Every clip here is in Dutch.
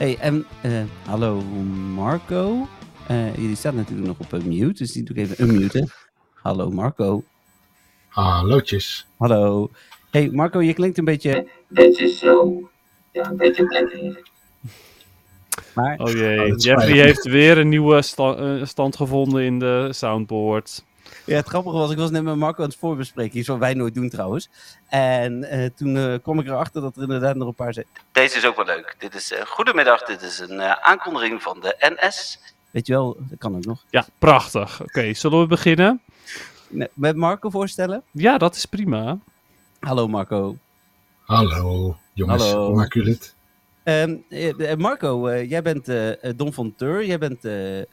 Hey, en eh, hallo Marco. Eh jullie staan natuurlijk nog op een mute, dus die doe ik even unmuten. Hallo Marco. Hallootjes. Hallo. Hey Marco, je klinkt een beetje... Dit is zo. Ja, een beetje. Maar, Oh jee. Oh, Jeffrey heeft weer een nieuwe sta- eh, stand gevonden in de soundboard. Ja, het grappige was, ik was net met Marco aan het voorbespreken. Iets wat wij nooit doen trouwens. En eh, toen eh, kwam ik erachter dat er inderdaad nog een paar zijn. Deze is ook wel leuk. Dit is eh, Goedemiddag, dit is een eh, aankondiging van de NS. Weet je wel, dat kan ook nog. Ja, prachtig. Oké, zullen we beginnen? Nee, met Marco voorstellen? Ja, dat is prima. Hallo Marco. Hallo, jongens. Hallo. Hoe maken jullie het? Ehm, eh, eh, Marco, eh, jij bent Don Fonteur. Jij bent eh, eh,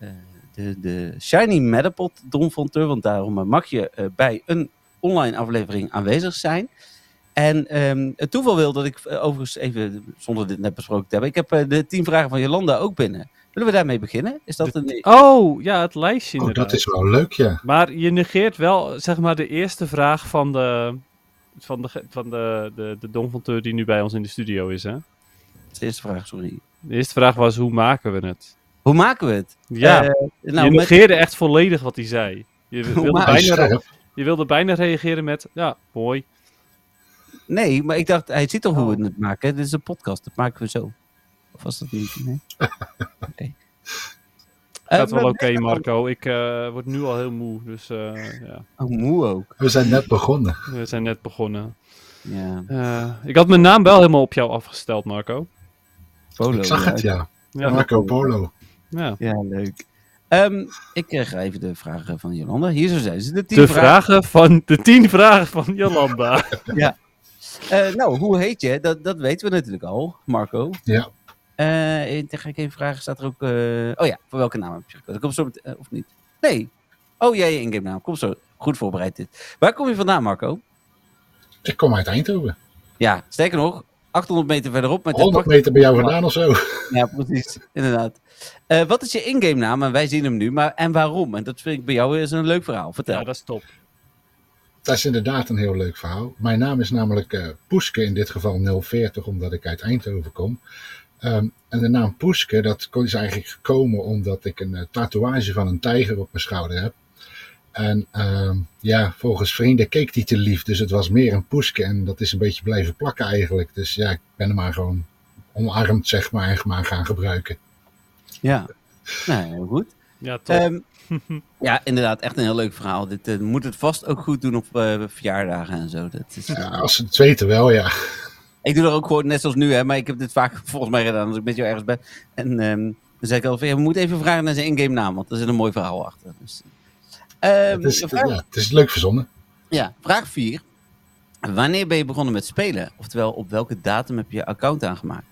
de, de Shiny Metapod Don Fonteur. Want daarom eh, mag je eh, bij een online aflevering aanwezig zijn. En ehm, het toeval wil dat ik eh, overigens even, zonder dit net besproken te hebben. Ik heb de tien vragen van Jolanda ook binnen. Willen we daarmee beginnen? Is dat een... Oh, ja, het lijstje Oh, inderdaad. dat is wel leuk, ja. Maar je negeert wel, zeg maar, de eerste vraag van de... Van de, van de, de, de die nu bij ons in de studio is, hè? de eerste vraag, sorry. De eerste vraag was, hoe maken we het? Hoe maken we het? Ja, Eh, je nou, met- negeerde echt volledig wat hij zei. Je wilde, bijna, je wilde bijna reageren met, ja, mooi. Nee, maar ik dacht, hij ziet toch hoe Oh. we het maken? Dit is een podcast, dat maken we zo. Of was dat niet? Nee. Oké. Eh, Gaat wel we- oké, Marco. Ik eh, word nu al heel moe, dus eh, ja. Oh, moe ook. We zijn net begonnen. We zijn net begonnen. Ja, Eh, ik had mijn naam wel helemaal op jou afgesteld, Marco. polo. Ik zag het, ja. Ja, Marco Polo. Ja. Ja, leuk. Ehm, ik eh, ga even de vragen van Jolanda. Hier zo zijn ze. De tien De vragen. vragen van de tien vragen van Jolanda. Eh, nou, hoe heet je? Dat, dat weten we natuurlijk al, Marco. Ja. Eh, dan ga ik even vragen. Staat er ook... eh, Oh ja, voor welke naam heb je gekozen? Komt zo met- of niet? Nee. Oh, jij je ingame naam. Kom zo. Goed voorbereid dit. Waar kom je vandaan, Marco? Ik kom uit Eindhoven. Ja, sterker nog, 800 meter verderop. Met de 100 pak- meter bij jou vandaan of zo. Ja, precies. Inderdaad. Eh, wat is je ingame naam? En wij zien hem nu. Maar, en waarom? En dat vind ik bij jou is een leuk verhaal. Vertel. ja, dat is top. Dat is inderdaad een heel leuk verhaal. Mijn naam is namelijk eh Poeske, in dit geval 040, omdat ik uit Eindhoven kom. Ehm, en de naam Poeske, dat is eigenlijk gekomen omdat ik een eh, tatoeage van een tijger op mijn schouder heb. En ehm, ja, volgens vrienden keek die te lief, dus het was meer een Poeske. En dat is een beetje blijven plakken eigenlijk. Dus ja, ik ben hem maar gewoon omarmd, zeg maar, en maar gaan gebruiken. Ja. Nou, heel goed. Ja, top. Ehm, ja, inderdaad. Echt een heel leuk verhaal. Dit eh, moet het vast ook goed doen op eh, verjaardagen en zo. Dat is, eh, Ja, als ze het weten wel, ja. Ik doe dat ook gewoon net zoals nu, hè. Maar ik heb dit vaak volgens mij gedaan als ik met jou ergens ben. En ehm, dan zeg ik al van, ja, we moeten even vragen naar zijn ingame naam. Want er zit een mooi verhaal achter. Dus, Het is, vraag, ja, het is leuk verzonnen. ja, vraag 4. Wanneer ben je begonnen met spelen? Oftewel, op welke datum heb je je account aangemaakt?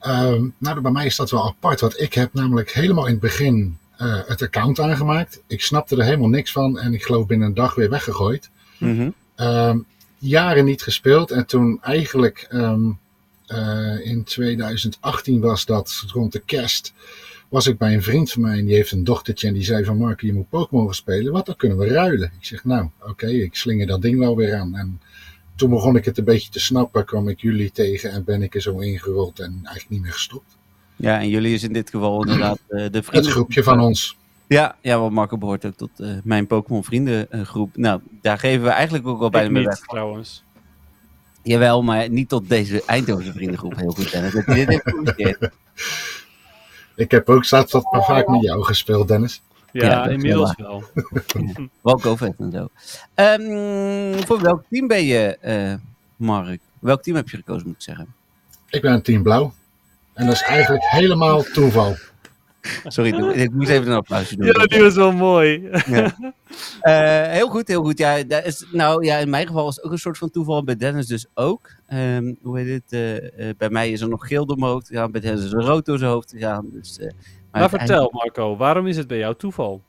Ehm, nou, bij mij is dat wel apart, want ik heb namelijk helemaal in het begin eh, het account aangemaakt. Ik snapte er helemaal niks van en ik geloof binnen een dag weer weggegooid. Mhm. Ehm, jaren niet gespeeld en toen eigenlijk ehm, eh, in 2018 was dat rond de kerst. Was ik bij een vriend van mij en die heeft een dochtertje en die zei van Mark, je moet Pokémon gaan spelen. Wat, dan kunnen we ruilen. Ik zeg nou, oké, ik slinger dat ding wel weer aan. En toen begon ik het een beetje te snappen, kwam ik jullie tegen en ben ik er zo ingerold en eigenlijk niet meer gestopt. Ja, en jullie is in dit geval inderdaad eh, de Het vrienden. groepje van ons. Ja, ja, want Marco behoort ook tot eh, mijn Pokémon vriendengroep. Nou, daar geven we eigenlijk ook ik mee niet, weg. trouwens. Jawel, maar niet tot deze Eindhoven vriendengroep. Heel goed, Dennis. Dat je dit heeft. Ik heb ook zat wat maar vaak met jou gespeeld, Dennis. Ja, inmiddels wel. Welk vet en zo. Ehm, voor welk team ben je, eh, Mark? Welk team heb je gekozen, moet ik zeggen? Ik ben een team blauw. En dat is eigenlijk helemaal toeval. Sorry, doe- ik moest even een applausje doen. Ja, die was wel mooi. Eh, heel goed, heel goed. Ja, dat is, nou ja, in mijn geval was het ook een soort van toeval. Bij Dennis dus ook. Ehm, hoe heet het? eh, eh, bij mij is er nog geel door mijn hoofd gegaan. Bij Dennis is er rood door zijn hoofd gegaan. Dus, eh, Maar vertel Marco, waarom is het bij jou toeval?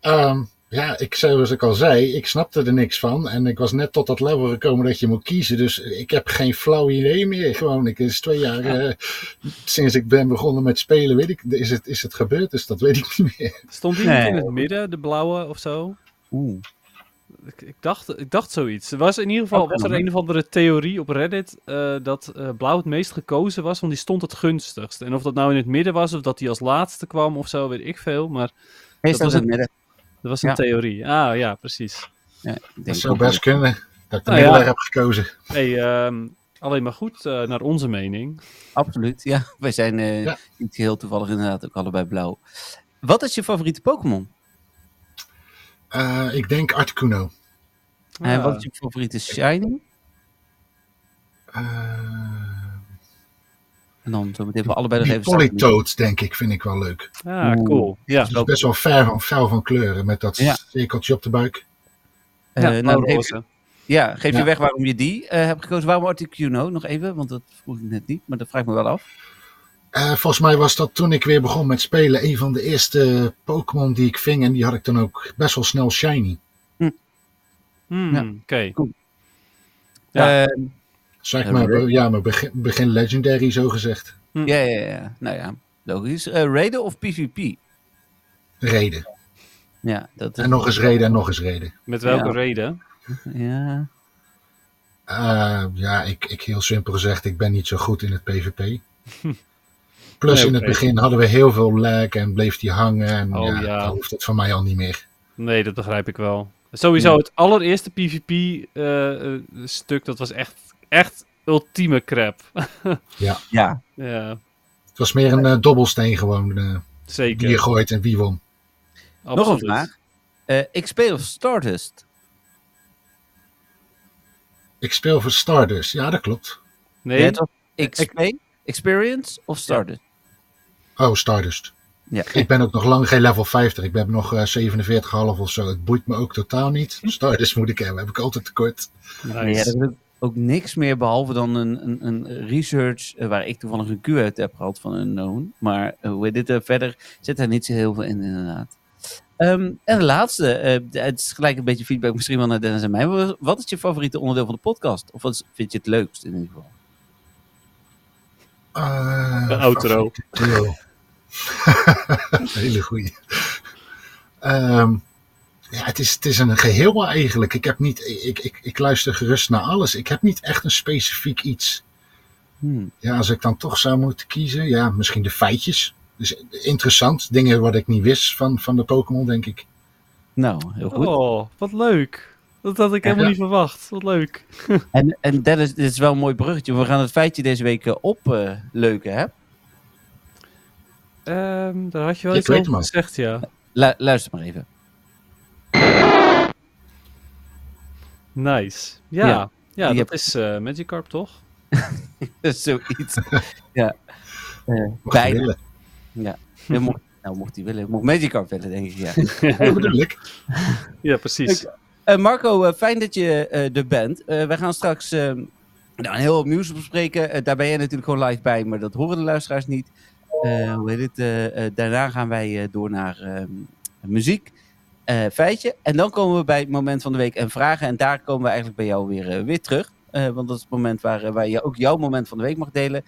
Ehm, ja, ik, zoals ik al zei, ik snapte er niks van. En ik was net tot dat level gekomen dat je moet kiezen. Dus ik heb geen flauw idee meer. Gewoon, ik is twee jaar eh, sinds ik ben begonnen met spelen, weet ik, is het, is het gebeurd. Dus dat weet ik niet meer. Stond die niet Nee. in het midden, de blauwe of zo? Oeh. Ik, ik, dacht, ik dacht zoiets. Er was in ieder geval Oké, was er een of andere theorie op Reddit eh, dat eh, blauw het meest gekozen was, want die stond het gunstigst. En of dat nou in het midden was of dat die als laatste kwam of zo, weet ik veel. Maar Hij staat was in het- het midden. Dat was een Ja. theorie. Ah ja, precies. Ja, denk Dat zou best kunnen. Dat ik de Nou ja. middelweg heb gekozen. Hey, ehm, alleen maar goed eh, naar onze mening. Absoluut, ja. Wij zijn eh, Ja. niet heel toevallig inderdaad ook allebei blauw. Wat is je favoriete Pokémon? Eh, ik denk Articuno. En Ah, wat is je favoriete Shiny? Eh, En dan zo meteen voor allebei nog even. Polytoad, denk ik, vind ik wel leuk. ah, cool. Ja. Het is best wel fel van, fel van kleuren met dat Ja. cirkeltje op de buik. Eh, ja, nou, geef, roze. ja, geef je Ja. weg waarom je die eh, hebt gekozen. Waarom Articuno? Nog even, want dat vroeg ik net niet. Maar dat vraag ik me wel af. Eh, volgens mij was dat toen ik weer begon met spelen een van de eerste Pokémon die ik ving. En die had ik dan ook best wel snel shiny. Hmm, Ja. Oké. Ja. Ja. Zeg maar, Ra- ja, maar begin, begin legendary zo gezegd. ja, ja, ja. Nou ja, logisch. Eh raiden of PvP? Reden. Ja, dat is... En nog eens reden en nog eens reden. Met welke Ja. reden? Ja. Eh, ja, ik, ik heel simpel gezegd, ik ben niet zo goed in het PvP. Plus Nee, in het begin hadden we heel veel lag en bleef die hangen. En Oh, ja, ja. dan hoeft het van mij al niet meer. Nee, dat begrijp ik wel. Sowieso, Ja. het allereerste PvP-stuk, dat was echt, echt ultieme crap. Ja. ja, Het was meer een eh, dobbelsteen gewoon. eh, zeker. wie je gooit en wie won. Nog een Absoluut. vraag. Eh XP of Stardust? Ik speel voor Stardust. Ja, dat klopt. Nee, Ja, was XP, Experience of Stardust? Oh, Stardust. Ja. Ik ben ook nog lang geen level 50. Ik ben nog eh 47,5 of zo. Het boeit me ook totaal niet. Stardust moet ik hebben. Heb ik altijd tekort. nice. Nee, ja, dat ook- niks meer behalve dan een, een, een research eh, waar ik toevallig een Q uit heb gehad van een known. Maar eh, hoe dit er verder zit daar niet zo heel veel in inderdaad. Ehm, en de laatste, eh, het is gelijk een beetje feedback misschien wel naar Dennis en mij. Wat is je favoriete onderdeel van de podcast? Of wat is- vind je het leukst in ieder geval? Eh, De outro. Hele goeie. Ehm, ja, het is, het is een geheel eigenlijk. Ik, heb niet, ik, ik, ik luister gerust naar alles. Ik heb niet echt een specifiek iets. Hmm. Ja, als ik dan toch zou moeten kiezen, ja, misschien de feitjes. Dus interessant, dingen wat ik niet wist van, van de Pokémon, denk ik. Nou, heel goed. Oh, wat leuk. Dat had ik helemaal Ja. niet verwacht. Wat leuk. En, en Dennis, dit is wel een mooi bruggetje. We gaan het feitje deze week eh, opleuken, hè? Ehm, daar had je wel Ik iets weet over gezegd, ja. Lu- luister maar even. Nice. Ja, Ja. dat is eh Magikarp, toch? Zoiets. ja. Bijna. willen. Ja, mocht, nou, mocht hij willen. Mocht Magikarp willen, denk ik, ja. Ik. Ja, precies. Eh, Marco, eh, fijn dat je eh, er bent. Eh, wij gaan straks nou, een heel hoop nieuws bespreken. Daar ben jij natuurlijk gewoon live bij, maar dat horen de luisteraars niet. Eh, hoe heet het? daarna gaan wij eh, door naar ehm, muziek, eh, feitje. En dan komen we bij het moment van de week en vragen. En daar komen we eigenlijk bij jou weer, eh, weer terug. Eh, want dat is het moment waar, waar je ook jouw moment van de week mag delen.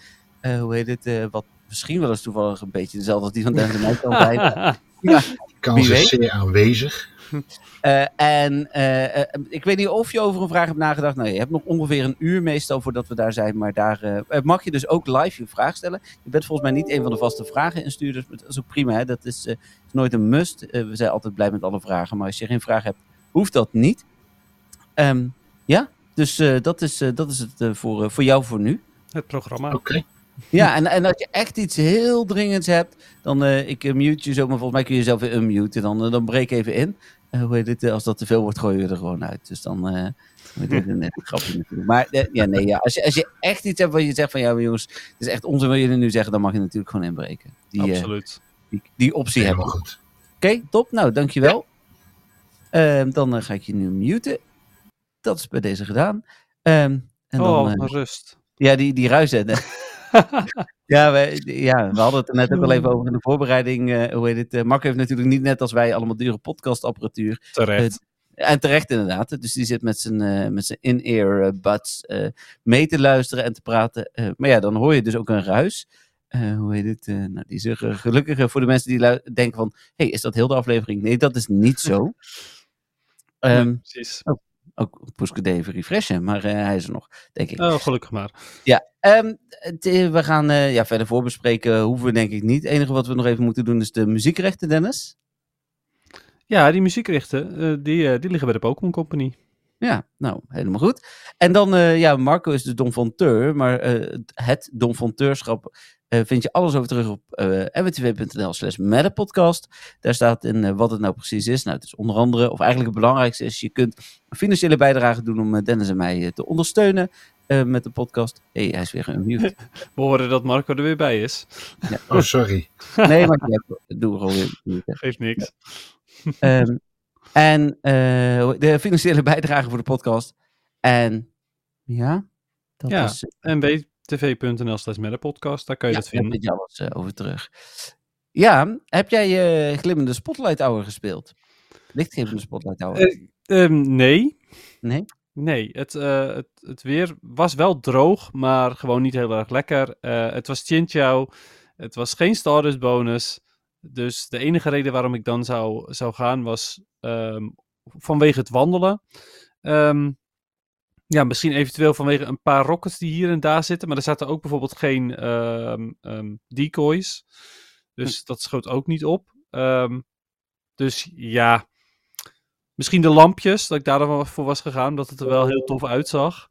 Hoe heet het? wat misschien wel eens toevallig een beetje dezelfde als die van en mij kan zijn. Kans is zeer aanwezig. Eh, en eh, eh, ik weet niet of je over een vraag hebt nagedacht. Nou, je hebt nog ongeveer een uur meestal voordat we daar zijn. Maar daar eh, mag je dus ook live je vraag stellen. Je bent volgens mij niet een van de vaste vragen instuurders. Maar dat is ook prima. Hè? Dat is, eh, is nooit een must. We zijn altijd blij met alle vragen. Maar als je geen vraag hebt, hoeft dat niet. Ehm, ja, dus eh, dat, is, eh, dat is het eh, voor, eh, voor jou voor nu. Het programma. Oké. Ja, en, en als je echt iets heel dringends hebt, dan eh, ik eh, mute je zo, maar volgens mij kun je jezelf weer unmuten. Dan, eh, dan breek even in. Eh, hoe heet het, eh, als dat te veel wordt, gooi je er gewoon uit. Dus dan eh we doen een, een grapje natuurlijk. Maar ja, nee, ja. Als, je, als je echt iets hebt waar je zegt van ja, jongens, het is echt onzin wat jullie nu zeggen, dan mag je natuurlijk gewoon inbreken. Die, Absoluut. die, die optie hebben. goed. Oké, top. Nou, dankjewel. Ehm, dan ga ik je nu muten. Dat is bij deze gedaan. Ehm, en dan, oh, rust. ja, die, die ruizen. ja, we, ja, we hadden het er net ook al even over in de voorbereiding. eh, hoe heet het? eh, Mark heeft natuurlijk niet net als wij allemaal dure podcastapparatuur. Terecht. En terecht inderdaad. Dus die zit met zijn, eh, met zijn in-ear buds mee te luisteren en te praten. Maar ja, dan hoor je dus ook een ruis. Hoe heet het? Nou, die zeggen gelukkig voor de mensen die denken van... hey, is dat heel de aflevering? Nee, dat is niet zo. Ehm, Ja, precies. Ook Poeske even refreshen, maar eh, hij is er nog, denk ik. Oh, gelukkig maar. Ja, ehm, eh, we gaan eh, ja, verder voorbespreken. Hoeven we denk ik niet. Het enige wat we nog even moeten doen is de muziekrechten, Dennis. Ja, die muziekrichten, eh, die, die liggen bij de Pokémon Company. Ja, nou, helemaal goed. En dan, ja, Marco is de Don Fonteur, maar het Don Fonteurschap eh, vind je alles over terug op eh mwtw.nl slash podcast. Daar staat in eh, wat het nou precies is. Nou, het is onder andere, of eigenlijk het belangrijkste is, je kunt een financiële bijdrage doen om eh, Dennis en mij eh, te ondersteunen eh, met de podcast. Hé, hey, hij is weer unmute. We horen dat Marco er weer bij is. Oh, sorry. Nee, maar ja, doe gewoon weer. Geeft niks. Ehm, en eh, de financiële bijdrage voor de podcast. En ja, dat Ja. is... En btv.nl slash podcast, daar kan je ja, dat vinden. vind je alles eh, over terug. Ja, heb jij eh, Glimmende Spotlight Hour gespeeld? Lichtgevende Spotlight Hour? Eh, ehm, nee. nee? Nee, het, eh, het, het weer was wel droog, maar gewoon niet heel erg lekker. Eh, het was Chinchou, het was geen Stardust bonus. Dus de enige reden waarom ik dan zou, zou gaan was ehm, vanwege het wandelen. Ehm, ja, misschien eventueel vanwege een paar rockets die hier en daar zitten. Maar er zaten ook bijvoorbeeld geen ehm, ehm, decoys. Dus dat schoot ook niet op. Ehm, dus ja, misschien de lampjes, dat ik daar dan voor was gegaan, omdat het er wel heel tof uitzag.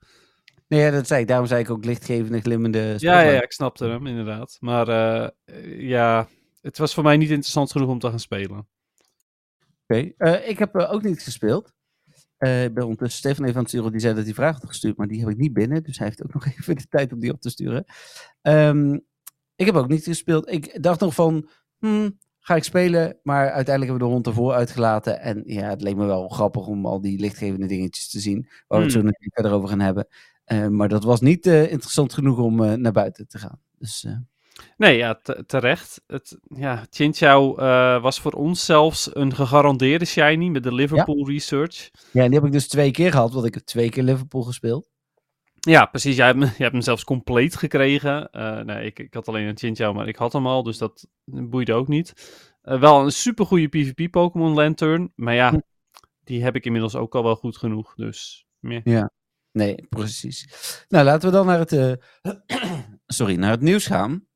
Nee, dat zei ik. Daarom zei ik ook lichtgevende, glimmende Ja, ja, ja, ik snapte hem inderdaad. Maar eh, ja, het was voor mij niet interessant genoeg om te gaan spelen. Oké, eh, ik heb eh, ook niet gespeeld. Eh, ik ben ondertussen Stefan even aan het sturen. Die zei dat hij vragen had gestuurd, maar die heb ik niet binnen. Dus hij heeft ook nog even de tijd om die op te sturen. Ehm, ik heb ook niet gespeeld. Ik dacht nog van, hmm, ga ik spelen? Maar uiteindelijk hebben we de hond ervoor uitgelaten. En ja, het leek me wel grappig om al die lichtgevende dingetjes te zien. Waar we het zo Hmm. natuurlijk verder over gaan hebben. Eh, maar dat was niet eh, interessant genoeg om naar buiten te gaan. Dus Nee, ja, te- terecht. Het, ja, Chinchou eh, was voor ons zelfs een gegarandeerde shiny met de Liverpool Research. ja, en die heb ik dus twee keer gehad, want ik heb twee keer Liverpool gespeeld. Ja, precies. Jij hebt, hem- jij hebt hem zelfs compleet gekregen. Eh, nee, ik, ik had alleen een Chinchou, maar ik had hem al, dus dat boeide ook niet. Eh, wel een supergoeie PvP Pokémon Lantern, maar ja, Hm. die heb ik inmiddels ook al wel goed genoeg, dus... meh. Nee, precies. Nou, laten we dan naar het, sorry, naar het nieuws gaan.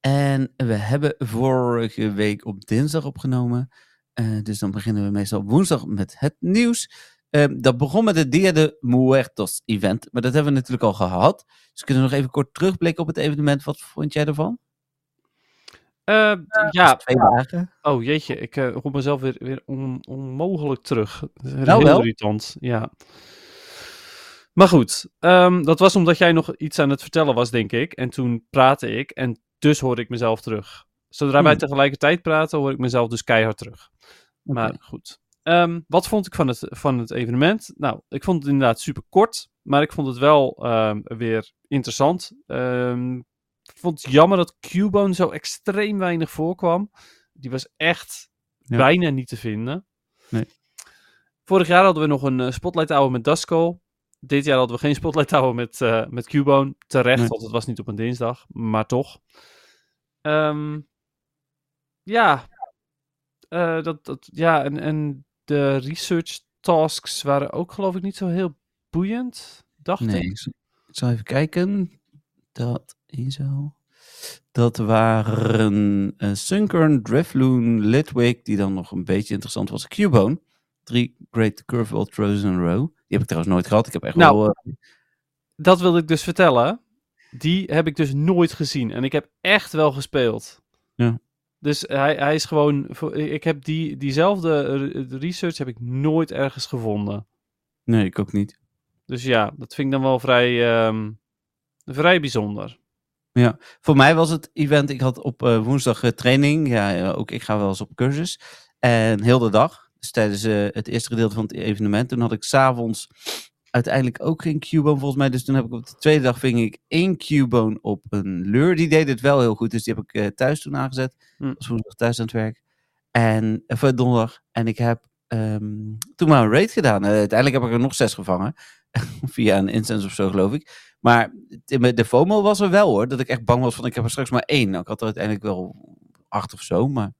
En we hebben vorige week op dinsdag opgenomen. Eh, dus dan beginnen we meestal op woensdag met het nieuws. Eh, dat begon met het Dia de Muertos event. Maar dat hebben we natuurlijk al gehad. Dus kunnen we nog even kort terugblikken op het evenement. Wat vond jij ervan? Eh, ja, Twee dagen. oh jeetje, ik eh roep mezelf weer, weer on- onmogelijk terug. Nou heel wel. irritant, ja. Maar goed, ehm, dat was omdat jij nog iets aan het vertellen was, denk ik. En toen praatte ik en dus hoorde ik mezelf terug. Zodra wij Hmm. tegelijkertijd praten, hoor ik mezelf dus keihard terug. Maar goed. Ehm, wat vond ik van het, van het evenement? Nou, ik vond het inderdaad super kort, maar ik vond het wel ehm, weer interessant. Ehm, ik vond het jammer dat Cubone zo extreem weinig voorkwam. Die was echt Ja. bijna niet te vinden. Nee. Vorig jaar hadden we nog een eh, Spotlight Hour met Duskull. Dit jaar hadden we geen Spotlight Hour met, eh met Cubone. Terecht, Nee. want het was niet op een dinsdag, maar toch. Ehm, ja, eh, dat, dat, ja en, en de research tasks waren ook geloof ik niet zo heel boeiend, dacht Nee, ik. ik zal, even kijken. Dat is zo. Dat waren uh, Sunkern, Drifloon, Litwick, die dan nog een beetje interessant was. Cubone. Drie Great Curveball Throws in a row. Die heb ik trouwens nooit gehad. Ik heb echt Nou, wel... eh, Dat wilde ik dus vertellen. Die heb ik dus nooit gezien. En ik heb echt wel gespeeld. Ja. Dus hij, hij is gewoon... Ik heb die, diezelfde eh, research heb ik nooit ergens gevonden. nee, ik ook niet. Dus ja, dat vind ik dan wel vrij, ehm, vrij bijzonder. Voor mij was het event, ik had op eh, woensdag eh, training. Ja, ja, ook ik ga wel eens op cursus. En heel de dag. Dus tijdens eh, het eerste gedeelte van het evenement. Toen had ik s'avonds uiteindelijk ook geen Cubone volgens mij. Dus toen heb ik op de tweede dag ving ik één Cubone op een lure. Die deed het wel heel goed. Dus die heb ik eh, thuis toen aangezet. Hm. was woensdag thuis aan het werk. En, eh, donderdag. En ik heb ehm, toen maar een raid gedaan. Uiteindelijk heb ik er nog zes gevangen. Via een instance of zo geloof ik. Maar de, de FOMO was er wel hoor. Dat ik echt bang was van ik heb er straks maar één. Nou, ik had er uiteindelijk wel acht of zo. Maar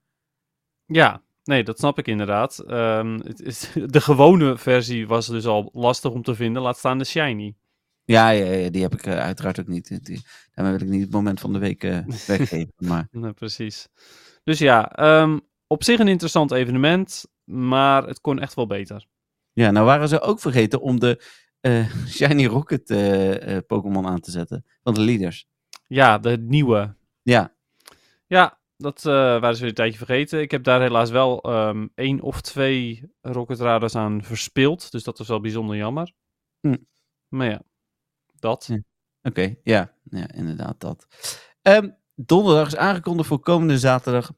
Ja, nee, dat snap ik inderdaad. Ehm, het is, de gewone versie was dus al lastig om te vinden, laat staan de shiny. ja, ja, ja, die heb ik eh, uiteraard ook niet. Die, daarmee wil ik niet het moment van de week eh, weggeven. Maar Nee, precies. Dus ja, ehm, op zich een interessant evenement, maar het kon echt wel beter. Ja, nou waren ze ook vergeten om de eh, Shiny Rocket Pokémon aan te zetten. Van de leaders. Ja, de nieuwe. Ja, Ja, dat eh, waren ze weer een tijdje vergeten. Ik heb daar helaas wel ehm, één of twee Rocket Radars aan verspild, dus dat was wel bijzonder jammer. Hm. Maar ja, dat. Oké. ja, ja, inderdaad dat. Ehm, donderdag is aangekondigd voor komende zaterdag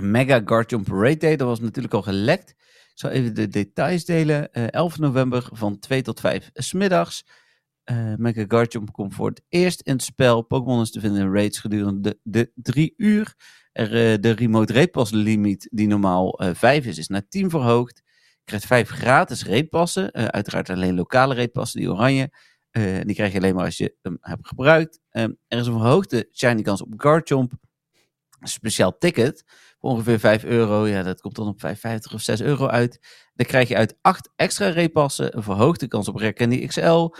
Mega Garchomp Raid Day. Dat was natuurlijk al gelekt. Ik zal even de details delen. Eh 11 november van 2 tot 5 smiddags. Eh Mega Garchomp komt voor het eerst in het spel. Pokémon is te vinden in raids gedurende de, de drie uur. Er, eh, de remote raidpass limiet, die normaal eh 5 is, is naar 10 verhoogd. Je krijgt 5 gratis raidpassen. Uiteraard alleen lokale raidpassen, die oranje. Die krijg je alleen maar als je hem hebt gebruikt. Ehm, er is een verhoogde shiny kans op Garchomp. Een speciaal ticket ongeveer 5 euro. Ja, dat komt dan op 5,50 of 6 euro uit. Dan krijg je uit 8 extra repassen een verhoogde kans op Rare Candy XL.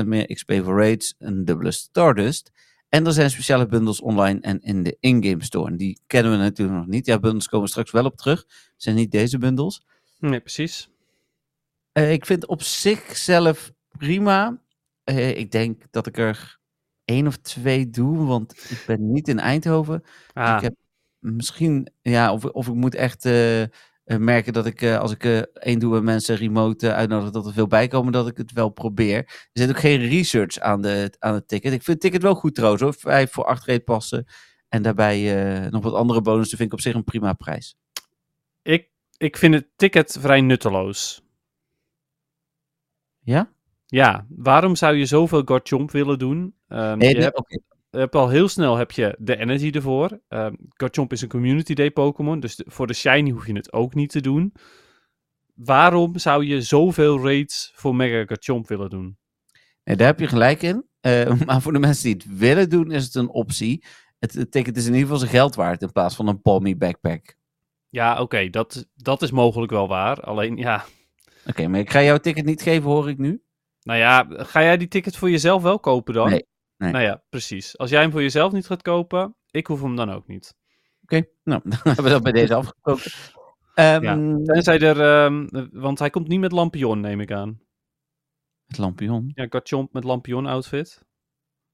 50% meer XP voor raids. Een dubbele Stardust. En er zijn speciale bundles online en in de in-game store. En die kennen we natuurlijk nog niet. Ja, bundles komen straks wel op terug. Het zijn niet deze bundles. Nee, precies. Eh, ik vind op zichzelf prima. Eh, ik denk dat ik er één of twee doe, want ik ben niet in Eindhoven. Ah, Ik heb misschien, ja, of, of ik moet echt eh, eh, merken dat ik, eh, als ik eh, één doe en mensen remote eh, uitnodig, dat er veel bij komen, dat ik het wel probeer. Er zit ook geen research aan, de, aan het ticket. Ik vind het ticket wel goed trouwens hoor. Vijf voor acht reet passen. En daarbij nog wat andere bonussen vind ik op zich een prima prijs. ik, ik vind het ticket vrij nutteloos. Ja? Ja, waarom zou je zoveel Garchomp willen doen? Ehm, Nee, je, nee, hebt, oké. Je hebt al heel snel heb je de energy ervoor. Ehm Garchomp is een Community Day Pokémon, dus de- voor de shiny hoef je het ook niet te doen. Waarom zou je zoveel raids voor Mega Garchomp willen doen? Nee, daar heb je gelijk in. Eh, maar voor de mensen die het willen doen, is het een optie. Het, het ticket is in ieder geval zijn geld waard in plaats van een Palmy backpack. Ja, oké, dat, dat is mogelijk wel waar. Alleen, ja, Oké, maar ik ga jouw ticket niet geven, hoor ik nu. nou ja, ga jij die ticket voor jezelf wel kopen dan? Nee, nee. Nou ja, precies. Als jij hem voor jezelf niet gaat kopen, ik hoef hem dan ook niet. Oké, nou, dan hebben we dat bij deze afgesproken. Ehm, Ja. Tenzij er, ehm, want hij komt niet met Lampion, neem ik aan. Het lampion. Ja, Garchomp met Lampion outfit.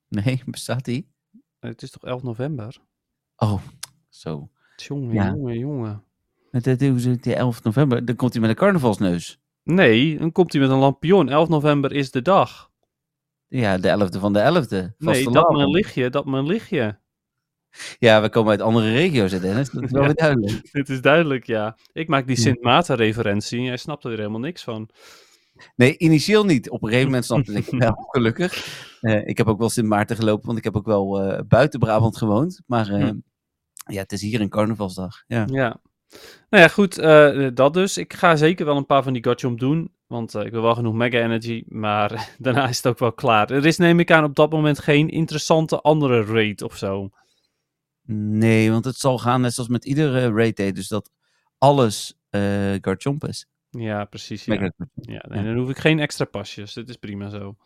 Nee, bestaat die? Het is toch 11 november? Oh, zo. Jongen, Ja. jongen, jongen. Met de, hoe zit die 11 november, dan komt hij met een carnavalsneus. Nee, dan komt hij met een lampion. 11 november is de dag. Ja, de 11e van de 11e. Nee, dat mijn lichtje, dat mijn lichtje. Ja, we komen uit andere regio's, hè, Dennis. Dat is wel Ja. weer duidelijk. Dit is duidelijk, ja. Ik maak die. Sint Maarten referentie en jij snapt er weer helemaal niks van. Nee, initieel niet. Op een gegeven moment snapte ik het wel, gelukkig. Eh, ik heb ook wel Sint Maarten gelopen, want ik heb ook wel eh, buiten Brabant gewoond. Maar eh, Hm. ja, het is hier een carnavalsdag. Ja. Ja. Nou ja, goed, eh, dat dus. Ik ga zeker wel een paar van die Garchomp doen, want eh, ik wil wel genoeg Mega Energy, maar daarna is het ook wel klaar. Er is, neem ik aan, op dat moment geen interessante andere raid of zo. Nee, want het zal gaan net zoals met iedere raid day. Dus dat alles eh Garchomp is. Ja, precies. Ja. Ja, nee, dan hoef ik geen extra pasjes. Dit is prima zo.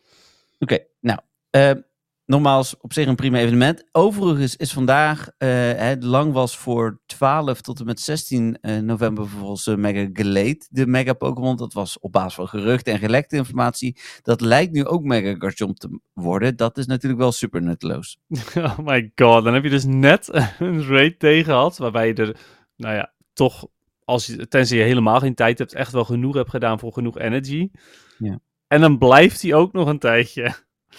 Oké, nou. eh, nogmaals, op zich een prima evenement. Overigens is vandaag, eh, het lang was voor 12 tot en met 16 eh, november vervolgens eh, Mega Glade, de Mega Pokémon. Dat was op basis van geruchten en gelekte informatie. Dat lijkt nu ook Mega Garchomp te worden. Dat is natuurlijk wel super nutteloos. Oh my god, dan heb je dus net een raid tegen gehad, waarbij je er, nou ja, toch, als je, tenzij je helemaal geen tijd hebt, echt wel genoeg hebt gedaan voor genoeg energy. Ja. En dan blijft hij ook nog een tijdje.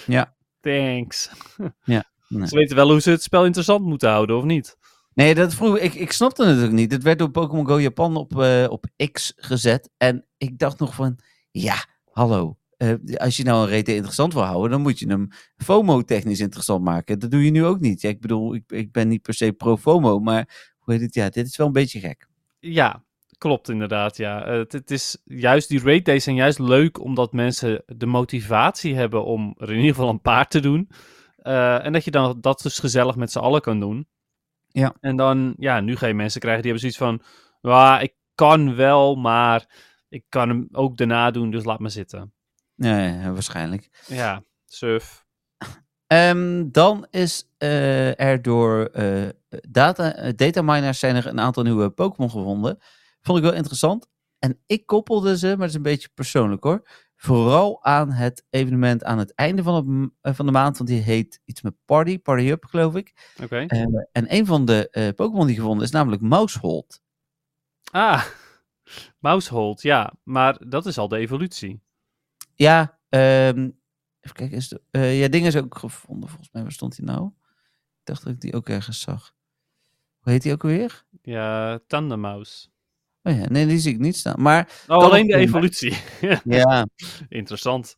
Ja. Thanks. Nee. Ze weten wel hoe ze het spel interessant moeten houden, of niet? Nee, dat vroeg ik. Ik snapte het natuurlijk niet. Het werd door Pokémon Go Japan op, eh, op X gezet. En ik dacht nog van, ja, hallo. Eh, als je nou een rete interessant wil houden, dan moet je hem FOMO-technisch interessant maken. Dat doe je nu ook niet. Ja, ik bedoel, ik, ik ben niet per se pro-FOMO, maar hoe heet het? Ja, dit is wel een beetje gek. Ja, klopt inderdaad. Ja. Eh, het, het is juist die raid days zijn juist leuk omdat mensen de motivatie hebben om er in ieder geval een paar te doen. Eh, en dat je dan dat dus gezellig met z'n allen kan doen. Ja. En dan, ja, nu ga je mensen krijgen die hebben zoiets van, "Wa, ik kan wel, maar ik kan hem ook daarna doen, dus laat me zitten. Nee, waarschijnlijk. Ja, surf. Ehm, dan is eh, er door eh, data, dataminers zijn er een aantal nieuwe Pokémon gevonden. Vond ik wel interessant. En ik koppelde ze, maar dat is een beetje persoonlijk hoor. Vooral aan het evenement aan het einde van, het, eh, van de maand. Want die heet iets met Party, Party Up geloof ik. Oké. Eh, en een van de eh, Pokémon die gevonden is namelijk Mousehold. Ah, Mousehold, ja. Maar dat is al de evolutie. Ja, ehm, even kijken. Is de, ja, ding is ook gevonden volgens mij. Waar stond hij nou? Ik dacht dat ik die ook ergens zag. Hoe heet die ook alweer? Ja, Tandemaus. Oh ja, nee, die zie ik niet staan. Maar Oh, alleen de evolutie. ja, Interessant.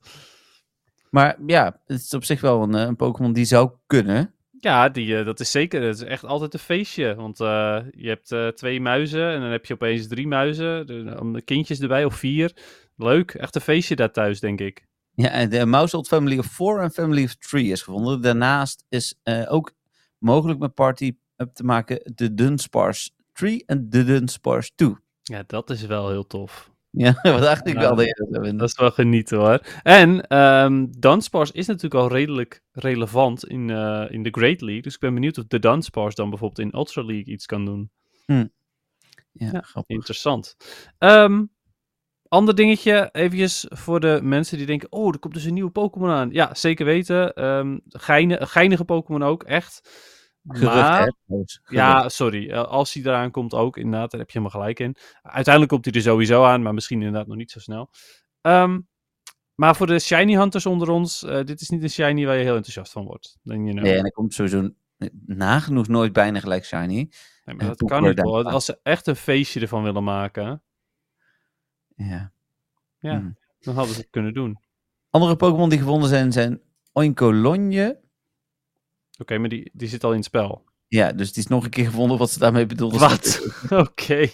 maar ja, het is op zich wel een, eh, een Pokémon die zou kunnen. Ja, die, eh, dat is zeker. Dat is echt altijd een feestje. Want eh, je hebt twee muizen en dan heb je opeens drie muizen. De, om de kindjes erbij of vier. Leuk. Echt een feestje daar thuis, denk ik. Ja, en de Mousehold Family of 4 en Family of 3 is gevonden. Daarnaast is ook mogelijk met Party Up te maken de Dunsparce 3 en de Dunsparce 2. Ja, dat is wel heel tof. Ja, wat dacht ik wel dat dat is wel genieten hoor. En ehm Dunsparce is natuurlijk al redelijk relevant in, eh, in de Great League. Dus ik ben benieuwd of de Dunsparce dan bijvoorbeeld in Ultra League iets kan doen. Ja, ja. grappig. Interessant. Ehm ander dingetje, eventjes voor de mensen die denken, oh, er komt dus een nieuwe Pokémon aan. Ja, zeker weten. Ehm geine, geinige Pokémon ook, echt. Gerucht, maar, ja, sorry. eh, als hij eraan komt ook, inderdaad, daar heb je helemaal gelijk in. Uiteindelijk komt hij er sowieso aan, maar misschien inderdaad nog niet zo snel. Ehm, maar voor de Shiny Hunters onder ons, eh, dit is niet een Shiny waar je heel enthousiast van wordt. You know. Nee, en er komt sowieso nagenoeg nooit bijna gelijk Shiny. Nee, maar eh, dat kan niet. Als ze echt een feestje ervan willen maken, Ja. ja, Hmm. dan hadden ze het kunnen doen. Andere Pokémon die gevonden zijn, zijn Oinkolonje. Oké, maar die, die zit al in het spel. Ja, dus die is nog een keer gevonden wat ze daarmee bedoelden. Wat? Oké.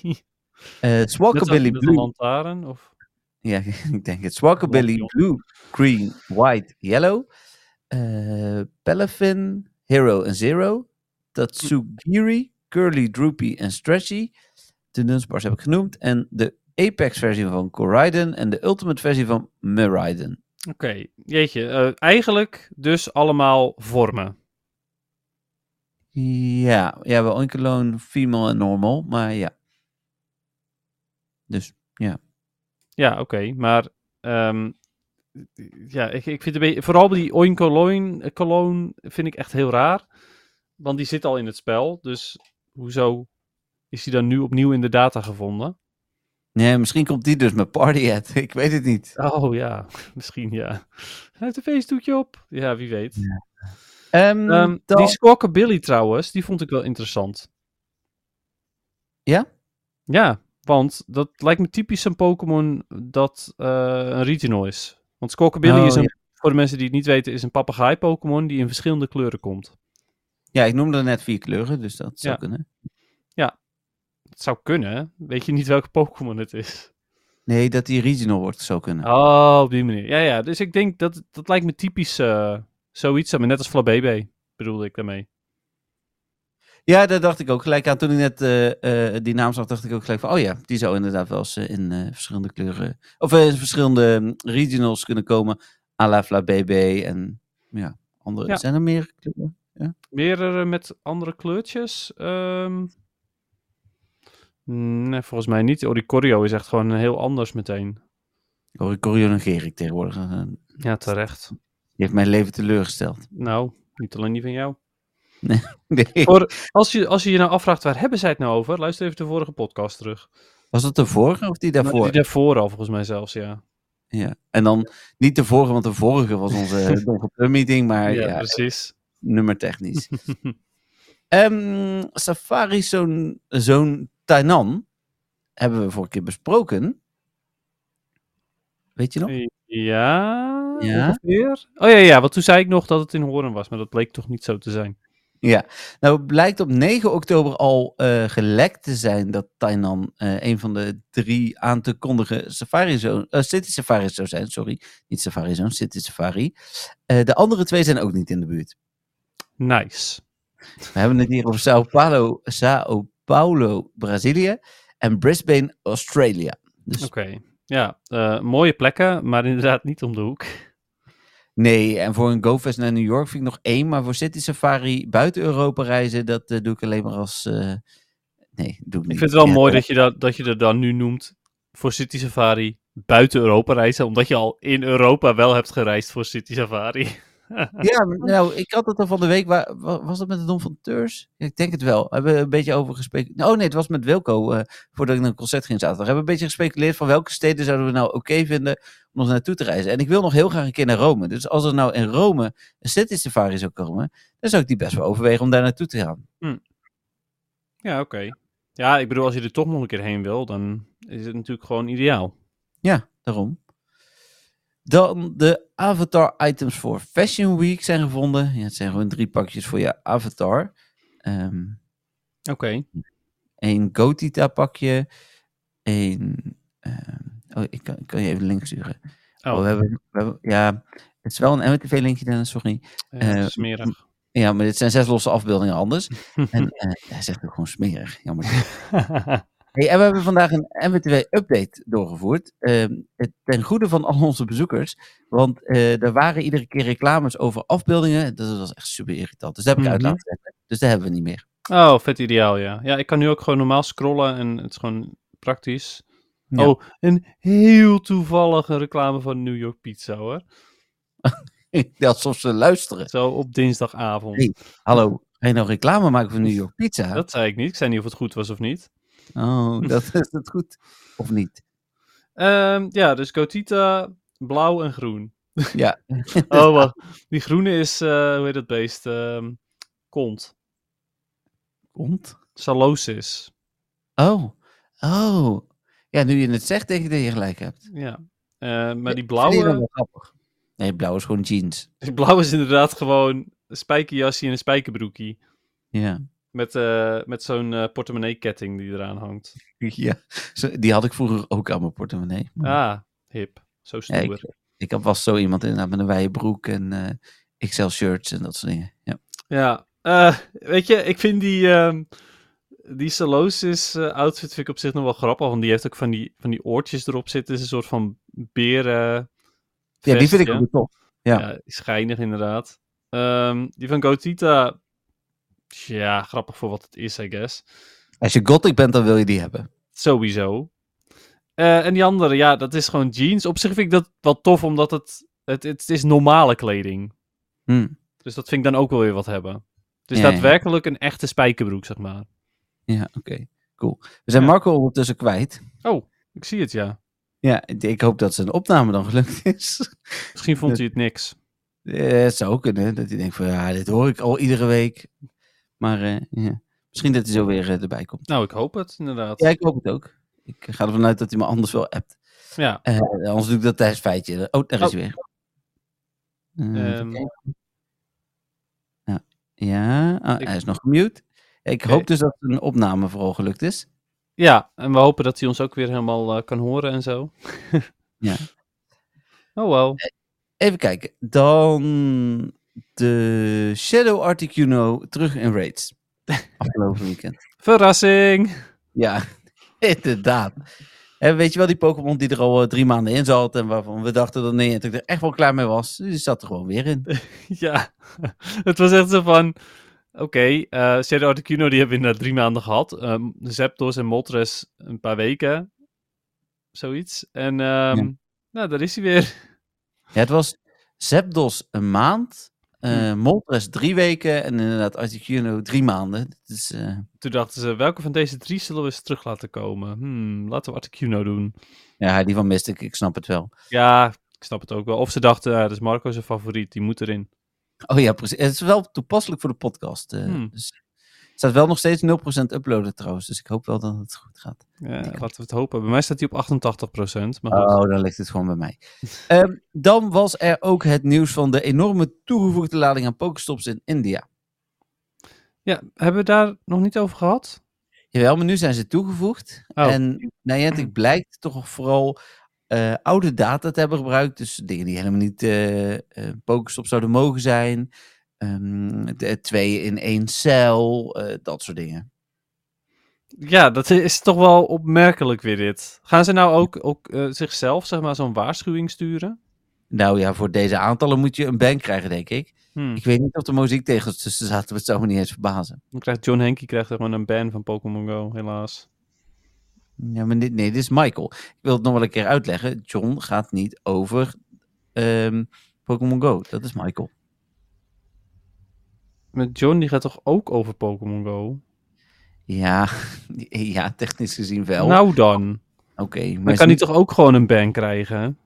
Eh Net Swalkabilly Blue. lantaarn, of... Ja, ik denk het. Swalkabilly. Blue, Green, White, Yellow. Pelafin, Hero en Zero. Tatsugiri, Curly, Droopy en Stretchy. De Dunsparce heb ik genoemd. En de Apex versie van Koraidon en de Ultimate versie van Miraidon. Oké, jeetje. eh, eigenlijk dus allemaal vormen. Ja, ja, wel Female en Normal, maar ja. Dus, Ja, oké. Maar ehm, ja, ik, ik vind een beetje, vooral die Oinkoloin cologne vind ik echt heel raar. Want die zit al in het spel. Dus hoezo is die dan nu opnieuw in de data gevonden? nee, misschien komt die dus met Party. Ik weet het niet. Oh ja, misschien ja. Hij heeft een feestdoekje op. Ja, wie weet. Dan- Die Squawkabilly trouwens, die vond ik wel interessant. Ja? Ja, want dat lijkt me typisch een Pokémon dat eh, een regional is. Want Squawkabilly Oh, is een, ja. voor de mensen die het niet weten, is een papegaai Pokémon die in verschillende kleuren komt. Ja, ik noemde net vier kleuren, dus dat zou Ja. kunnen. Het zou kunnen, weet je niet welke Pokémon het is. Nee, dat die regional wordt, zou kunnen. Oh, op die manier. Ja, ja, dus ik denk dat dat lijkt me typisch eh, zoiets, maar net als Flabébé bedoelde ik daarmee. Ja, daar dacht ik ook gelijk aan. Toen ik net eh, eh, die naam zag, dacht ik ook gelijk van... Oh ja, die zou inderdaad wel eens eh, in verschillende kleuren... Of in verschillende mm, regionals kunnen komen. à la Fla BB en ja, andere... Ja. Zijn er meer kleuren? Meerdere met andere kleurtjes? Ehm, nee, volgens mij niet. Oricorio is echt gewoon heel anders meteen. Oricorio negeer ik tegenwoordig. Ja, terecht. Die heeft mijn leven teleurgesteld. Nou, niet alleen die van jou. Nee. Voor, als, je, als je je nou afvraagt, waar hebben zij het nou over? Luister even de vorige podcast terug. Was dat de vorige of die daarvoor? Die daarvoor al, volgens mij zelfs, ja. Ja. En dan niet de vorige, want de vorige was onze meeting. Maar ja, ja, precies. nummertechnisch. Ehm Safari zo'n zo'n Tainan hebben we vorige keer besproken. Weet je nog? Ja, Ja? ongeveer. Oh ja, ja, want toen zei ik nog dat het in Hoorn was, maar dat bleek toch niet zo te zijn. Ja, nou het blijkt op 9 oktober al eh, gelekt te zijn dat Tainan eh, een van de drie aan te kondigen Safari Zone, eh, City Safari zou zijn. Sorry, niet Safari Zone, City Safari. Eh, de andere twee zijn ook niet in de buurt. Nice. We hebben het hier over Sao Paulo, Sao Paulo Brazilië en Brisbane, Australia. Dus Oké. Ja, eh, mooie plekken, maar inderdaad niet om de hoek. Nee, en voor een GoFest naar New York vind ik nog één, maar voor City Safari buiten Europa reizen, dat eh, doe ik alleen maar als... eh, nee, doe ik niet. Ik vind het wel Ja, mooi dat je, dat, dat je er dan nu noemt voor City Safari buiten Europa reizen, omdat je al in Europa wel hebt gereisd voor City Safari. Ja, nou, ik had het er van de week. Waar, wa- was dat met de Dom van Teurs? Ik denk het wel. We hebben een beetje over gespeculeerd. Oh nee, het was met Wilco. eh, voordat ik naar een concert ging zaterdag. We hebben een beetje gespeculeerd van welke steden zouden we nou oké vinden om nog naartoe te reizen. En ik wil nog heel graag een keer naar Rome. Dus als er nou in Rome een city safari zou komen, dan zou ik die best wel overwegen om daar naartoe te gaan. Ja, oké. Ja, ik bedoel, als je er toch nog een keer heen wil, dan is het natuurlijk gewoon ideaal. Ja, daarom. Dan de avatar items voor Fashion Week zijn gevonden. Ja, het zijn gewoon drie pakjes voor je avatar. Ehm Oké. een Gotita pakje, een... ehm, oh, ik kan, ik kan je even de link sturen. Oh, Oh, we hebben, we hebben, ja, het is wel een MWTV-linkje, Dennis, sorry. ja, eh, smerig. Ja, maar dit zijn zes losse afbeeldingen anders. en eh, hij zegt ook gewoon smerig, jammer. Hey, en we hebben vandaag een MWTV-update doorgevoerd. het- ten goede van al onze bezoekers. Want eh, er waren iedere keer reclames over afbeeldingen. Dat was echt super irritant. Dus daar heb ik uit Mhm. laten zetten. Dus dat hebben we niet meer. oh, vet ideaal, ja. Ja, ik kan nu ook gewoon normaal scrollen en het is gewoon praktisch. Ja. Oh, een heel toevallige reclame van New York Pizza, hoor. Ja, Alsof ze luisteren. Zo op dinsdagavond. Hey. Hallo, ga je nou reclame maken voor New York Pizza? Dat zei ik niet. Ik zei niet of het goed was of niet. Oh, dat is het goed. Of niet? Ehm, ja, dus Gotita, blauw en groen. Ja. Oh, wacht. Die groene is, eh, hoe heet dat beest? Ehm kont. Komt? Salosis. Oh. Oh. Ja, nu je het zegt, denk ik dat je gelijk hebt. Ja. Eh, maar die blauwe? Nee, blauw is gewoon jeans. die blauwe is inderdaad gewoon een spijkerjasje en een spijkerbroekie. Ja. Met, eh, met zo'n eh portemonnee-ketting die eraan hangt. ja. Die had ik vroeger ook aan mijn portemonnee. Maar- Ah, hip. Zo Ja, stoer. ik, ik had was zo iemand inderdaad met een wijde broek en eh XL shirts en dat soort dingen. Ja. Ja, eh, weet je, ik vind die, ehm die Salosis eh, outfit vind ik op zich nog wel grappig, want die heeft ook van die, van die oortjes erop zitten. Het is een soort van beren. ja, die vind ik ook tof. Ja. Ja, schijnig inderdaad. Ehm, die van Gotita, ja, grappig voor wat het is, I guess. Als je gothic bent, dan wil je die hebben. Sowieso. Eh, en die andere, ja, dat is gewoon jeans. Op zich vind ik dat wel tof, omdat het, het, het is normale kleding. Hm. Dus dat vind ik dan ook wel weer wat hebben. Het is Ja, ja. daadwerkelijk een echte spijkerbroek, zeg maar. Ja, oké. Cool. We zijn Ja. Marco ondertussen kwijt. Oh, ik zie het, ja. Ja, ik- hoop dat zijn opname dan gelukt is. Misschien vond hij het niks. Eh, het zou ook kunnen, dat hij denkt van ja, dit hoor ik al iedere week. Maar eh, ja. misschien dat hij zo weer eh, erbij komt. Nou, ik hoop het, inderdaad. Ja, ik hoop het ook. Ik ga ervan uit dat hij me anders wel appt. Ja, Eh, anders doe ik dat tijdens feitje. Oh, daar is Oh. hij weer. Eh, ehm, oké. Ja, ah, Ik- hij is nog gemute. Ik hoop dus dat een opname vooral gelukt is. ja, en we hopen dat hij ons ook weer helemaal kan horen en zo. Ja. Oh, wel. Even kijken. Dan de Shadow Articuno terug in raids. Afgelopen weekend. Verrassing! Ja, inderdaad. En weet je wel, die Pokémon die er al eh, drie maanden in zat en waarvan we dachten dat nee, dat ik er echt wel klaar mee was, die zat er gewoon weer in. Ja, het was echt zo van... Oké, eh Shadow Articuno die hebben we inderdaad drie maanden gehad. Ehm Zapdos en Moltres een paar weken. Zoiets. En Ja. nou, daar is hij weer. Ja, het was Zapdos een maand, Hm. Moltres drie weken en inderdaad Articuno drie maanden. Dus eh, Toen dachten ze, welke van deze drie zullen we eens terug laten komen? Hmm, laten we Articuno doen. ja, die van Mystic, ik snap het wel. Ja, ik snap het ook wel. Of ze dachten, ja, dat is Marco zijn favoriet, die moet erin. Oh ja, precies. Het is wel toepasselijk voor de podcast. eh, Hmm. dus staat wel nog steeds 0% uploaden trouwens. Dus ik hoop wel dat het goed gaat. Ja, laten we het hopen. Bij mij staat hij op 88%. Maar. Oh, dan ligt het gewoon bij mij. Ehm, dan was er ook het nieuws van de enorme toegevoegde lading aan Pokestops in India. Ja, hebben we daar nog niet over gehad? Jawel, maar nu zijn ze toegevoegd. Oh. En Niantic blijkt toch vooral eh, oude data te hebben gebruikt. Dus dingen die helemaal niet eh eh, Pokestop zouden mogen zijn. Ehm, de, twee in één cel, eh, dat soort dingen. Ja, dat is toch wel opmerkelijk weer dit. Gaan ze nou ook, ook eh, zichzelf zeg maar zo'n waarschuwing sturen? Nou ja, voor deze aantallen moet je een ban krijgen, denk ik. Hmm. Ik weet niet of er muziektegels tussen zaten, het zou me niet eens verbazen. Dan krijgt John Henke krijgt gewoon een ban van Pokémon Go, helaas. Ja, maar dit, nee, dit is Michael. Ik wil het nog wel een keer uitleggen. John gaat niet over ehm, Pokémon Go. Dat is Michael. Met John, die gaat toch ook over Pokémon Go? Ja, ja technisch gezien wel. Nou dan. Oké, Dan maar kan is hij niet- toch ook gewoon een ban krijgen?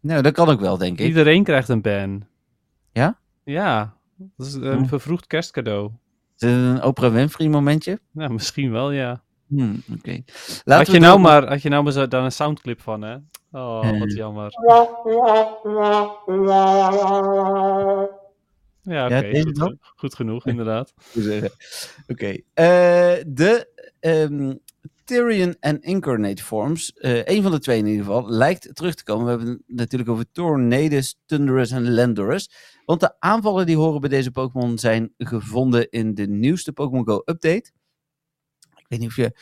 Nou, dat kan ook wel, denk ik. Iedereen krijgt een ban. Ja? Ja. Dat is een Hm. vervroegd kerstcadeau. Is het een Oprah Winfrey momentje? Nou, misschien wel, ja. Hmm, Oké. Had Laten je, nou dan- maar, had je nou maar zo, daar een soundclip van, hè? Oh, wat Eh. jammer. Ja, oké. Ja, goed, genoeg, inderdaad. Oké. Eh, de ehm Tyrion en Incarnate Forms, eh een van de twee in ieder geval, lijkt terug te komen. We hebben het natuurlijk over Tornadus, Thunderous en Landorus. Want de aanvallen die horen bij deze Pokémon zijn gevonden in de nieuwste Pokémon Go update. Ik weet niet of je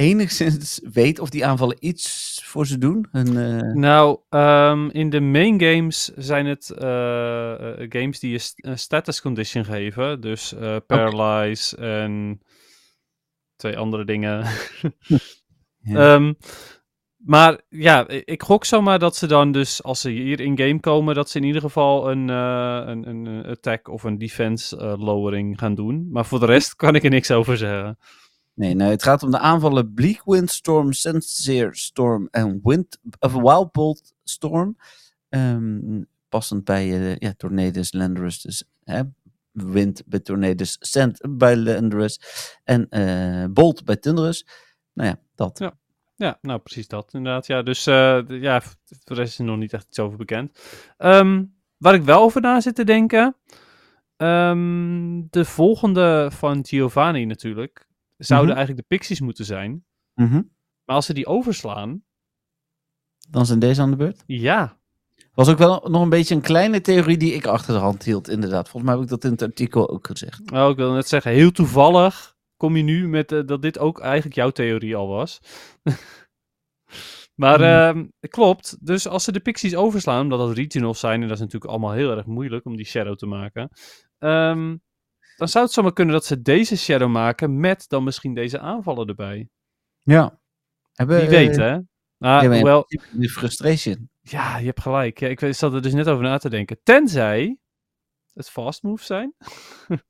enigszins weet of die aanvallen iets voor ze doen. Hun, eh, Nou, ehm, in de main games zijn het eh, eh, games die je st- een status condition geven. Dus eh Paralyze en twee andere dingen. Ja. Ehm, maar ja, ik gok zomaar dat ze dan dus, als ze hier in game komen, dat ze in ieder geval een, een, een attack of een defense lowering gaan doen. Maar voor de rest kan ik er niks over zeggen. Nee, nou, het gaat om de aanvallen Bleak Wind Storm, en Wind, of Wild Bolt Storm. Ehm, passend bij eh ja, Tornadus, Landorus. Dus hè, Wind bij Tornadus, Sand bij Landorus en eh, Bolt bij Thunderous. Nou ja, dat. Ja. Ja, nou precies dat inderdaad. Ja, dus d- ja, de rest is er nog niet echt iets over bekend. Ehm, waar ik wel over na zit te denken. ehm, de volgende van Giovanni natuurlijk. Zouden Mhm. eigenlijk de Pixies moeten zijn. Mhm. Maar als ze die overslaan. Dan zijn deze aan de beurt. Ja, Was ook wel nog een beetje een kleine theorie die ik achter de hand hield, inderdaad. Volgens mij heb ik dat in het artikel ook gezegd. nou, ik wil net zeggen, heel toevallig kom je nu met eh, dat dit ook eigenlijk jouw theorie al was. maar ehm, klopt, dus als ze de Pixies overslaan, omdat dat regionals zijn, en dat is natuurlijk allemaal heel erg moeilijk om die shadow te maken, ehm, dan zou het zomaar kunnen dat ze deze shadow maken met dan misschien deze aanvallen erbij. Ja. Hebben, Wie weet, eh, hè? Nou, ja, maar hoewel, De frustration. ja, je hebt gelijk. Ja, ik zat er dus net over na te denken. Tenzij het fast moves zijn.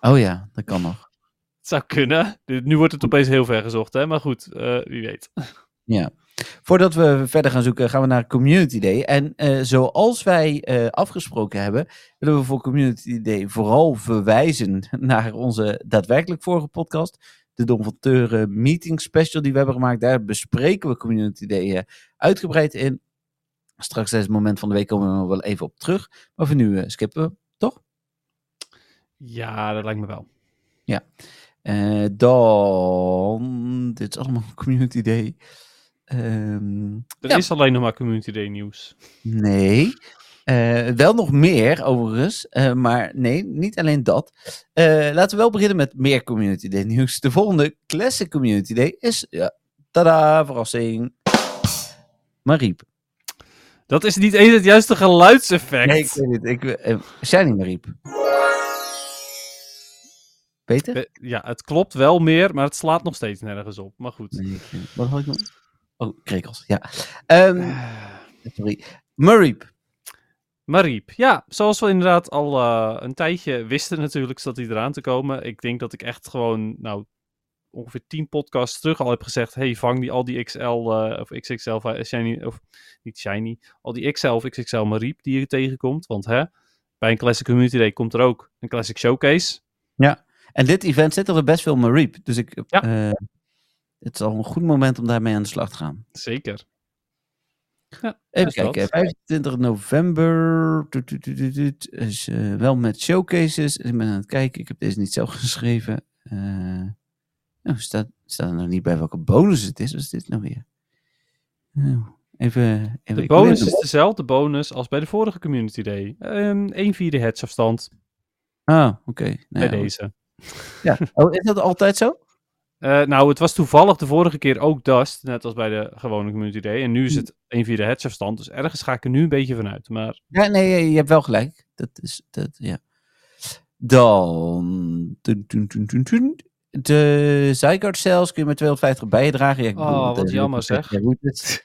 Oh ja, dat kan nog. Het zou kunnen. Nu wordt het opeens heel ver gezocht, hè? Maar goed, eh, wie weet. Ja. Voordat we verder gaan zoeken, gaan we naar Community Day. En eh, zoals wij eh, afgesproken hebben, willen we voor Community Day vooral verwijzen naar onze daadwerkelijk vorige podcast. De Don van Teuren Meeting Special die we hebben gemaakt. Daar bespreken we Community Day eh, uitgebreid in. Straks tijdens het moment van de week komen we er wel even op terug. Maar voor nu skippen we, toch? Ja, dat lijkt me wel. Eh, dan, dit is allemaal Community Day. Ehm, Er Ja. is alleen nog maar Community Day nieuws. Nee. Eh, wel nog meer, overigens. Eh, maar nee, niet alleen dat. Eh, laten we wel beginnen met meer Community Day nieuws. De volgende Classic Community Day is... Ja, tada, verrassing. Mariep. Dat is niet eens het juiste geluidseffect. Nee, ik weet het. Ik, Shiny Mariep. Beter? Ja, het klopt wel meer, maar het slaat nog steeds nergens op. Maar goed. Nee, ik- wat had ik nog? Oh, krekels, ja. Ehm, sorry. Mariep. Mariep, ja, zoals we inderdaad al eh, een tijdje wisten natuurlijk, zat hij eraan te komen. Ik denk dat ik echt gewoon, nou, ongeveer 10 podcasts terug al heb gezegd, hey, vang die, al die XL, eh, of XXL, eh, shiny, of niet shiny, al die XL of XXL Mariep die je tegenkomt. Want hè, bij een Classic Community Day komt er ook een Classic Showcase. En dit event zit er best veel Mareep. Dus ik, Ja. Het is al een goed moment om daarmee aan de slag te gaan. Zeker. Ja, Even dat. kijken, 25 november. Toet, toet, toet, toet, toet, Is eh, wel met showcases. Ik ben aan het kijken. Ik heb deze niet zelf geschreven. Eh oh, staat, staat er nog niet bij welke bonus het is. Wat is dit nou weer? Nou, even, even. De bonus is dezelfde bonus als bij de vorige Community Day. Een 1 vierde hedgeafstand Ah, oké. Nou bij ja, deze. Ja. Oh, is dat altijd zo? Eh, nou, het was toevallig de vorige keer ook Dust, net als bij de gewone Community Day. En nu is het 1 vierde hedgeafstand, dus ergens ga ik er nu een beetje vanuit. Maar Ja, nee, je- je hebt wel gelijk. Dat is, dat, ja. Dan. De Zygarde cells kun je met 250 bijdragen. Ja, ik Oh, wat jammer, zeg. Ja, goed, het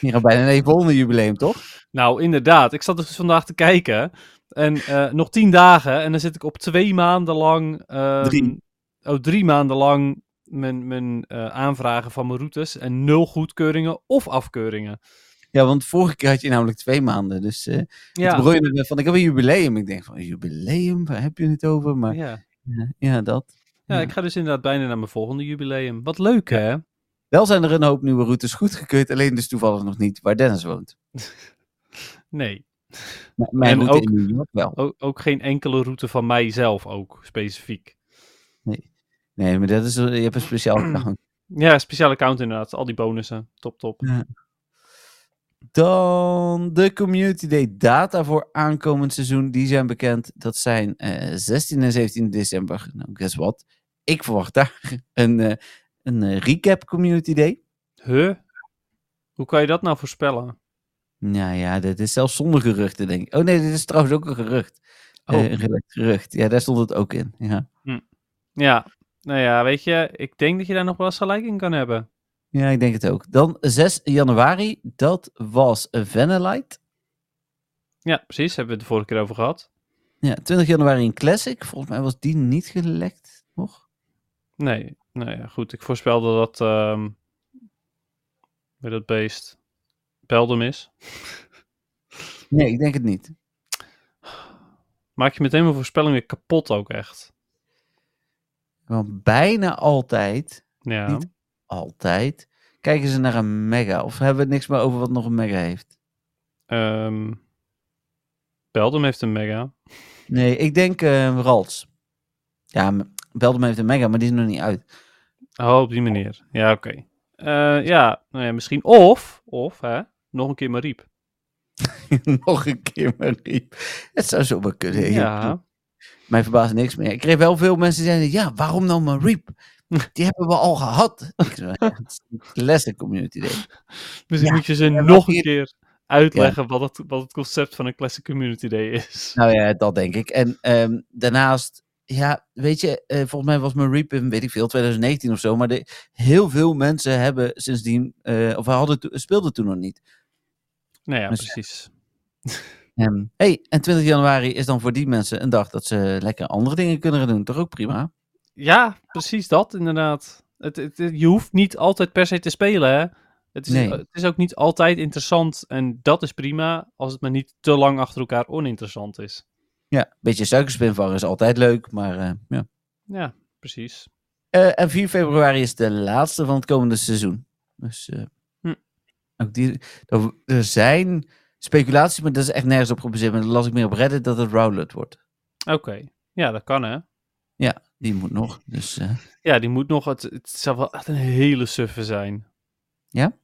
bijna een volgende jubileum, toch? Nou, inderdaad. Ik zat dus vandaag te kijken. En eh, nog tien dagen. En dan zit ik op twee maanden lang. ehm, Drie. Oh, drie maanden lang. Mijn, mijn eh, aanvragen van mijn routes. En nul goedkeuringen of afkeuringen. Ja, want vorige keer had je namelijk twee maanden. Dus eh Ja, toen begon je van, ik heb een jubileum. Ik denk van, een jubileum? Waar heb je het over? Maar ja, ja. ja, dat. ja, Ja. ik ga dus inderdaad bijna naar mijn volgende jubileum. Wat leuk, hè? Wel zijn er een hoop nieuwe routes goedgekeurd. Alleen dus toevallig nog niet waar Dennis woont. Nee. M- Mijn En route ook- in New York wel. Ook, ook geen enkele route van mijzelf ook, specifiek. Nee, maar dat is, je hebt een speciaal account. Ja, speciaal account inderdaad. Al die bonussen. Top, top. Dan de Community Day data voor aankomend seizoen. Die zijn bekend. Dat zijn eh 16 en 17 december. Nou, guess what? Ik verwacht daar een, eh, een eh, recap Community Day. Huh? Hoe kan je dat nou voorspellen? Nou ja, dit is zelfs zonder geruchten, denk ik. Oh nee, dit is trouwens ook een gerucht. Oh. Een gerucht. Ja, daar stond het ook in. Ja. Ja, nou ja, weet je, ik denk dat je daar nog wel eens gelijk in kan hebben. ja, ik denk het ook. Dan 6 januari. Dat was Vanillite. Ja, precies. Hebben we het de vorige keer over gehad. Ja, 20 januari een Classic. Volgens mij was die niet gelekt nog. Nee, nou ja, goed. Ik voorspelde dat, ehm bij dat beest Beldum is. Nee, ik denk het niet. Maak je meteen mijn voorspelling weer kapot ook echt. Want bijna altijd, Ja, Niet. altijd, kijken ze naar een mega. Of hebben we het niks meer over wat nog een mega heeft? ehm Beldum heeft een mega. Nee, ik denk eh Rals. Ja, Beldum heeft een mega, maar die is nog niet uit. Oh, op die manier. Ja, oké. Eh, ja, nou ja, misschien. Of, of, hè, nog een keer Mariep. nog een keer maar riep. Het zou zo wel kunnen. Ja, Mij verbaast niks meer. Ik kreeg wel veel mensen die zeiden, ja, waarom nou maar Reap? Die hebben we al gehad. Ik zei, ja, het is een classic community day. misschien Ja, moet je ze ja, nog een keer uitleggen wat, het, wat het concept van een Classic Community Day is. Nou ja, dat denk ik. En ehm, daarnaast, ja, weet je, eh, volgens mij was mijn Reap in, weet ik veel, 2019 of zo. Maar de, heel veel mensen hebben sindsdien, eh, of hadden, speelden toen nog niet. Nou ja, Dus- precies. Ehm, hey, en 20 januari is dan voor die mensen een dag dat ze lekker andere dingen kunnen gaan doen. Toch ook prima? Ja, precies dat inderdaad. Het, het, het- je hoeft niet altijd per se te spelen, hè. Het is, Nee. het is ook niet altijd interessant en dat is prima als het maar niet te lang achter elkaar oninteressant is. Ja, een beetje suikerspinvar is altijd leuk, maar eh, ja. Ja, precies. Eh, en 4 februari is de laatste van het komende seizoen. Dus eh, Hm. ook die, er zijn speculaties, maar dat is echt nergens op gebaseerd. Maar dan las ik meer op Reddit dat het Rowlet wordt. Oké, ja, dat kan hè. Die moet nog. Dus eh, Ja, die moet nog, het, het zou wel echt een hele suffe zijn. Ja?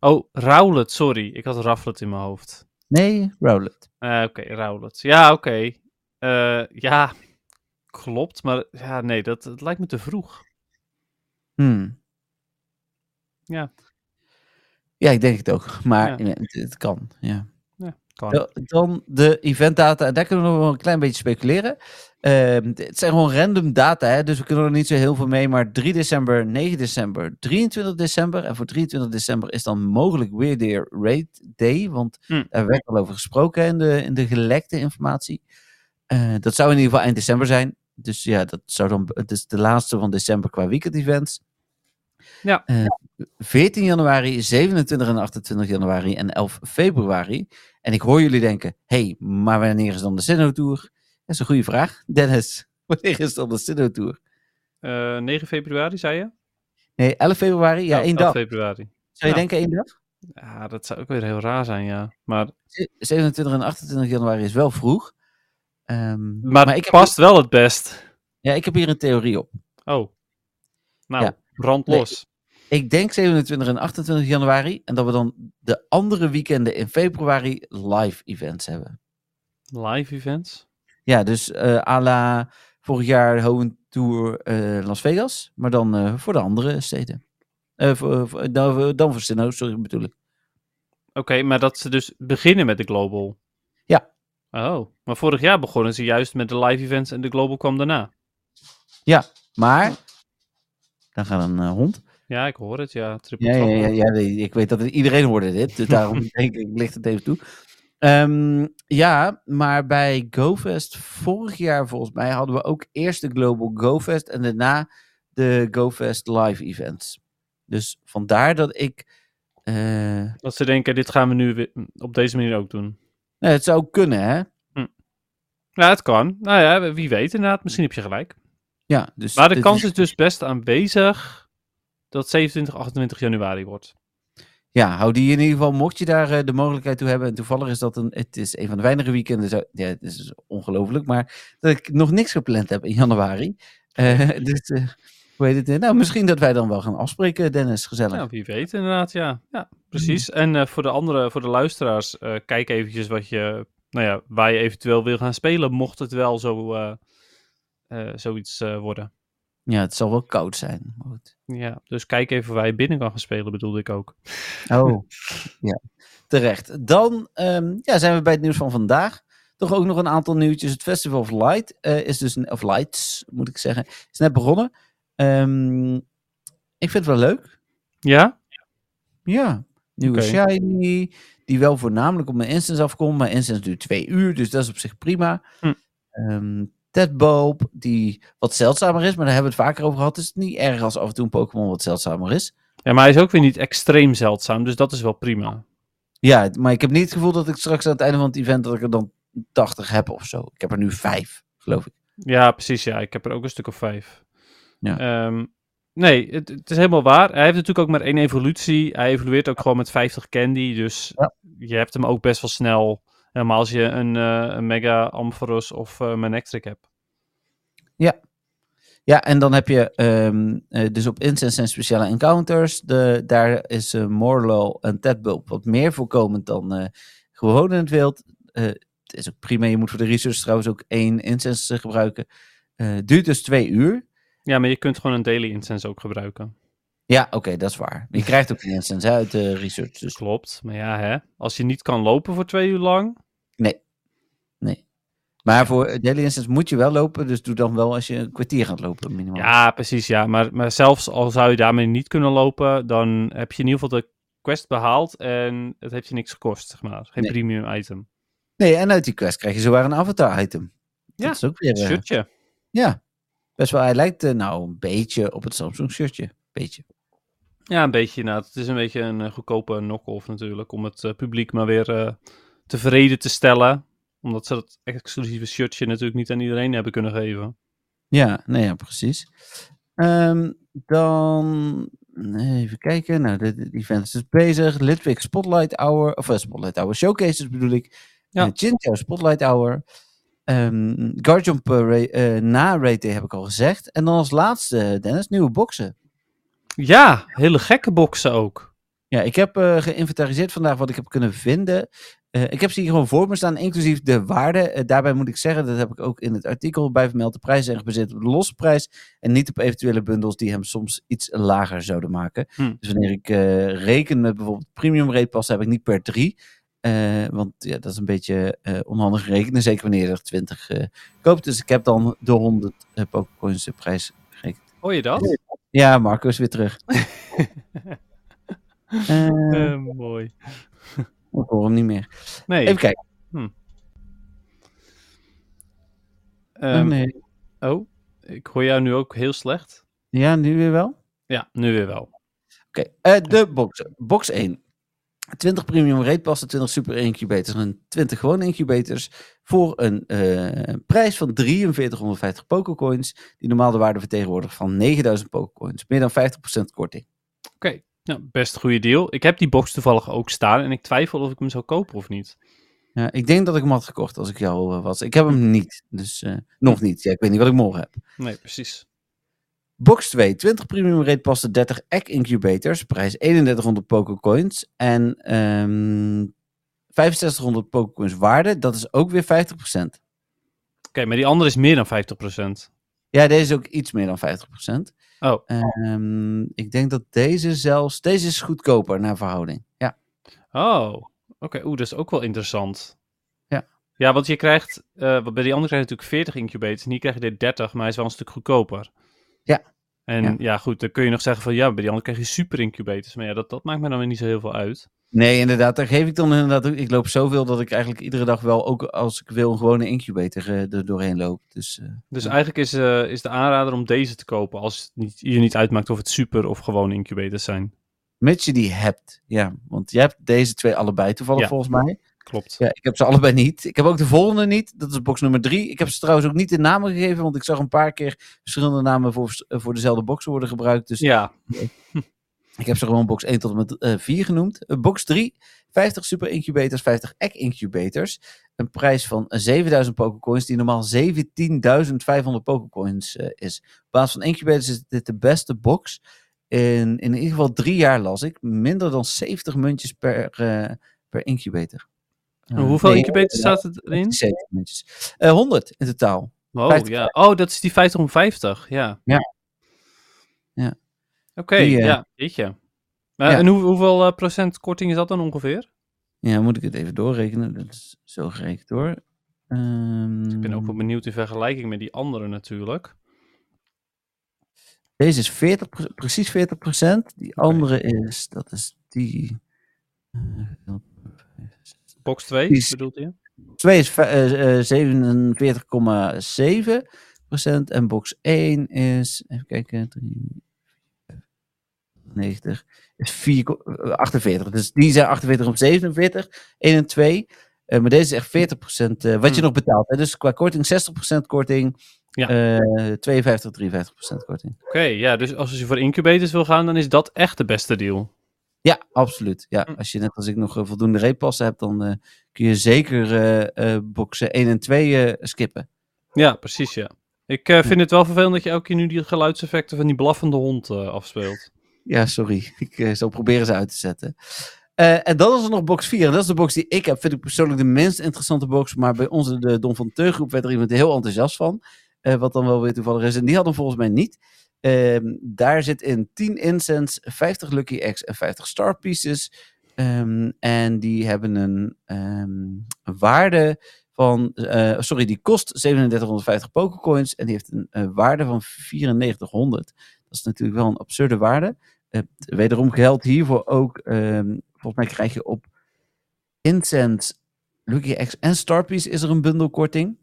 Oh, Rowlet, sorry. Ik had Rafflet in mijn hoofd. nee, Rowlet. Eh, oké, Rowlet. Ja, oké. Eh, ja, klopt. Maar ja, nee, dat, dat lijkt me te vroeg. Hmm. Ja. Ja, ik denk het ook. Maar Ja. ja, het, het kan. Ja. Kan. Dan de eventdata. Daar kunnen we nog wel een klein beetje speculeren. Ehm, het zijn gewoon random data, hè, dus we kunnen er niet zo heel veel mee. Maar 3 december, 9 december, 23 december. En voor 23 december is dan mogelijk weer de Raid Day. Want Hm. daar werd al over gesproken hè, in de, in de gelekte informatie. Eh, dat zou in ieder geval eind december zijn. Dus ja, dat zou dan, het is de laatste van december qua weekend events. Ja. Eh, 14 januari, 27 en 28 januari en 11 februari. En ik hoor jullie denken, hey, maar wanneer is dan de Sinnoh Tour? Dat is een goede vraag. Dennis, wanneer is dan de Sinnoh Tour? Eh, 9 februari, zei je? Nee, 11 februari, ja, Oh, één 11 dag. februari. Zou je ja. denken één dag? Ja, dat zou ook weer heel raar zijn, ja. Maar, 27 en 28 januari is wel vroeg. Ehm, maar, ik heb, past wel het best. ja, ik heb hier een theorie op. Oh. Nou, Ja. brand los. Ik denk 27 en 28 januari. En dat we dan de andere weekenden in februari live events hebben. Live events? Ja, dus eh à la vorig jaar Hohen Tour eh, Las Vegas. Maar dan eh, voor de andere steden. Voor, voor- dan, dan voor Sinnoh, sorry bedoel ik. Oké, maar dat ze dus beginnen met de Global. Ja. Oh, maar vorig jaar begonnen ze juist met de live events en de Global kwam daarna. Maar, dan gaat een hond. Ja, ik hoor het, ja. Triple Ja, ja, ja, ja, nee, ik weet dat het- iedereen hoorde dit. Dus daarom denk ik, licht het even toe. Ehm, ja, maar bij GoFest vorig jaar volgens mij hadden we ook eerst de Global GoFest en daarna de GoFest live events. Dus vandaar dat ik... eh, Dat ze denken, dit gaan we nu weer op deze manier ook doen. nou, het zou kunnen, hè? Ja, het kan. Nou ja, wie weet inderdaad. Misschien heb je gelijk. Ja, dus Maar de kans is- is dus best aanwezig dat 27, 28 januari wordt. Ja, hou die in ieder geval, mocht je daar eh, de mogelijkheid toe hebben. En toevallig is dat een, het is een van de weinige weekenden. Zo, ja, het is ongelooflijk, maar dat ik nog niks gepland heb in januari. Eh, dus, eh, hoe heet het? Nou, misschien dat wij dan wel gaan afspreken, Dennis. Gezellig. Ja, wie weet inderdaad, ja. Ja, precies. En eh, voor de andere, voor de luisteraars, kijk eventjes wat je, nou ja, waar je eventueel wil gaan spelen, mocht het wel zo, zoiets worden. Ja, het zal wel koud zijn. maar goed. Ja, dus kijk even waar je binnen kan gaan spelen, bedoelde ik ook. Oh, ja. Terecht. Dan ehm, ja, zijn we bij het nieuws van vandaag. Toch ook nog een aantal nieuwtjes. Het Festival of Light eh, is dus, of Lights moet ik zeggen, is net begonnen. Ehm, ik vind het wel leuk. Ja? Ja, nieuwe. Shiny, die wel voornamelijk op mijn instance afkomt, maar instance duurt twee uur, dus dat is op zich prima. Hm. Ehm, Ted Bulb, die wat zeldzamer is, maar daar hebben we het vaker over gehad. Het is niet erg als af en toe een Pokémon wat zeldzamer is. Ja, maar hij is ook weer niet extreem zeldzaam, dus dat is wel prima. Ja, maar ik heb niet het gevoel dat ik straks aan het einde van het event dat ik er dan 80 heb of zo. Ik heb er nu vijf, geloof ik. Ja, precies, ja. Ik heb er ook een stuk of vijf. Ja. Ehm, nee, het, het is helemaal waar. Hij heeft natuurlijk ook maar één evolutie. Hij evolueert ook gewoon met 50 candy, dus Ja. je hebt hem ook best wel snel. Helemaal als je een, eh, een Mega Ampharos of uh, Manectric hebt. Ja, en dan heb je um, uh, dus op Incense en speciale encounters. De, daar is uh, Morlo en Tedbulb wat meer voorkomend dan gewoon in het wild. Het is ook prima. Je moet voor de research trouwens ook één incense gebruiken. Duurt dus twee uur. Ja, maar je kunt gewoon een daily incense ook gebruiken. Ja, oké, okay, dat is waar. Je krijgt ook een incense uit de research. Dus. Klopt, maar ja, hè? als je niet kan lopen voor twee uur lang. Maar voor daily instance moet je wel lopen, dus doe dan wel als je een kwartier gaat lopen, minimaal. Ja, precies, ja. Maar, maar zelfs al zou je daarmee niet kunnen lopen, dan heb je in ieder geval de quest behaald en het heeft je niks gekost, zeg maar. Geen Nee. premium item. Nee, en uit die quest krijg je zowaar een avatar item. Ja, dat is ook weer... Uh, shirtje. Ja, best wel. Hij lijkt uh, nou een beetje op het Samsung shirtje. Beetje. Ja, een beetje. Nou, het is een beetje een uh, goedkope knock-off natuurlijk, om het uh, publiek maar weer uh, tevreden te stellen. Omdat ze dat exclusieve shirtje natuurlijk niet aan iedereen hebben kunnen geven. Ja, nee, ja, precies. Um, dan even kijken. Nou, de, event is dus bezig. Litwick Spotlight Hour, of uh, Spotlight Hour Showcases bedoel ik. Ja. Uh, Chinchou Spotlight Hour. Um, Guardian uh, na Rate heb ik al gezegd. En dan als laatste, Dennis, nieuwe boxen. Ja, hele gekke boxen ook. Ja, ik heb uh, geïnventariseerd vandaag wat ik heb kunnen vinden. Uh, ik heb ze hier gewoon voor me staan, inclusief de waarde. Uh, daarbij moet ik zeggen, dat heb ik ook in het artikel bij vermeld. De prijzen zijn gebaseerd op de losse prijs en niet op eventuele bundels die hem soms iets lager zouden maken. Hm. Dus wanneer ik reken met bijvoorbeeld premium rate pas, heb ik niet per drie. Want ja, dat is een beetje onhandig rekenen, zeker wanneer je er 20 uh, koopt. Dus ik heb dan de 100 uh, Pokécoins prijs gerekend. Hoor je dat? Ja, Marco is weer terug. uh, mooi. Ik hoor hem niet meer. Nee. Even kijken. Hm. Um, oh, nee. oh, ik hoor jou nu ook heel slecht. Ja, nu weer wel? Ja, nu weer wel. Oké, eh, de box. Box 1. 20 premium reetpassen, 20 super incubators en 20 gewone incubators voor een eh, prijs van 4350 pokercoins, die normaal de waarde vertegenwoordigt van 9000 pokercoins. Meer dan 50% korting. Oké, nou, best een goede deal. Ik heb die box toevallig ook staan en ik twijfel of ik hem zou kopen of niet. Ja, ik denk dat ik hem had gekocht als ik jou eh, was. Ik heb hem niet, dus eh, nog niet. Ja, ik weet niet wat ik morgen heb. Nee, precies. Box 2, 20 premium reetpassen, 30 egg incubators, prijs 3100 pokercoins en ehm 6500 pokercoins waarde, dat is ook weer 50%. Oké, maar die andere is meer dan 50%. Ja, deze is ook iets meer dan 50%. Oh, Ehm, ik denk dat deze zelfs, deze is goedkoper naar verhouding. Ja, oh. Oké, oeh, dat is ook wel interessant. Ja. Ja, want je krijgt, want bij die andere krijg je natuurlijk 40 incubators en hier krijg je dit 30, maar hij is wel een stuk goedkoper. Ja. En Ja. ja. goed, dan kun je nog zeggen van ja, bij die andere krijg je super incubators. Maar ja, dat, dat maakt me dan weer niet zo heel veel uit. Nee, inderdaad, daar geef ik dan inderdaad ook. Ik loop zoveel dat ik eigenlijk iedere dag wel, ook als ik wil, een gewone incubator eh, er doorheen loop. Dus eh, Dus Ja. eigenlijk is, eh, is de aanrader om deze te kopen als het niet, je niet uitmaakt of het super of gewoon incubators zijn. mits je die hebt, ja. Want je hebt deze twee allebei toevallig Ja. volgens mij. Klopt. Ja, ik heb ze allebei niet. Ik heb ook de volgende niet. Dat is box nummer drie. Ik heb ze trouwens ook niet in namen gegeven, want ik zag een paar keer verschillende namen voor, voor dezelfde box worden gebruikt. Dus Ja, ik heb ze gewoon box 1 tot en met eh 4 genoemd. Eh, box 3, 50 super incubators, 50 egg incubators. Een prijs van 7000 pokercoins, die normaal 17.500 pokercoins eh, is. Op basis van incubators is dit de beste box. In, in ieder geval drie jaar las ik. Minder dan 70 muntjes per, eh, per incubator. Eh, hoeveel nee, incubators staat erin? 70 muntjes. Eh 100 in totaal. Oh, 50. ja. oh, dat is die 50 om 50, ja. Ja. Ja. Oké, eh, ja, weet je. Maar, ja. En hoe, hoeveel eh, procent korting is dat dan ongeveer? Ja, moet ik het even doorrekenen. Dat is zo gerekend hoor. Ehm, Ik ben ook wel benieuwd in vergelijking met die andere natuurlijk. Deze is 40, precies 40% Die andere is, dat is die. eh, Box 2 Die is- bedoelt je? 2 is eh, 47,7% en box 1 is, even kijken, 3, 90, is 4, eh, 48. Dus die zijn 48 op 47, 1 en 2. Eh, maar deze is echt 40% eh, wat je Hmm. nog betaalt. Hè? Dus qua korting 60% korting, Ja. eh 52, 53% korting. Oké, ja, dus als je voor incubators wil gaan, dan is dat echt de beste deal. Ja, absoluut. Ja, Hm. als je net als ik nog voldoende reepassen hebt, dan kun je zeker boxen 1 en 2 eh, skippen. Ja, precies, ja. Ik vind het wel vervelend dat je elke keer nu die geluidseffecten van die blaffende hond afspeelt. Ja, sorry. Ik eh, zal proberen ze uit te zetten. Eh, en dan is er nog box 4. En dat is de box die ik heb. Vind ik persoonlijk de minst interessante box. Maar bij onze de Don van Teu groep werd er iemand heel enthousiast van. Eh, wat dan wel weer toevallig is. En die had hem volgens mij niet. Ehm, daar zit in 10 incense, 50 Lucky Eggs en 50 Star Pieces. Ehm, en die hebben een, ehm, waarde van... sorry, die kost 3750 pokercoins. En die heeft een waarde van 9400. Dat is natuurlijk wel een absurde waarde. Eh, wederom geldt hiervoor ook, ehm, volgens mij krijg je op Incense, Lucky X en Starpiece is er een bundelkorting.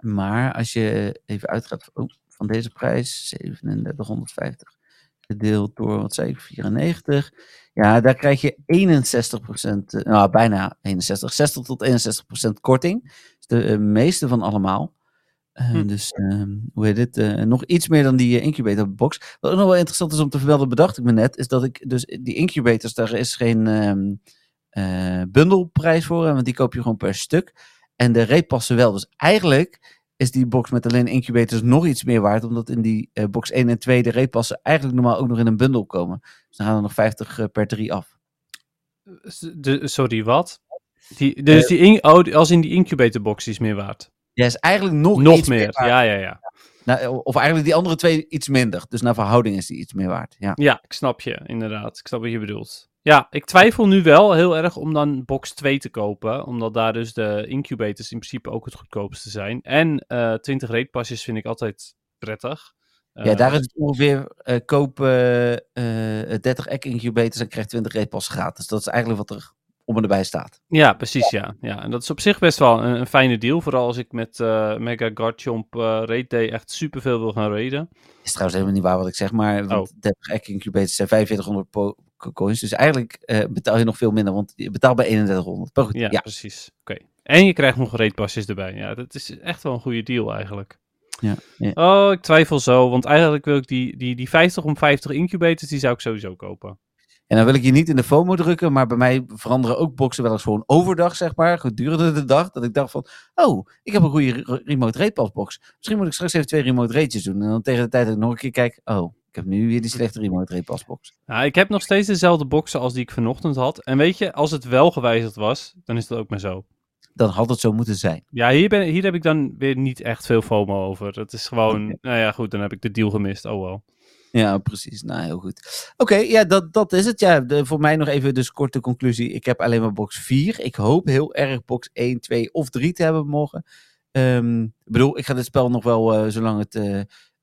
Maar als je even uitgaat oh, van deze prijs, 3750 gedeeld door, wat zei ik, 94. Ja, daar krijg je 61%, eh, nou bijna 61, 60 tot 61% korting. Is de eh, meeste van allemaal. Eh, Hm. Dus ehm, hoe heet dit? eh, nog iets meer dan die eh, incubator box. Wat ook nog wel interessant is om te vermelden, bedacht ik me net, is dat ik dus die incubators, daar is geen ehm eh, bundelprijs voor, want die koop je gewoon per stuk. En de reepassen wel. Dus eigenlijk is die box met alleen incubators nog iets meer waard, omdat in die box 1 en 2 de reepassen eigenlijk normaal ook nog in een bundel komen. Dus dan gaan er nog 50 eh, per 3 af. De, sorry, wat? Die, dus die in, oh, die- als in die incubatorbox is meer waard. Ja, is eigenlijk nog, Nog iets meer, ja, ja, ja. Nou, of eigenlijk die andere twee iets minder. Dus naar verhouding is die iets meer waard. Ja. Ja, ik snap je, inderdaad. Ik snap wat je bedoelt. Ja, ik twijfel nu wel heel erg om dan box 2 te kopen. Omdat daar dus de incubators in principe ook het goedkoopste zijn. En eh 20 reetpasjes vind ik altijd prettig. ja, Eh, daar is het ongeveer eh koop eh, eh, 30 egg incubators en krijg 20 reetpassen gratis. Dat is eigenlijk wat er om erbij staat. Ja, precies, ja. ja. En dat is op zich best wel een, een fijne deal. Vooral als ik met eh, Mega Garchomp eh Raid Day echt superveel wil gaan raiden. Is trouwens helemaal niet waar wat ik zeg, maar Oh. 30 Egg Incubators zijn 4500 po- co- coins. Dus eigenlijk eh, betaal je nog veel minder, want je betaalt bij 3100. Maar goed, Ja, ja. precies. Oké. En je krijgt nog raidpasjes erbij. Ja, dat is echt wel een goede deal eigenlijk. Ja, ja. Oh, ik twijfel zo. Want eigenlijk wil ik die, die, die 50 om 50 incubators, die zou ik sowieso kopen. En dan wil ik je niet in de FOMO drukken, maar bij mij veranderen ook boxen wel eens gewoon overdag, zeg maar, gedurende de dag. Dat ik dacht van, oh, ik heb een goede re- remote rate pass box. Misschien moet ik straks even twee remote ratejes doen. En dan tegen de tijd dat ik nog een keer kijk, oh, ik heb nu weer die slechte remote rate pass box. Nou, ik heb nog steeds dezelfde boxen als die ik vanochtend had. En weet je, als het wel gewijzigd was, dan is dat ook maar zo. Dan had het zo moeten zijn. Ja, hier, ben, hier heb ik dan weer niet echt veel FOMO over. Het is gewoon, nou ja, goed, dan heb ik de deal gemist. Oh wel. Ja, precies. Nou, heel goed. Oké, ja, dat, dat is het. Ja, voor mij nog even dus korte conclusie. Ik heb alleen maar box 4. Ik hoop heel erg box 1, 2 of 3 te hebben morgen. Ehm, ik bedoel, ik ga dit spel nog wel, eh, zolang het eh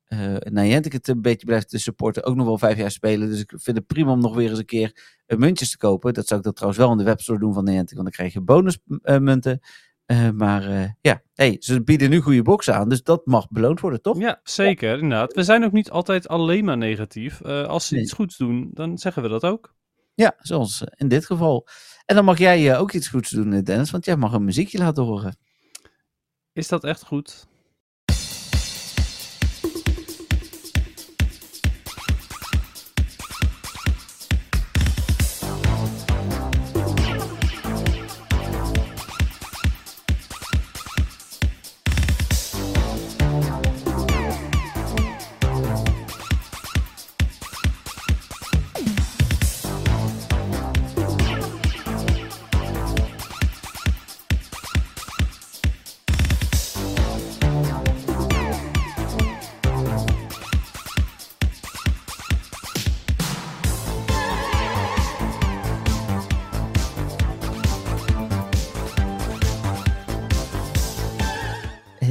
eh Niantic het een beetje blijft te supporten, ook nog wel vijf jaar spelen. Dus ik vind het prima om nog weer eens een keer eh, muntjes te kopen. Dat zou ik dat trouwens wel in de webstore doen van Niantic, want dan krijg je bonusmunten. Eh, maar eh, ja, hey, ze bieden nu goede boxen aan, dus dat mag beloond worden, toch? Ja, zeker, inderdaad. We zijn ook niet altijd alleen maar negatief. Eh, als ze Nee. iets goeds doen, dan zeggen we dat ook. Ja, zoals in dit geval. En dan mag jij ook iets goeds doen, Dennis, want jij mag een muziekje laten horen. Is dat echt goed?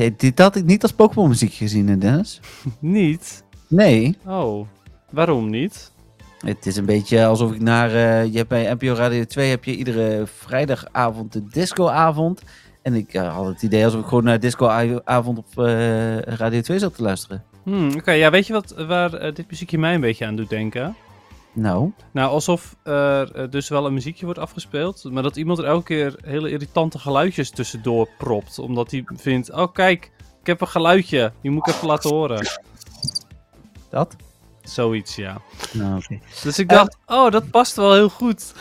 Hey, dit had ik niet als Pokémon muziek gezien, Dennis. Niet? Nee, Oh, waarom niet? het is een beetje alsof ik naar... eh, je hebt bij NPO Radio 2 heb je iedere vrijdagavond de discoavond. En ik eh, had het idee alsof ik gewoon naar discoavond op eh, Radio 2 zat te luisteren. Hmm, Oké, ja, weet je wat, waar dit muziekje mij een beetje aan doet denken? Nou, Nou, alsof er eh, dus wel een muziekje wordt afgespeeld, maar dat iemand er elke keer hele irritante geluidjes tussendoor propt. Omdat hij vindt, oh kijk, ik heb een geluidje, die moet ik even laten horen. dat? Zoiets, ja. Nou, oké. Dus ik dacht, oh, dat past wel heel goed.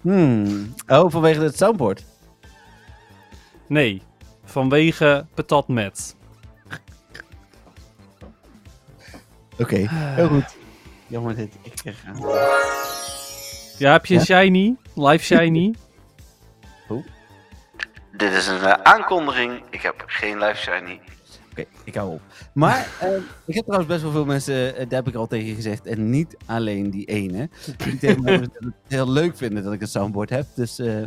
Hmm. Oh, vanwege het soundboard. Nee, vanwege patat met. Oké, heel goed. Jammer dit. Ik ga... Ja, heb je een Ja? shiny? Live shiny? Dit is een eh, aankondiging. Ik heb geen live shiny. Oké, ik hou op. Maar eh, ik heb trouwens best wel veel mensen, eh, daar heb ik al tegen gezegd, en niet alleen die ene, die tegen mij het heel leuk vinden dat ik een soundboard heb. Dus eh,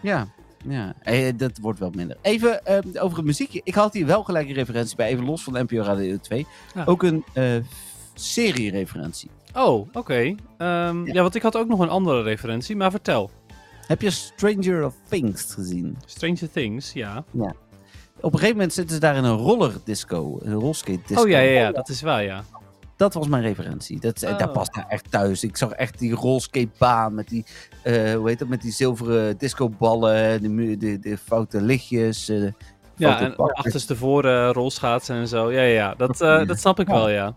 ja, ja eh, dat wordt wel minder. Even eh, over het muziekje. Ik had hier wel gelijk een referentie bij, even los van NPO Radio 2. Ja. Ook een eh serie-referentie. Oh, oké. Ehm, Ja. ja. want ik had ook nog een andere referentie, maar vertel. Heb je Stranger of Things gezien? Stranger Things, ja. Op een gegeven moment zitten ze daar in een rollerdisco, een rolskate disco. Oh ja, ja, ja, dat is waar, ja. Dat was mijn referentie. Dat, eh, Daar Oh. past daar echt thuis. Ik zag echt die rolskatebaan met die, eh, hoe heet dat, met die zilveren discoballen, de, de, de foute lichtjes. eh, Ja, foute en achterstevoren rolschaatsen en zo. Ja, ja, ja. Dat, Ja. dat snap ik Ja. wel, ja.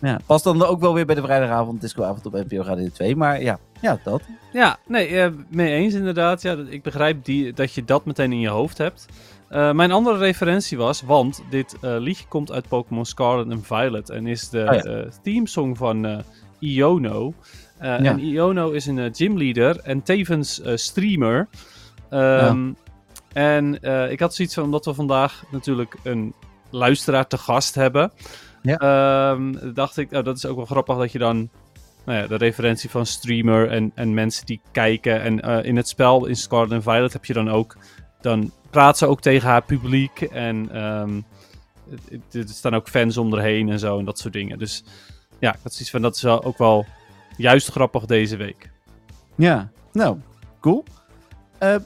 Ja, past dan ook wel weer bij de vrijdagavond discoavond op NPO Radio 2. Maar ja, ja dat. Ja, nee, eh, mee eens inderdaad. Ja, ik begrijp die, dat je dat meteen in je hoofd hebt. Eh, mijn andere referentie was, want dit eh, liedje komt uit Pokémon Scarlet en Violet en is de Oh ja. van Iono. Ja. En Iono is een gymleader en tevens streamer. Ehm, En ik had zoiets van, omdat we vandaag natuurlijk een luisteraar te gast hebben, Ja. ehm, dacht ik, oh, dat is ook wel grappig dat je dan nou ja, de referentie van streamer en, en mensen die kijken. En eh, in het spel, in Scarlet and Violet, heb je dan ook, dan praat ze ook tegen haar publiek en ehm, er staan ook fans om haar heen en zo en dat soort dingen. Dus ja, ik had zoiets van, dat is wel ook wel juist grappig deze week. Ja, nou, cool. Eh,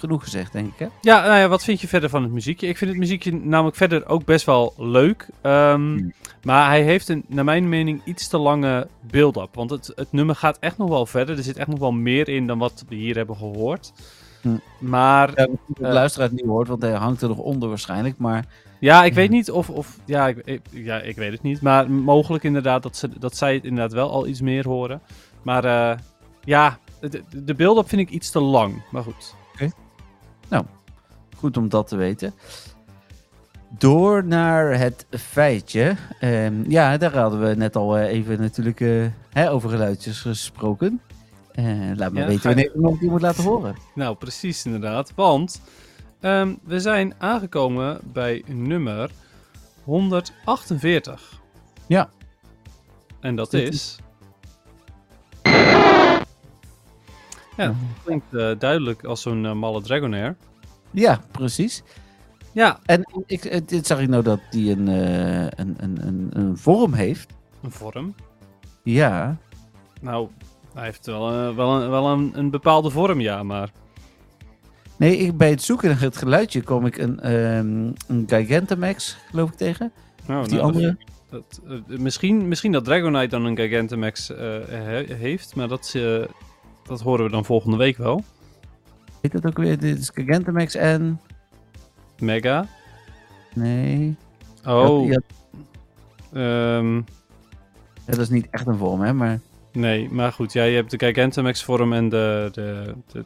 genoeg gezegd, denk ik, hè? Ja, nou ja, wat vind je verder van het muziekje? Ik vind het muziekje namelijk verder ook best wel leuk. Ehm, Hmm. Maar hij heeft een, naar mijn mening iets te lange build-up. Want het, het nummer gaat echt nog wel verder. Er zit echt nog wel meer in dan wat we hier hebben gehoord. Hmm. Maar Ja, de Eh. luisteraar het niet hoort, want hij hangt er nog onder waarschijnlijk. Maar ja, ik weet niet of... of ja, ik, ik- ja, ik weet het niet. Maar mogelijk inderdaad dat, ze, dat zij het inderdaad wel al iets meer horen. Maar eh, ja, de, de build-up vind ik iets te lang. Maar goed. Goed om dat te weten. Door naar het feitje. Ehm, ja, daar hadden we net al eh, even natuurlijk eh, hè, over geluidjes gesproken. Eh, laat me Ja, weten wanneer een keer moet laten horen. Nou, precies inderdaad. Want ehm, we zijn aangekomen bij nummer 148. Ja. En dat is... Ja, dat klinkt eh, duidelijk als zo'n eh, malle Dragonair. Ja, precies. Ja, En ik, eh, dit zag ik nou dat die een, een, een, een, een vorm heeft. een vorm. Ja, Nou, hij heeft wel, wel, een, wel een, een bepaalde vorm, ja, maar... Nee, ik, bij het zoeken naar het geluidje kwam ik een, ehm een Gigantamax, geloof ik, tegen. Nou, Of die nou, andere. Dat, misschien, misschien dat Dragonite dan een Gigantamax he- heeft, maar dat, eh, dat horen we dan volgende week wel. Weet dat ook weer? Dit is Gigantamax en... Mega. Nee. Oh, Ja, ehm, ja, dat is niet echt een vorm, hè, maar... nee, maar goed. Ja, je hebt de Gigantamax vorm en de, de, de,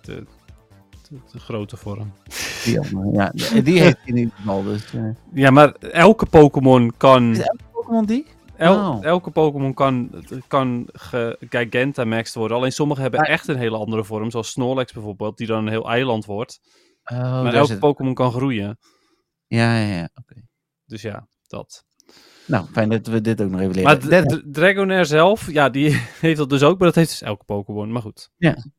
de, grote vorm. Die, ja, die- heeft hij in ieder geval. Dus, eh. Ja, maar elke Pokémon kan... Is elke Pokémon die? El-. Elke Pokémon kan, kan Gigantamaxed worden. Alleen sommige hebben echt een hele andere vorm. Zoals Snorlax bijvoorbeeld, die dan een heel eiland wordt. Oh, maar elke Pokémon kan groeien. Ja, ja, ja. Oké. Dus ja, dat. Nou, fijn dat we dit ook nog even leren. Maar Dragonair zelf, ja, die heeft dat dus ook. Maar dat heeft dus elke Pokémon. Maar goed.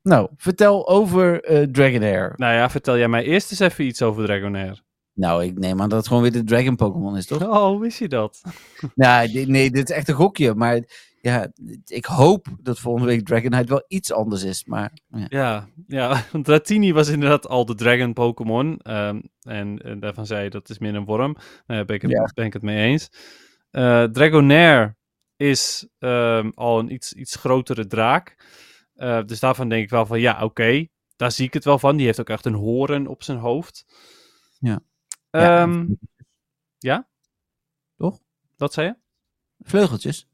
nou, vertel over eh Dragonair. Nou ja, vertel jij mij eerst eens even iets over Dragonair. Nou, ik neem aan dat het gewoon weer de Dragon Pokémon is, toch? Oh, wist je dat? Nou, di- nee, dit is echt een gokje. Maar ja, ik hoop dat volgende week Dragonite wel iets anders is. Maar ja. Ja, ja, want Dratini was inderdaad al de Dragon Pokémon. ehm, en, eh, daarvan zei je dat is meer een worm. Nou, daar ben ik het, Ja. ben ik het mee eens. Eh, Dragonair is ehm, al een iets, iets grotere draak. Eh, dus daarvan denk ik wel van ja, oké. daar zie ik het wel van. Die heeft ook echt een hoorn op zijn hoofd. Ja. Ja. Ehm, ja? Toch? Wat zei je? Vleugeltjes.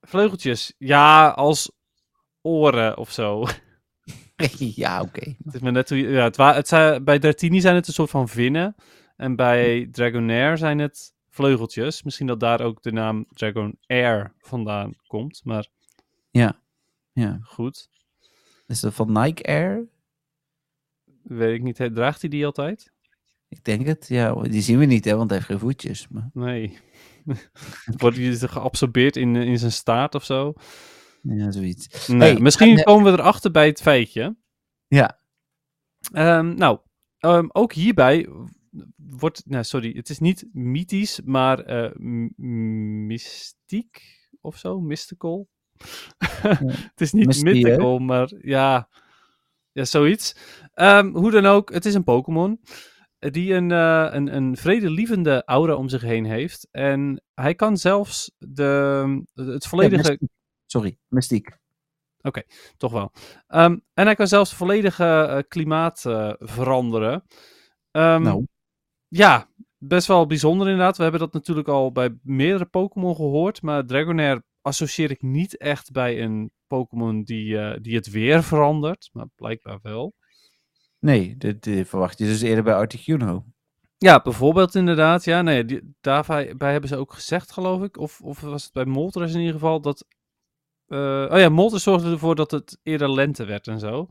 Vleugeltjes. Ja, als oren of zo. ja, oké. Het is maar net hoe je- ja, het zijn, bij Dratini zijn het een soort van vinnen. En bij Dragonair zijn het vleugeltjes. Misschien dat daar ook de naam Dragonair vandaan komt. Maar Ja. Ja. goed, Is dat van Nike Air? weet ik niet. Draagt hij die altijd? Ik denk het. Ja, die zien we niet, hè, want hij heeft geen voetjes. Maar, Nee. Wordt hij geabsorbeerd in, in zijn staart of zo? ja, zoiets. Nee, Hey, misschien en, eh, komen we erachter bij het feitje. Ja. Ehm, nou, ehm, ook hierbij wordt, nou sorry, het is niet mythisch, maar eh, mystiek of zo, mystical. het is niet Mystie, hè? mythical, maar ja, ja zoiets. Ehm, hoe dan ook, het is een Pokémon eh, die een, eh, een, een vredelievende aura om zich heen heeft. En hij kan zelfs de, het volledige. Sorry, mystiek. toch wel. Ehm, en hij kan zelfs het volledige eh, klimaat eh, veranderen. Ehm, nou, Ja, best wel bijzonder inderdaad. We hebben dat natuurlijk al bij meerdere Pokémon gehoord. Maar Dragonair associeer ik niet echt bij een Pokémon die, die het weer verandert. Maar blijkbaar wel. Nee, dit, verwacht je dus eerder bij Articuno. Ja, bijvoorbeeld inderdaad. Ja, nee, die, daarbij bij hebben ze ook gezegd, geloof ik. Of, of was het bij Moltres in ieder geval dat... eh, oh ja, Moltres zorgde ervoor dat het eerder lente werd en zo.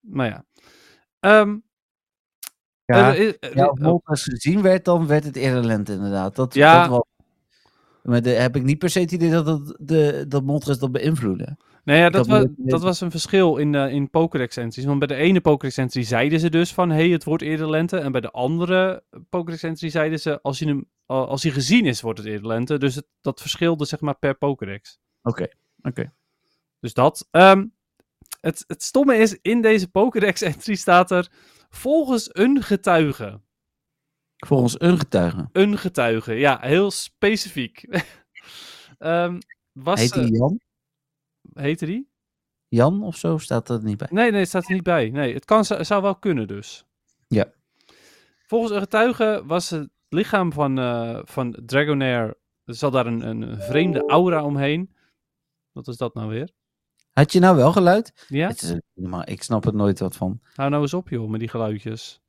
Maar ja. Ehm, Ja, er- ja er- als Moltres gezien werd, dan werd het eerder lente inderdaad. Dat, Ja. dat. Maar de, heb ik niet per se het idee dat, de, dat Moltres dat beïnvloedde. Nee, ja, dat, had wa meer- dat was een verschil in, eh in Pokédex-entries. Want bij de ene Pokédex-entry zeiden ze dus van... hey, het wordt eerder lente. En bij de andere Pokédex-entry zeiden ze... Als, je hem, al- als hij gezien is, wordt het eerder lente. Dus het, dat verschilde zeg maar per Pokédex. Oké, oké. Dus dat. Ehm, het, het stomme is, in deze Pokédex-entry staat er volgens een getuige. Volgens een getuige. Een getuige, ja, heel specifiek. Ehm was, Heet eh, die Jan? Heette die? Jan of zo staat er niet bij. Nee, nee, het staat er niet bij. Nee, het kan, zou wel kunnen dus. Ja. Volgens een getuige was het lichaam van, eh, van Dragonair... Er zat daar een, een vreemde aura omheen. Wat is dat nou weer? Had je nou wel geluid? Ja? Het is, maar ik snap er nooit wat van. Hou nou eens op, joh, met die geluidjes.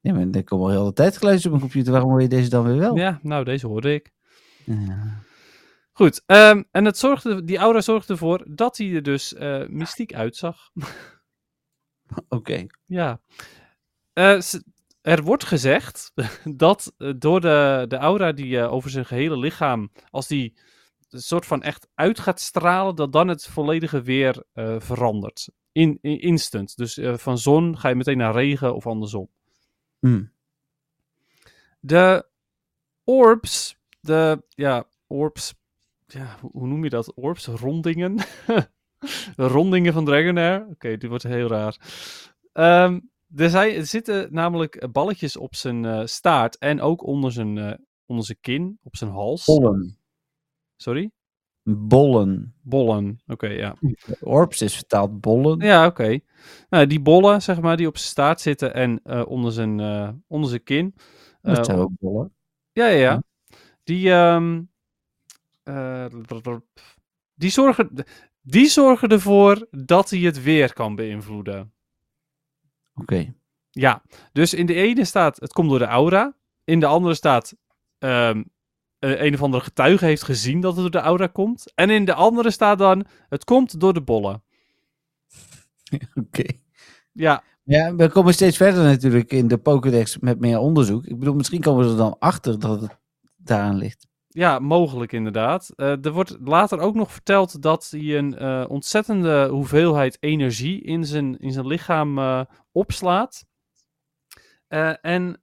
Ja, maar er komen al heel de tijd geluidjes op mijn computer. Waarom hoor je deze dan weer wel? Ja, nou, deze hoorde ik. Ja. Goed, ehm, en het zorgde, die aura zorgde ervoor dat hij er dus eh, mystiek uitzag. Oké. Ja. Eh, er wordt gezegd dat eh, door de, de aura die over zijn gehele lichaam, als die een soort van echt uit gaat stralen, dat dan het volledige weer verandert. In, in instant. Dus van zon ga je meteen naar regen of andersom. Hm. De orbs, de, ja, orbs, ja, hoe, noem je dat? Orbs, rondingen. de rondingen van Dragonair. Oké, dit wordt heel raar. Ehm, er, zijn, er zitten namelijk balletjes op zijn eh, staart en ook onder zijn, eh, onder zijn kin, op zijn hals. Bollen. Sorry? Bollen. Bollen. Oké, ja. Orbs is vertaald bollen. Ja, oké. Nou, die bollen, zeg maar, die op zijn staart zitten en eh, onder, zijn, onder zijn kin. Dat zijn ook bollen. Ja, ja, ja. Die, ehm, eh, die, zorgen, die zorgen ervoor dat hij het weer kan beïnvloeden. Oké. Ja, dus in de ene staat het komt door de aura. In de andere staat ehm, eh, een of andere getuige heeft gezien dat het door de aura komt. En in de andere staat dan het komt door de bollen. Oké. Ja, Ja, we komen steeds verder natuurlijk in de Pokédex met meer onderzoek. Ik bedoel, misschien komen we er dan achter dat het daaraan ligt. Ja, mogelijk inderdaad. Eh, er wordt later ook nog verteld dat hij een eh, ontzettende hoeveelheid energie in zijn, in zijn lichaam eh, opslaat. En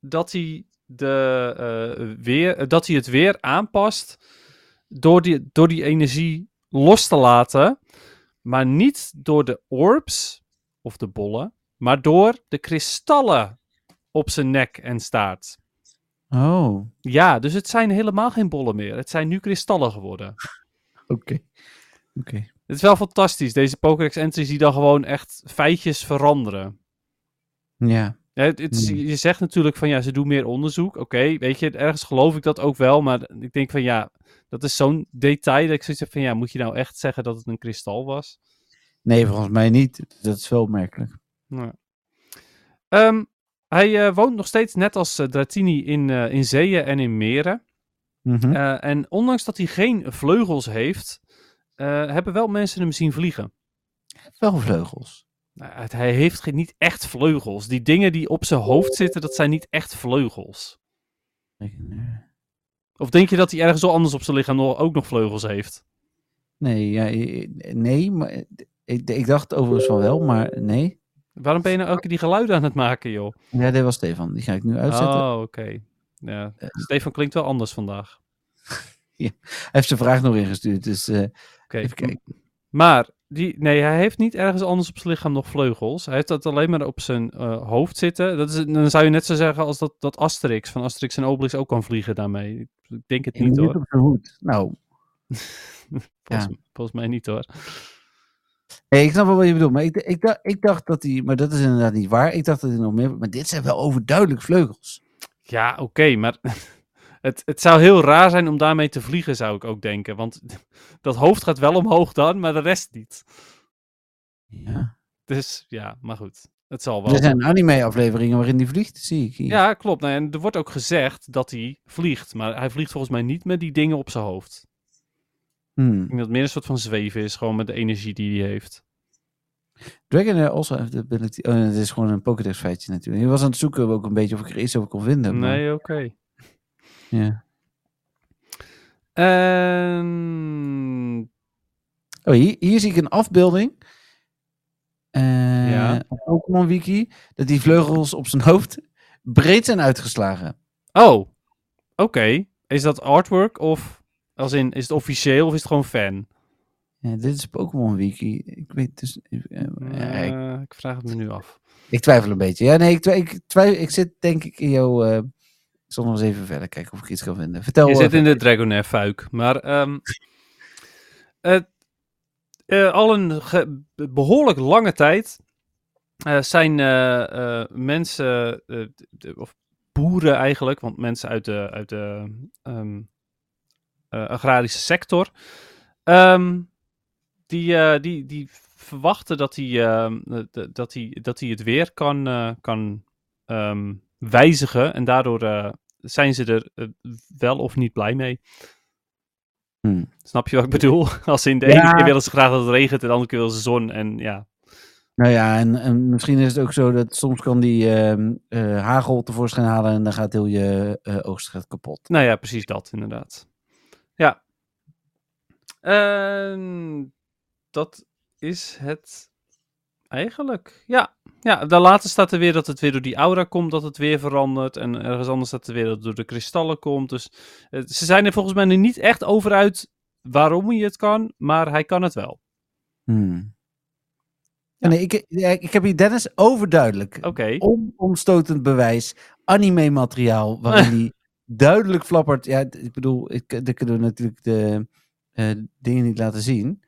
dat hij, de, weer, dat hij het weer aanpast door die, door die energie los te laten. Maar niet door de orbs of de bollen, maar door de kristallen op zijn nek en staart. Oh, Ja, dus het zijn helemaal geen bollen meer. Het zijn nu kristallen geworden. oké. Oké. Het is wel fantastisch, deze Pokédex entries die dan gewoon echt feitjes veranderen. Ja. Ja, het, Hmm. Je zegt natuurlijk van ja, ze doen meer onderzoek. Oké, weet je, ergens geloof ik dat ook wel. Maar ik denk van ja, dat is zo'n detail dat ik zoiets heb van ja, moet je nou echt zeggen dat het een kristal was? Nee, volgens mij niet. Dat is wel opmerkelijk. Nou. Hij eh, woont nog steeds net als eh, Dratini in, eh, in zeeën en in meren. Mhm. En ondanks dat hij geen vleugels heeft, hebben wel mensen hem zien vliegen. Wel vleugels. Nou, het- hij heeft geen, niet echt vleugels. Die dingen die op zijn hoofd zitten, dat zijn niet echt vleugels. Of denk je dat hij ergens wel anders op zijn lichaam nog, ook nog vleugels heeft? Nee, ja, nee, maar ik, ik dacht overigens van wel, maar nee. Waarom ben je nou elke keer die geluiden aan het maken, joh? Ja, dit was Stefan. Die ga ik nu uitzetten. Oh, oké. Ja. Stefan klinkt wel anders vandaag. Hij heeft zijn vraag nog ingestuurd, dus eh, Oké. even kijken. Maar, die, nee, hij heeft niet ergens anders op zijn lichaam nog vleugels. Hij heeft dat alleen maar op zijn eh, hoofd zitten. Dat is, dan zou je net zo zeggen als dat, dat Asterix van Asterix en Obelix ook kan vliegen daarmee. Ik denk het niet Niet hoor. op zijn hoed. Nou, Volgens, volgens mij niet hoor. Ik snap wel wat je bedoelt, maar ik, ik, dacht, ik dacht dat hij, maar dat is inderdaad niet waar. Ik dacht dat hij nog meer, maar dit zijn wel overduidelijk vleugels. Ja, oké, maar het, het zou heel raar zijn om daarmee te vliegen, zou ik ook denken. Want dat hoofd gaat wel omhoog dan, maar de rest niet. Ja. Dus ja, maar goed. Het zal wel. Er zijn anime-afleveringen waarin hij vliegt, zie ik hier. Ja, klopt. Nou, en er wordt ook gezegd dat hij vliegt. Maar hij vliegt volgens mij niet met die dingen op zijn hoofd. Hmm. Ik denk dat het meer een soort van zweven is, gewoon met de energie die hij heeft. Dragon Air also have the ability... Oh, het is gewoon een Pokédex feitje natuurlijk. Je was aan het zoeken ook een beetje of ik er iets over kon vinden. maar- Nee, oké. Ja. En... Oh, hier, hier zie ik een afbeelding. eh, Ja. Op Pokémon Wiki. Dat die vleugels op zijn hoofd breed zijn uitgeslagen. Oh, oké. Is dat artwork of... Als in, is het officieel of is het gewoon fan? Ja, dit is Pokémon Wiki. Ik weet dus... eh, ik, Eh, ik vraag het me nu af. ik twijfel een beetje. Ja, nee, ik, ik, twijfel, ik zit denk ik in jouw... eh, ik zal nog eens even verder kijken of ik iets kan vinden. Vertel Je zit in de Dragonair fuik. Maar ehm, eh, al een behoorlijk lange tijd zijn mensen, of boeren eigenlijk, want mensen uit de, uit de ehm, eh, agrarische sector, ehm, die, eh, die, die verwachten dat hij, ehm, eh, dat hij, dat hij het weer kan, eh, kan ehm, wijzigen. En daardoor eh, zijn ze er eh, wel of niet blij mee. Hmm. Snap je wat ik bedoel? Als in de Ja. ene keer willen ze graag dat het regent, en de andere keer willen ze zon. En ja, Nou ja, en, en misschien is het ook zo dat soms kan die eh, hagel tevoorschijn halen en dan gaat heel je eh, oogst gaat kapot. nou ja, precies dat inderdaad. Ja. En dat is het eigenlijk. Ja. ja, daar later staat er weer dat het weer door die aura komt, dat het weer verandert. En ergens anders staat er weer dat het door de kristallen komt. Dus eh, ze zijn er volgens mij nu niet echt over uit waarom hij het kan, maar hij kan het wel. Hmm. Ja, Nee, ik, ik heb hier Dennis overduidelijk. Oké. Onomstotend bewijs. Anime-materiaal waarin hij duidelijk flappert. Ja, ik bedoel, ik, dan kunnen we natuurlijk de eh, dingen niet laten zien.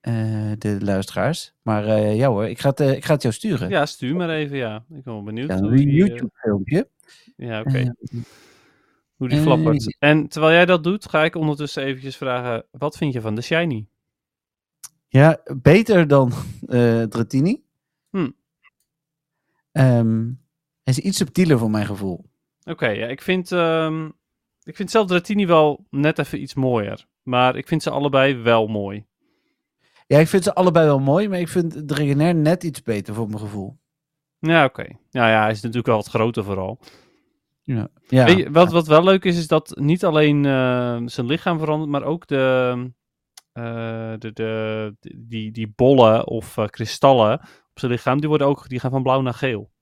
eh, de luisteraars. Maar eh, ja hoor, ik ga, het, ik ga het jou sturen. Ja, stuur maar even, ja. Ik ben wel benieuwd. Ja, hoe een die, YouTube-filmpje. ja, oké. Hoe die flappert. En terwijl jij dat doet, ga ik ondertussen eventjes vragen, wat vind je van de Shiny? Ja, beter dan eh Dratini. Hm. Ehm, hij is iets subtieler voor mijn gevoel. Oké, ja, ik vind, ehm, ik vind zelf Dratini wel net even iets mooier. Maar ik vind ze allebei wel mooi. Ja, ik vind ze allebei wel mooi, maar ik vind Dragonair net iets beter voor mijn gevoel. Ja, oké. Nou ja, hij is natuurlijk wel wat groter vooral. Ja. ja. Weet je, wat, wat wel leuk is, is dat niet alleen eh, zijn lichaam verandert, maar ook de, eh, de, de, die, die bollen of eh, kristallen op zijn lichaam, die, worden ook, die gaan van blauw naar geel.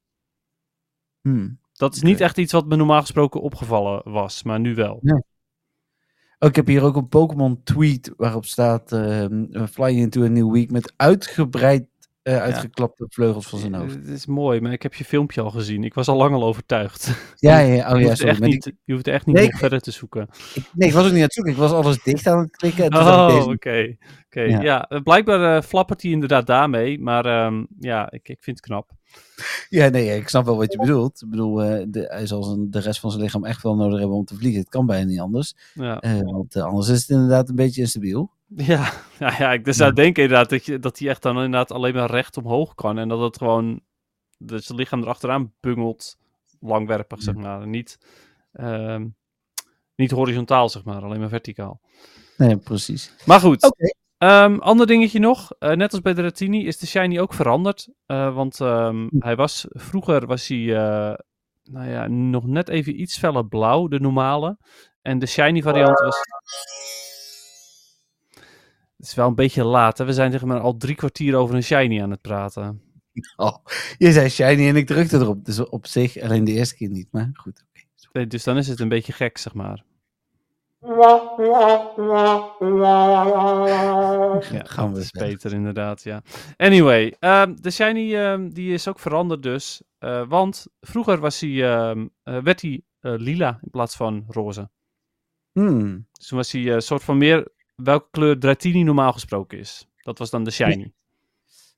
Hmm. Dat is niet echt iets wat me normaal gesproken opgevallen was, maar nu wel. Oh, ik heb hier ook een Pokémon tweet waarop staat uh, Flying into a New Week met uitgebreid eh, uitgeklapte vleugels van zijn Eh, hoofd. Het is mooi, maar ik heb je filmpje al gezien. Ik was al lang al overtuigd. Ja, ja, oh je, ja, hoeft sorry. echt niet, je hoeft echt niet Nee, nog verder te zoeken. ik, nee, ik was ook niet aan het zoeken. Ik was alles dicht aan het klikken. En Oh, oké. Oké, Ja. ja. eh, blijkbaar flappert hij inderdaad daarmee, maar ehm, ja, ik, ik vind het knap. Ja, nee, ik snap wel wat je bedoelt. Ik bedoel, eh, de, hij zal zijn, de rest van zijn lichaam echt wel nodig hebben om te vliegen. Het kan bijna niet anders. Ja, Eh, want eh, anders is het inderdaad een beetje instabiel. ja, ja, ja ik dus zou denken inderdaad dat, je, dat hij echt dan inderdaad alleen maar recht omhoog kan en dat het gewoon, dat zijn lichaam erachteraan bungelt, langwerpig zeg maar. En Niet, ehm, niet horizontaal zeg maar, alleen maar verticaal. Nee, precies. Maar goed, Oké. Ehm, ander dingetje nog. Eh, net als bij de Ratini is de Shiny ook veranderd. Eh, want ehm, hij was, vroeger was hij eh, nou ja, nog net even iets feller blauw, de normale. En de Shiny variant was... Het is wel een beetje laat. Hè? We zijn zeg maar al drie kwartier over een Shiny aan het praten. Oh, je zei shiny en ik drukte erop. Dus op zich alleen de eerste keer niet. Maar goed. Nee, Dus dan is het een beetje gek, zeg maar. Ja, gaan we beter inderdaad, ja. Anyway, ehm, de Shiny die die is ook veranderd dus. eh, want vroeger was hij, ehm, eh, werd hij eh, lila in plaats van roze. Hmm. Dus toen was hij een soort van meer welke kleur Dratini normaal gesproken is. Dat was dan de Shiny.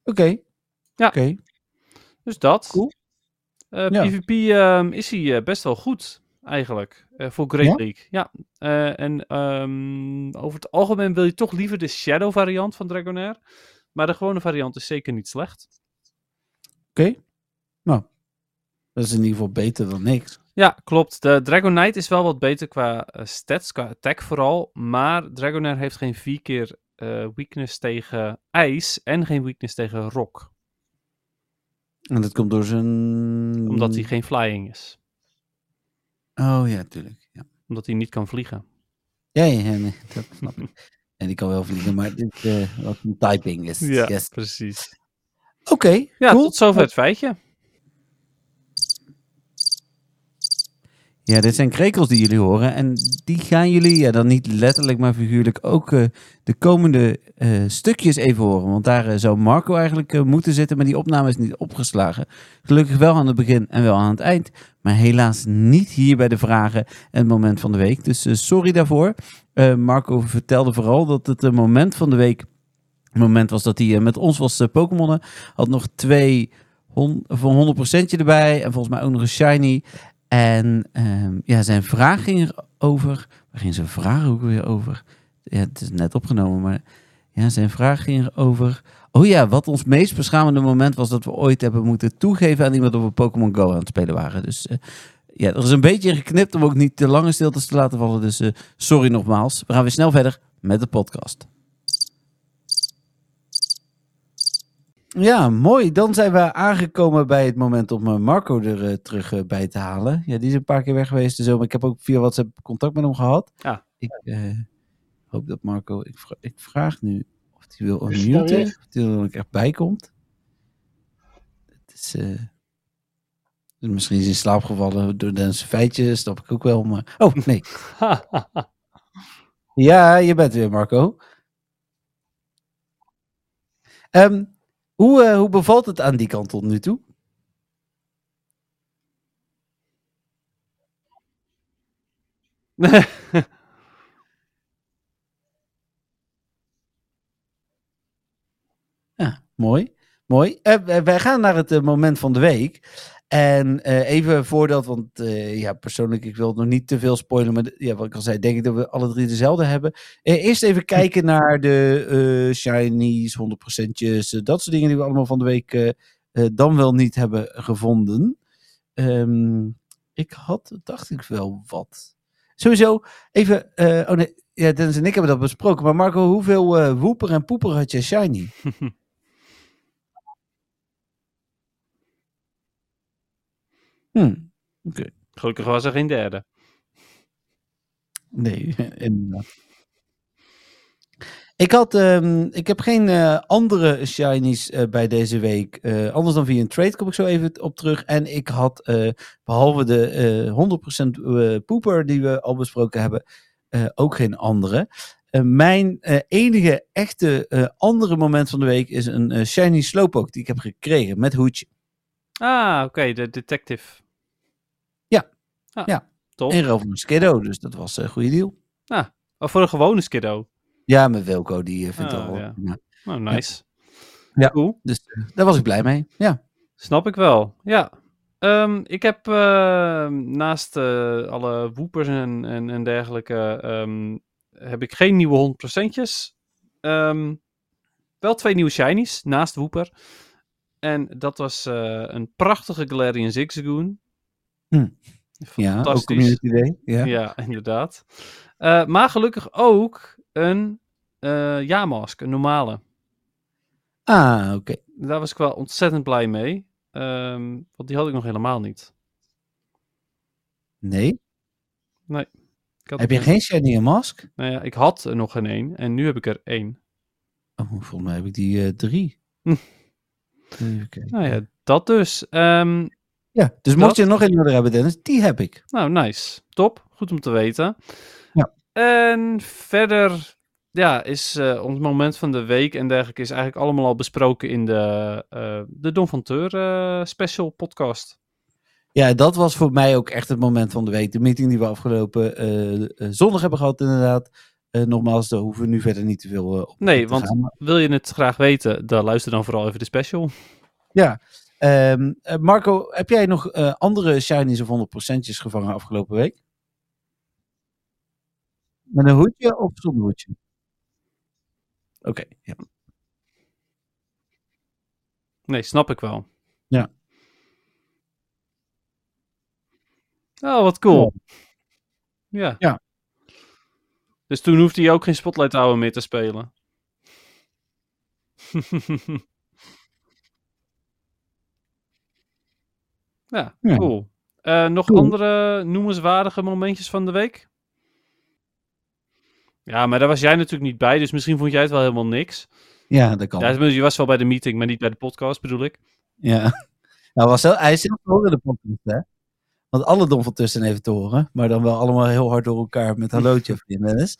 Oké. Ja. Oké. Dus dat. Cool. Ja. PvP ehm, is hij best wel goed, eigenlijk. eh, voor Great Ja? League. Ja. Eh, en ehm, over het algemeen wil je toch liever de Shadow variant van Dragonair. Maar de gewone variant is zeker niet slecht. Oké. Nou, dat is in ieder geval beter dan niks. Ja, klopt. De Dragonite is wel wat beter qua eh, stats, qua attack vooral. Maar Dragonair heeft geen vier keer eh, weakness tegen ijs en geen weakness tegen rock. En dat komt door zijn... Omdat hij geen flying is. Oh ja, tuurlijk. Ja, Omdat hij niet kan vliegen. ja, ja, ja, nee, dat snap ik. En die kan wel vliegen, maar dit eh wat een typing is. Yes. precies. Oké, Ja, cool. tot zover het feitje. Ja, dit zijn krekels die jullie horen. En die gaan jullie, ja, dan niet letterlijk, maar figuurlijk ook eh, de komende eh, stukjes even horen. Want daar eh, zou Marco eigenlijk moeten zitten, maar die opname is niet opgeslagen. Gelukkig wel aan het begin en wel aan het eind. Maar helaas niet hier bij de vragen en het moment van de week. Dus sorry daarvoor. Marco vertelde vooral dat het eh, moment van de week. Het moment was dat hij met ons was Pokémonnen. Had nog twee voor 100% erbij. En volgens mij ook nog een shiny. En ehm, ja, zijn vraag ging erover. Waar ging zijn vraag ook weer over? Ja, het is net opgenomen, maar ja, zijn vraag ging erover. Oh ja, wat ons meest beschamende moment was dat we ooit hebben moeten toegeven aan iemand dat we Pokémon Go aan het spelen waren. Dus eh, ja, er is een beetje geknipt om ook niet te lange stiltes te laten vallen. Dus eh, sorry nogmaals. We gaan weer snel verder met de podcast. Ja, mooi. Dan zijn we aangekomen bij het moment om eh, Marco er eh, terug eh, bij te halen. Ja, die is een paar keer weg geweest. Dus, maar ik heb ook via WhatsApp contact met hem gehad. Ja. Ik eh, hoop dat Marco... Ik, vra- ik vraag nu of hij wil unmuten. Of hij er ook echt bij komt. Het is... eh, misschien is hij in slaap gevallen door Dennis feitje. Snap ik ook wel. Maar... Oh, nee. Ja, je bent weer, Marco. Ehm, hoe, eh, hoe bevalt het aan die kant tot nu toe? Ja, mooi. Mooi. Eh, wij- gaan naar het eh, moment van de week. En eh, even voordat, want eh, ja, persoonlijk, ik wil nog niet te veel spoilen, maar ja, wat ik al zei, denk ik dat we alle drie dezelfde hebben. Eh, eerst even kijken naar de shinies, 100%'tjes, eh, dat soort dingen die we allemaal van de week dan wel niet hebben gevonden. Ehm, ik had, dacht ik wel wat. Sowieso, even, oh nee, ja, Dennis en ik hebben dat besproken, maar Marco, hoeveel woeper en poeper had je shiny? Hmm. Gelukkig was er geen derde. Nee, inderdaad. Ik, had, ehm, ik heb geen eh, andere shinies eh, bij deze week. eh, anders dan via een trade kom ik zo even op terug. En ik had, eh, behalve de eh 100% eh, poeper die we al besproken hebben, ook geen andere. Mijn enige echte andere moment van de week is een shiny slowpoke die ik heb gekregen met hoedje. Ah, oké, de detective. Ja. Ah, Ja. Top. In ruil voor een skiddo, dus dat was een goede deal. Oh, voor een gewone skiddo. Ja, met Wilco, die eh, vindt Ah, al. ja. ja. Nou, nice. Ja. Cool. Dus eh, daar was ik blij mee. Ja. Snap ik wel. Ja. Ehm, ik heb eh, naast eh, alle woepers en, en, en dergelijke, ehm, heb ik geen nieuwe 100%'tjes. Ehm, wel twee nieuwe shinies naast woeper. En dat was eh, een prachtige Galarian Zigzagoon. Hm. Ja, ook Fantastisch. community day. Ja. Ja, inderdaad. Eh, maar gelukkig ook een eh ja-mask, een normale. Ah, oké. Daar was ik wel ontzettend blij mee. Ehm, want die had ik nog helemaal niet. Nee. Had Heb je geen shiny mask? Nou ja, ik had er nog geen één en nu heb ik er één. Oh, volgens mij heb ik die eh, drie. Even kijken. Nou ja, dat dus. Ehm, Ja, dus mocht je er nog een hebben, Dennis, die heb ik. nou, nice. Top. Goed om te weten. Ja. En verder, ja, is eh, ons moment van de week en dergelijke is eigenlijk allemaal al besproken in de, eh de Don van Teur eh, special podcast. Ja, dat was voor mij ook echt het moment van de week. De meeting die we afgelopen zondag hebben gehad, inderdaad. Nogmaals, daar hoeven we nu verder niet te veel op Nee, te want- gaan. Wil je het graag weten, dan luister dan vooral even de special. Ja. Ehm, eh, Marco, heb jij nog eh, andere shinies of 100%'tjes gevangen afgelopen week? Met een hoedje of zonder hoedje? Oké, ja. Nee, snap ik wel. Ja. Oh, wat cool. Ja. Ja. Dus toen hoefde hij ook geen Spotlight Hour meer te spelen. ja, Ja. cool. Eh, nog Cool. andere noemenswaardige momentjes van de week? Ja, maar daar was jij natuurlijk niet bij, dus misschien vond jij het wel helemaal niks. Ja, dat kan. Ja, tenminste, je was wel bij de meeting, maar niet bij de podcast, bedoel ik. Ja. Nou, was wel, hij is in de podcast, hè? Want alle Don van Tussen even te horen. Maar dan wel allemaal heel hard door elkaar met hallootje vriend Dennis.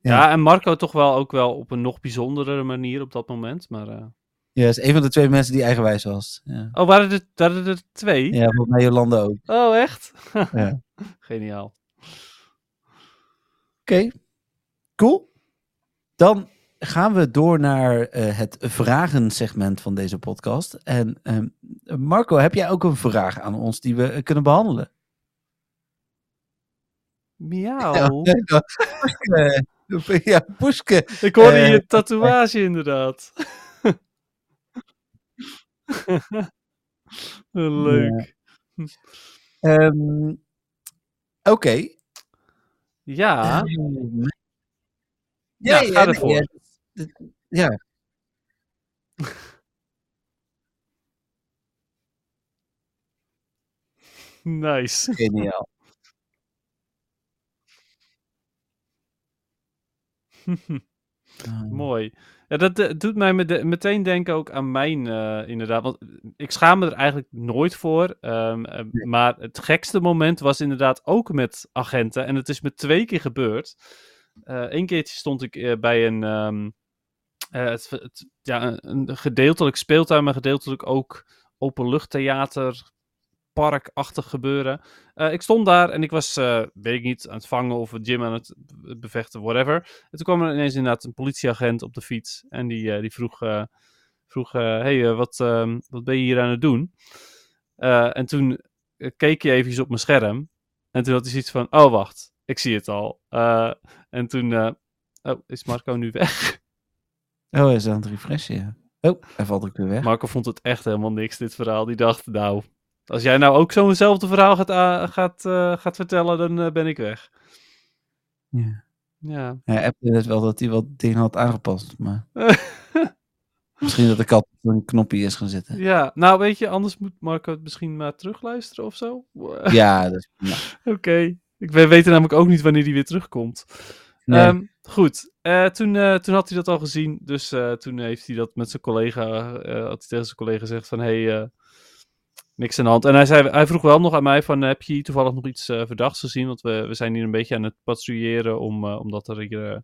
Ja. Ja. en Marco toch wel ook wel op een nog bijzondere manier op dat moment. Maar, eh, Ja, is een van de twee mensen die eigenwijs was. Ja, Oh, waren er, waren er twee? ja volgens mij Jolanda ook. Oh, echt? Ja. Geniaal. Oké, cool. Dan gaan we door naar eh, het vragensegment van deze podcast. En ehm, Marco, heb jij ook een vraag aan ons die we eh, kunnen behandelen? Miauw. Ja, ja, Poeske. Ik hoorde Eh, je tatoeage inderdaad. Leuk. Ehm, Oké. Ja. Ehm, Ja, ga nee, ervoor. ja, dit- Ja. nice. Geniaal. Mooi. Ja, dat eh, doet mij meteen denken ook aan mijn, eh, inderdaad. Want ik schaam me er eigenlijk nooit voor. ehm, eh, Maar het gekste moment was inderdaad ook met agenten. En het is me twee keer gebeurd. Eén keertje stond ik bij een, ehm, eh, het, het- ja, een, een gedeeltelijk speeltuin, maar gedeeltelijk ook openluchttheater, parkachtig gebeuren. Eh, ik stond daar en ik was, eh, weet ik niet, aan het vangen of het gym aan het bevechten, whatever. En toen kwam er ineens inderdaad een politieagent op de fiets. En die, eh, die vroeg, vroeg hey, wat, ehm, wat ben je hier aan het doen? En toen keek hij even op mijn scherm. En toen had hij zoiets van, oh wacht, ik zie het al. En toen, oh, is Marco nu weg? Oh, hij is aan het refreshen, ja. Oh, hij valt ook weer weg. Marco vond het echt helemaal niks, dit verhaal. Die dacht, nou, als jij nou ook zo'nzelfde verhaal gaat, gaat, eh, gaat vertellen, dan eh, ben ik weg. Ja. Ja. Hij appte net wel dat hij wat dingen had aangepast, maar misschien dat de kat op een knopje is gaan zitten. ja, nou weet je, anders moet Marco het misschien maar terugluisteren of zo. Ja, dat is. Oké. Ik we- weet namelijk ook niet wanneer hij weer terugkomt. Nee. Ehm, goed, Eh, toen, eh, toen had hij dat al gezien. Dus eh, toen heeft hij dat met zijn collega, eh, had hij tegen zijn collega gezegd van, hé, hey, eh, niks aan de hand. En hij, zei, hij vroeg wel nog aan mij van, heb je hier toevallig nog iets eh, verdachts gezien? Want we, we zijn hier een beetje aan het patrouilleren, om, eh, omdat er hier eh,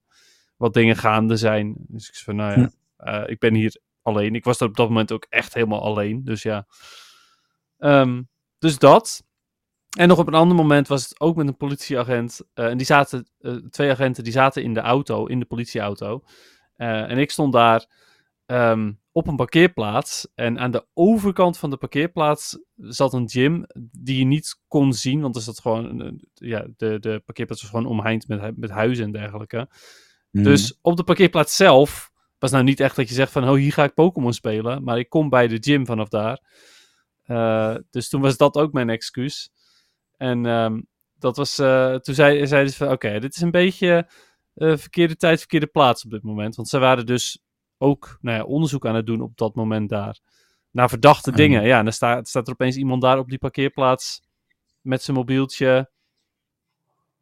wat dingen gaande zijn. Dus ik zei van, nou ja, ik ben hier alleen. Ik was er op dat moment ook echt helemaal alleen. Dus ja. Ehm, dus dat. En nog op een ander moment was het ook met een politieagent. en die zaten, twee agenten, die zaten in de auto, in de politieauto. En ik stond daar ehm, op een parkeerplaats. En aan de overkant van de parkeerplaats zat een gym die je niet kon zien. Want er zat gewoon, ja, de, de parkeerplaats was gewoon omheind met, met huizen en dergelijke. Mhm. Dus op de parkeerplaats zelf was nou niet echt dat je zegt van, oh, hier ga ik Pokémon spelen. Maar ik kom bij de gym vanaf daar. Eh, dus toen was dat ook mijn excuus. En ehm, dat was, eh, toen zei, zeiden ze van, oké, dit is een beetje eh, verkeerde tijd, verkeerde plaats op dit moment. Want ze waren dus ook nou ja, onderzoek aan het doen op dat moment daar. Naar verdachte dingen. Ja, en dan staat, staat er opeens iemand daar op die parkeerplaats met zijn mobieltje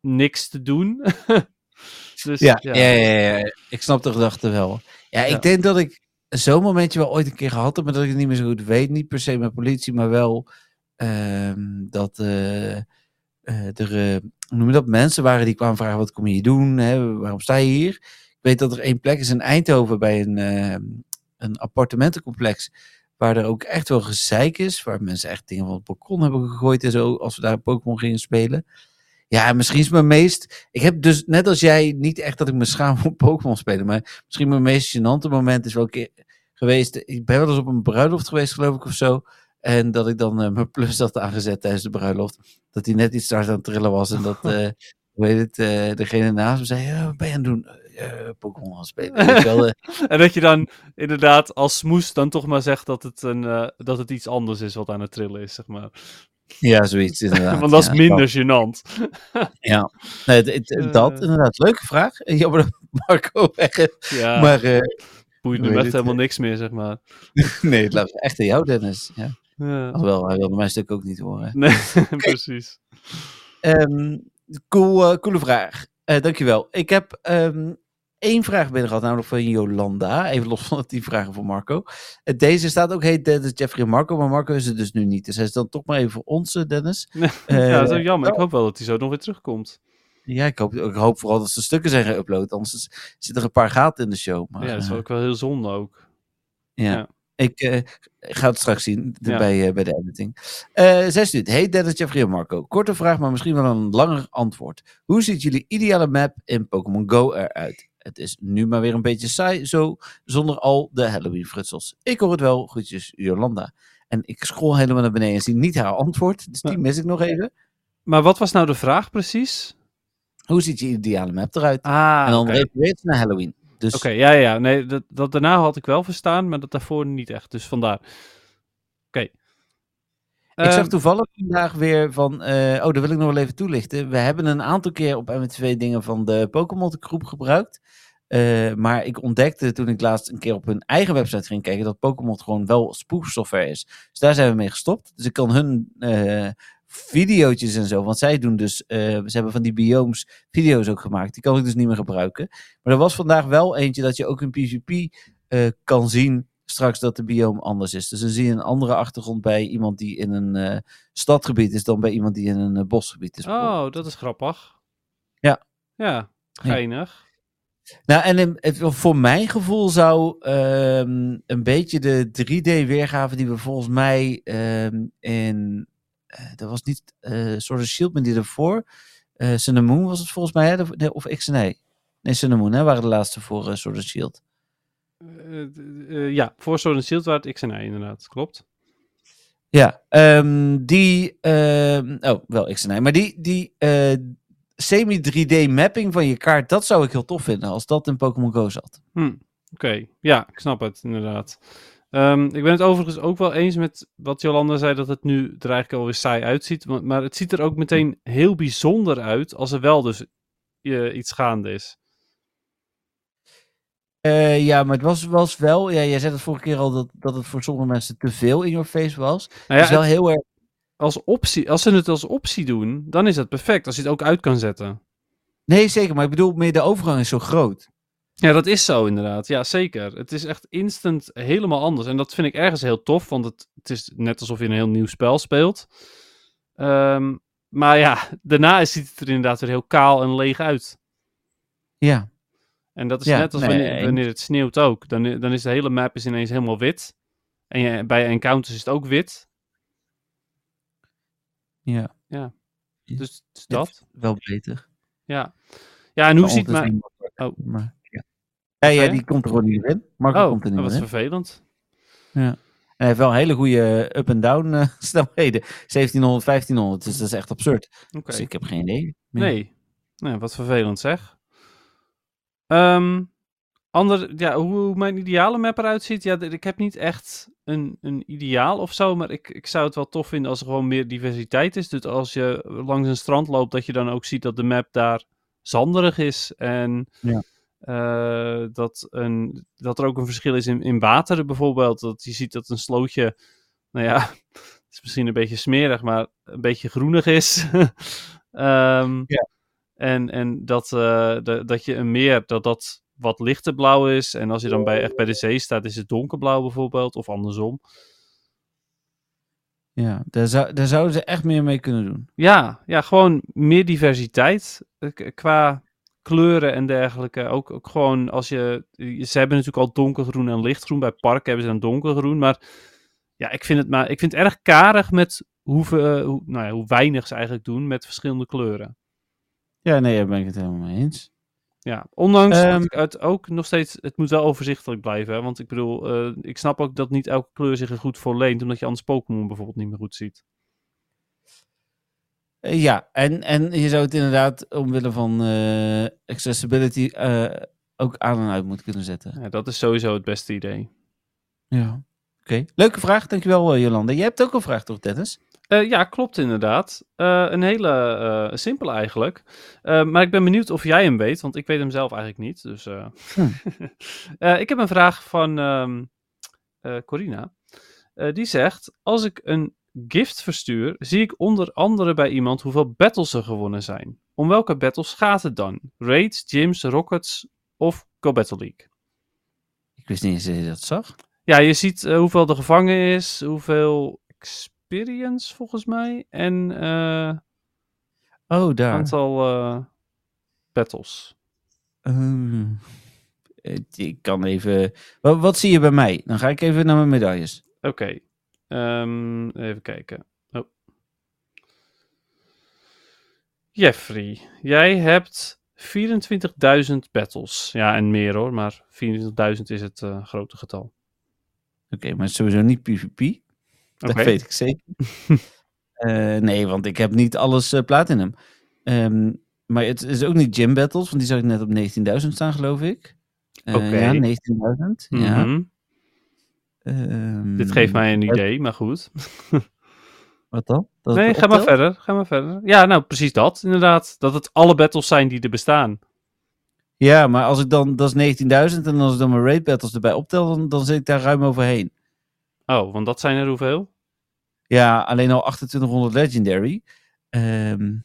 niks te doen. dus, Ja, ja. Ja, ja, ja. ik snap de gedachte wel. Ja, ik denk dat ik zo'n momentje wel ooit een keer gehad heb, maar dat ik het niet meer zo goed weet. Niet per se met politie, maar wel ehm, dat eh, eh, er, eh, noem je dat, mensen waren die kwamen vragen, wat kom je hier doen? Hè? Waarom sta je hier? Weet dat er één plek is in Eindhoven bij een, eh, een appartementencomplex, waar er ook echt wel gezeik is, waar mensen echt dingen van het balkon hebben gegooid en zo, als we daar Pokémon gingen spelen. Ja, misschien is mijn meest. Ik heb dus net als jij niet echt dat ik me schaam voor Pokémon spelen. Maar misschien mijn meest gênante moment is wel een keer geweest. Ik ben wel eens op een bruiloft geweest, geloof ik, of zo. En dat ik dan eh, mijn plus had aangezet tijdens de bruiloft. Dat hij net iets te hard aan het trillen was. En dat, hoe heet het, eh, degene naast me zei: ja, Wat ben je aan het doen? Eh, Pokémon aan het spelen. Wel, eh, En dat je dan inderdaad als smoes dan toch maar zegt dat het, een, eh, dat het iets anders is wat aan het trillen is, zeg maar. ja, zoiets inderdaad. Want dat is ja, minder gênant. Ja, nee, dat inderdaad. Leuke vraag. Jammer dat Marco weg is. Ja, Maar boeit heet echt helemaal niks meer, zeg maar. nee, het lag echt aan jou, Dennis. Ja. Ja. Alhoewel, hij wilde mijn stuk ook niet horen. Nee, precies. Ehm, cool, coole vraag. Eh, dankjewel. Ik heb ehm, één vraag binnen gehad, namelijk van Jolanda. Even los van die vragen van Marco. Eh, Deze staat ook heet Dennis, Jeffrey en Marco, maar Marco is er dus nu niet. Dus hij is dan toch maar even voor ons, eh, Dennis. Eh, ja, dat is ook jammer. Ik hoop wel dat hij zo nog weer terugkomt. Ja, ik hoop, ik hoop vooral dat ze stukken zijn geüpload. Anders is- zitten er een paar gaten in de show. Maar, ja, dat is eh, ook wel heel zonde ook. ja. ja. Ik eh, ga het straks zien Ja. bij, eh, bij de editing. Eh zij stuurt. Hey Dennis, Jeffrey en Marco. Korte vraag, maar misschien wel een langer antwoord. Hoe ziet jullie ideale map in Pokémon Go eruit? Het is nu maar weer een beetje saai, zo zonder al de Halloween frutsels. Ik hoor het wel. Groetjes, Jolanda. En ik scroll helemaal naar beneden en zie niet haar antwoord. Dus die mis ik nog even. Maar wat was nou de vraag precies? Hoe ziet je ideale map eruit? Ah, en dan oké. refereert ze naar Halloween. Dus Oké, ja, ja, ja. Nee, dat, dat daarna had ik wel verstaan, maar dat daarvoor niet echt. Dus vandaar. Ik Ehm, zag toevallig vandaag weer van. eh, oh, dat wil ik nog wel even toelichten. We hebben een aantal keer op MW2 dingen van de Pokémon groep gebruikt. Eh, maar ik ontdekte toen ik laatst een keer op hun eigen website ging kijken. dat Pokémon gewoon wel spoofsoftware is. Dus daar zijn we mee gestopt. Dus ik kan hun eh video's en zo. Want zij doen dus. ze hebben van die biomes video's ook gemaakt. Die kan ik dus niet meer gebruiken. Maar er was vandaag wel eentje dat je ook in PvP kan zien straks dat de biome anders is. Dus dan zie je een andere achtergrond bij iemand die in een eh, stadgebied is dan bij iemand die in een eh, bosgebied is. Oh, dat is grappig. Ja. Ja, geinig. Nou, en in- het- voor mijn gevoel zou ehm, een beetje de 3D-weergave die we volgens mij ehm, in. eh, dat was niet eh Sword of Shield, maar die ervoor. eh Moon was het volgens mij, hè? Of X en. Nee, Moon hè, waren de laatste voor eh Sword of Shield. Eh, eh, ja, voor waren het X en Y inderdaad, klopt. Ja, ehm, die. ehm, oh, wel X en Y. Maar die, die eh, semi-3D mapping van je kaart, dat zou ik heel tof vinden als dat in Pokémon Go zat. Hm, Oké, ja, ik snap het inderdaad. Ehm, ik ben het overigens ook wel eens met wat Jolanda zei, dat het nu er eigenlijk alweer saai uitziet. Maar, maar het ziet er ook meteen heel bijzonder uit als er wel dus iets gaande is. Eh, ja, maar het was, was wel. Ja, jij zei het vorige keer al dat, dat het voor sommige mensen te veel in your face was. Nou Het ja, is wel heel erg. als, optie, als ze het als optie doen, dan is dat perfect. Als je het ook uit kan zetten. Nee, zeker. Maar ik bedoel, meer de overgang is zo groot. Ja, dat is zo inderdaad. Ja, zeker. Het is echt instant helemaal anders. En dat vind ik ergens heel tof, want het, het is net alsof je een heel nieuw spel speelt. Ehm, maar ja, daarna ziet het er inderdaad weer heel kaal en leeg uit. Ja. En dat is Ja, net als nee, wanneer, het sneeuwt ook. Dan, dan is de hele map is ineens helemaal wit. En je, bij encounters is het ook wit. Ja. Dus, dus dat. Wel beter. Ja. Ja, en hoe Maar ziet makkelijk. Oh. Maar, ja. Ja, ja, die komt er gewoon niet in. Marco Oh, komt er niet dat was meer in. vervelend. En hij heeft wel hele goede up-and-down eh, snelheden. 1700, 1500. Dus dat is echt absurd. Dus ik heb geen idee. meer. Nee. Nou, wat vervelend zeg. Ehm ander, ja, hoe, mijn ideale map eruit ziet. Ja, ik heb niet echt een, een ideaal of zo. Maar ik, ik zou het wel tof vinden als er gewoon meer diversiteit is. Dus als je langs een strand loopt, dat je dan ook ziet dat de map daar zanderig is. En Ja. eh, dat, een, dat er ook een verschil is in, in water bijvoorbeeld. Dat je ziet dat een slootje, nou ja, het is misschien een beetje smerig, maar een beetje groenig is. Ehm, Ja. En, en dat, eh, de- dat je een meer, dat dat wat lichter blauw is. En als je dan bij, echt bij de zee staat, is het donkerblauw bijvoorbeeld. Of andersom. Ja, daar, zou, daar zouden ze echt meer mee kunnen doen. Ja, ja gewoon meer diversiteit eh, qua kleuren en dergelijke. Ook, ook gewoon als je... Ze hebben natuurlijk al donkergroen en lichtgroen. Bij parken hebben ze dan donkergroen. Maar ja, ik vind het, maar, ik vind het erg karig met hoeveel, eh, hoe, nou ja, hoe weinig ze eigenlijk doen met verschillende kleuren. Ja, nee, daar ben ik het helemaal mee eens. Ja, ondanks dat ik het ook nog steeds, het moet wel overzichtelijk blijven. Hè? Want ik bedoel, eh, ik snap ook dat niet elke kleur zich er goed voor leent, omdat je anders Pokémon bijvoorbeeld niet meer goed ziet. Eh, ja, en, en je zou het inderdaad omwille van eh, accessibility ook aan en uit moeten kunnen zetten. Ja, dat is sowieso het beste idee. Ja. Oké, leuke vraag. Dankjewel, Jolanda. Jij hebt ook een vraag, toch, Dennis? Eh, ja, klopt inderdaad. Eh, een hele eh simpele eigenlijk. Maar ik ben benieuwd of jij hem weet, want ik weet hem zelf eigenlijk niet. Dus. Hm. Ik heb een vraag van ehm, eh, Corina. Die zegt, als ik een gift verstuur, zie ik onder andere bij iemand hoeveel battles er gewonnen zijn. Om welke battles gaat het dan? Raids, gyms, rockets of Go Battle League. Ik wist niet eens dat je dat zag. Ja, je ziet hoeveel er gevangen is, hoeveel experience volgens mij en eh Oh, daar. aantal eh, battles. Oh. Eh, ik kan even... Wat, wat zie je bij mij? Dan ga ik even naar mijn medailles. Oké, ehm, even kijken. Oh. Jeffrey, jij hebt 24.000 battles. Ja, en meer hoor, maar 24.000 is het grote getal. Oké, maar het is sowieso niet PvP. Dat weet ik zeker. Eh, nee, want ik heb niet alles eh, platinum. Ehm, maar het is ook niet gym battles, want die zag ik net op 19.000 staan, geloof ik. Eh, Oké. Ja, 19.000. Ja. Mhm. Ehm, Dit geeft mij een idee, maar goed. Wat dan? Dat nee, ga maar verder. Ga maar verder. Ja, nou, precies dat. Inderdaad. Dat het alle battles zijn die er bestaan. Ja, maar als ik dan, dat is 19.000 en als ik dan mijn raid battles erbij optel, dan, dan zit ik daar ruim overheen. Oh, want dat zijn er hoeveel? Ja, alleen al 2800 legendary. Ehm,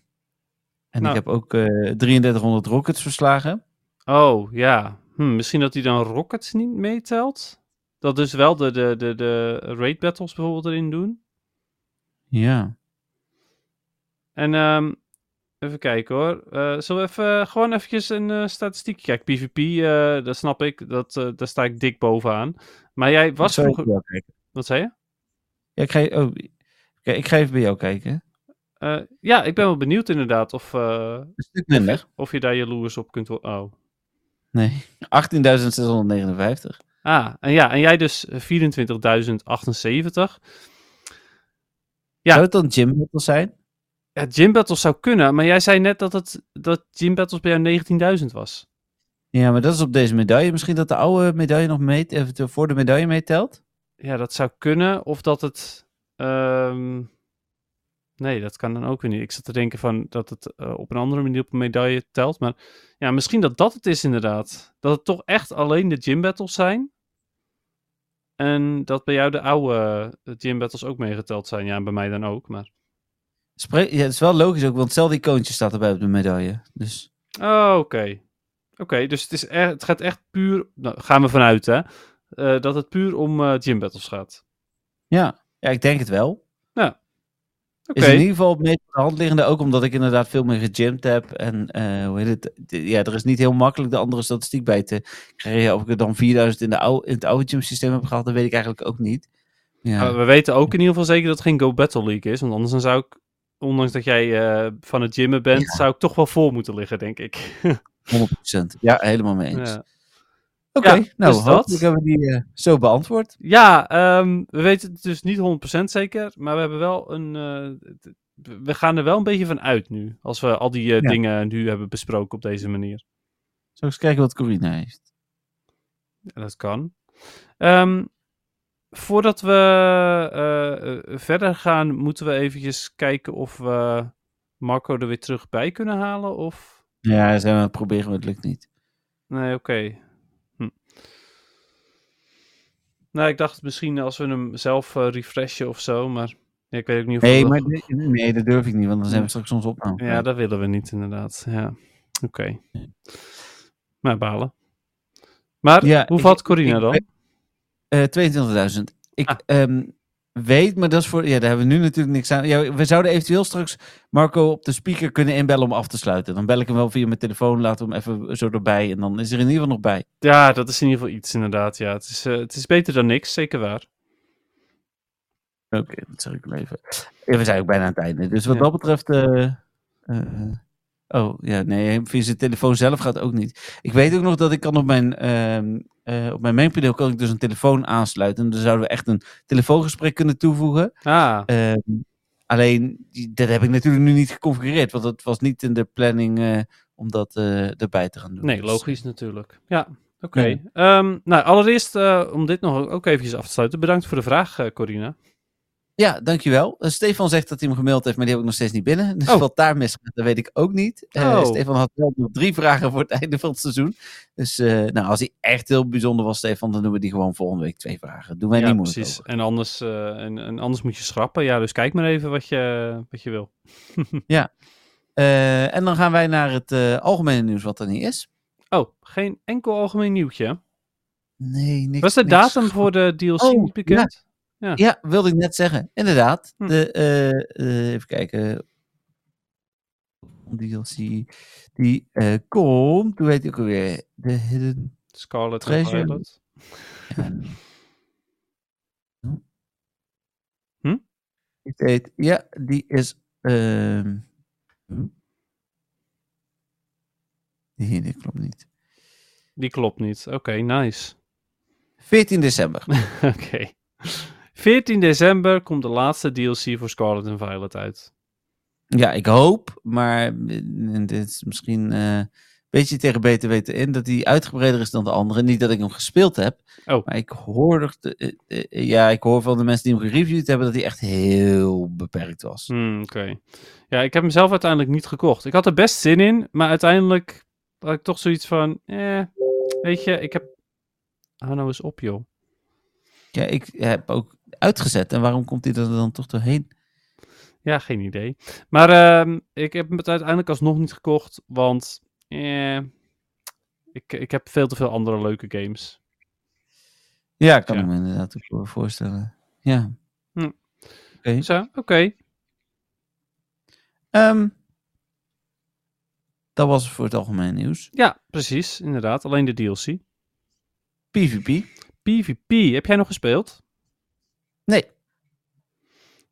en Nou. ik heb ook eh 3300 rockets verslagen. Oh, ja. Hm, misschien dat hij dan Rockets niet meetelt? Dat dus wel de, de, de, de raid battles bijvoorbeeld erin doen? Ja. En ehm, even kijken hoor. Eh zullen we even, eh, gewoon eventjes een eh statistiek? Kijk, PvP, eh, dat snap ik. Dat, eh, daar sta ik dik bovenaan. Maar jij was vroeger... Wat zei je? Ja, ik ga, oh, kijk, ik ga even bij jou kijken. Eh, ja, ik ben wel benieuwd inderdaad of, eh, Een stuk minder. of je daar jaloers op kunt worden. Oh. Nee, 18.659. Ah, en ja, en jij dus 24.078. Ja. Zou het dan gym battles zijn? Ja, gym battles zou kunnen, maar jij zei net dat, het, dat gym battles bij jou 19.000 was. Ja, maar dat is op deze medaille. Misschien dat de oude medaille nog meet, even voor de medaille meetelt. Ja, dat zou kunnen. Of dat het. Ehm, Nee, dat kan dan ook weer niet. Ik zat te denken van dat het eh, op een andere manier op een medaille telt. Maar ja, misschien dat dat het is inderdaad. Dat het toch echt alleen de gym battles zijn. En dat bij jou de oude eh, gym battles ook meegeteld zijn. Ja, en bij mij dan ook. Maar... Ja, het is wel logisch ook, want hetzelfde icoontje staat erbij op de medaille. Dus Oh, oké. Oké, dus het, is echt, het gaat echt puur... Nou, gaan we vanuit, hè. eh, dat het puur om eh gym battles gaat. ja, ja ik denk het wel. Oké. Is in ieder geval het meest de hand liggende, ook omdat ik inderdaad veel meer gegymd heb. En eh, hoe heet het? Ja, er is niet heel makkelijk de andere statistiek bij te krijgen. Of ik er dan 4000 in, de oude, in het oude gym systeem heb gehad, dat weet ik eigenlijk ook niet. Ja, we weten ook in ieder geval zeker dat het geen Go Battle League is. Want anders dan zou ik, ondanks dat jij eh, van het gymmen bent, zou ik toch wel voor moeten liggen, denk ik. 100%. Ja, helemaal mee eens. ja, Oké, Ja, nou, dus hopelijk hebben we die eh, zo beantwoord. ja ehm, we weten het dus niet 100% zeker. Maar we hebben wel een. eh, we gaan er wel een beetje van uit nu. Als we al die eh, Ja. dingen nu hebben besproken op deze manier. Zal ik eens kijken wat Corina heeft? Ja, dat kan. Ehm, voordat we verder gaan, moeten we eventjes kijken of we Marco er weer terug bij kunnen halen. Of. Ja, zijn we aan het proberen, maar het lukt niet. Nee, oké. Nou, ik dacht misschien als we hem zelf eh, refreshen of zo, maar ja, ik weet ook niet of Nee, maar dat- dit- nee, dat durf ik niet, want dan zijn we straks ons opname. Ja, dat willen we niet inderdaad. Ja, oké. Maar balen. Maar Ja, hoe ik- valt Corina ik- dan? Eh, 22.000. Ik Ah. ehm, weet, maar dat is voor. Ja, daar hebben we nu natuurlijk niks aan. Ja, we zouden eventueel straks Marco op de speaker kunnen inbellen om af te sluiten. Dan bel ik hem wel via mijn telefoon, laat hem even zo erbij. En dan is er in ieder geval nog bij. Ja, dat is in ieder geval iets inderdaad. Ja, het is, eh, het is beter dan niks, zeker waar. Oké, dat zeg ik wel even. Ja, we zijn ook bijna aan het einde. Dus wat Ja. dat betreft. eh, oh, ja, nee, via zijn telefoon zelf gaat ook niet. Ik weet ook nog dat ik kan op mijn. eh, op mijn mainpaneel kan ik dus een telefoon aansluiten. En dan zouden we echt een telefoongesprek kunnen toevoegen. Ah, Ehm, alleen, dat heb ik natuurlijk nu niet geconfigureerd, want het was niet in de planning eh, om dat eh, erbij te gaan doen. nee, Dus, logisch natuurlijk. Ja, oké. Ja. Ehm, nou, allereerst om dit nog ook eventjes af te sluiten. Bedankt voor de vraag, Corina. Ja, dankjewel. Eh, Stefan zegt dat hij hem gemaild heeft, maar die heb ik nog steeds niet binnen. Dus Oh. wat daar mis gaat, dat weet ik ook niet. Eh, Oh. Stefan had wel nog drie vragen voor het einde van het seizoen. Dus eh, nou, als hij echt heel bijzonder was, Stefan, dan doen we die gewoon volgende week twee vragen. Doen wij ja, niet moeilijk precies. over. En anders, en, en anders moet je schrappen. Ja, dus kijk maar even wat je, wat je wil. Eh, en dan gaan wij naar het algemene nieuws wat er niet is. Oh, geen enkel algemeen nieuwtje. Nee, niks. Was de niks datum voor de DLC Oh, niet bekend? Ja, wilde ik net zeggen. Inderdaad. Hm. De, eh, eh, even kijken. DLC. Die eh, komt. Hoe heet die ook alweer? De Hidden. Scarlet Treasure. Violet. Hm? Ik weet, ja, die is. ehm hm? Nee, dat klopt niet. Die klopt niet. Oké, nice. 14 december. Oké. 14 december komt de laatste DLC voor Scarlet en Violet uit. Ja, ik hoop, maar eh, dit is misschien eh, een beetje tegen beter weten in dat die uitgebreider is dan de andere. Niet dat ik hem gespeeld heb, Oh. maar ik hoor, te- eh, eh, ja, ik hoor van de mensen die hem gereviewd hebben dat hij echt heel beperkt was. Hmm, Oké. Ja, ik heb hem zelf uiteindelijk niet gekocht. Ik had er best zin in, maar uiteindelijk had ik toch zoiets van, eh, weet je, ik heb... Hou nou eens op, joh. Ja, ik heb ook uitgezet en waarom komt hij er dan toch doorheen? Ja, geen idee. Maar ehm, ik heb het uiteindelijk alsnog niet gekocht, want eh, ik, ik heb veel te veel andere leuke games. Ja, kan Ja. ik me inderdaad ook voorstellen. Ja. Hm. Oké. Zo, oké. Ehm, dat was het voor het algemeen nieuws. Ja, precies, inderdaad. Alleen de DLC. PvP. PvP, heb jij nog gespeeld? Nee.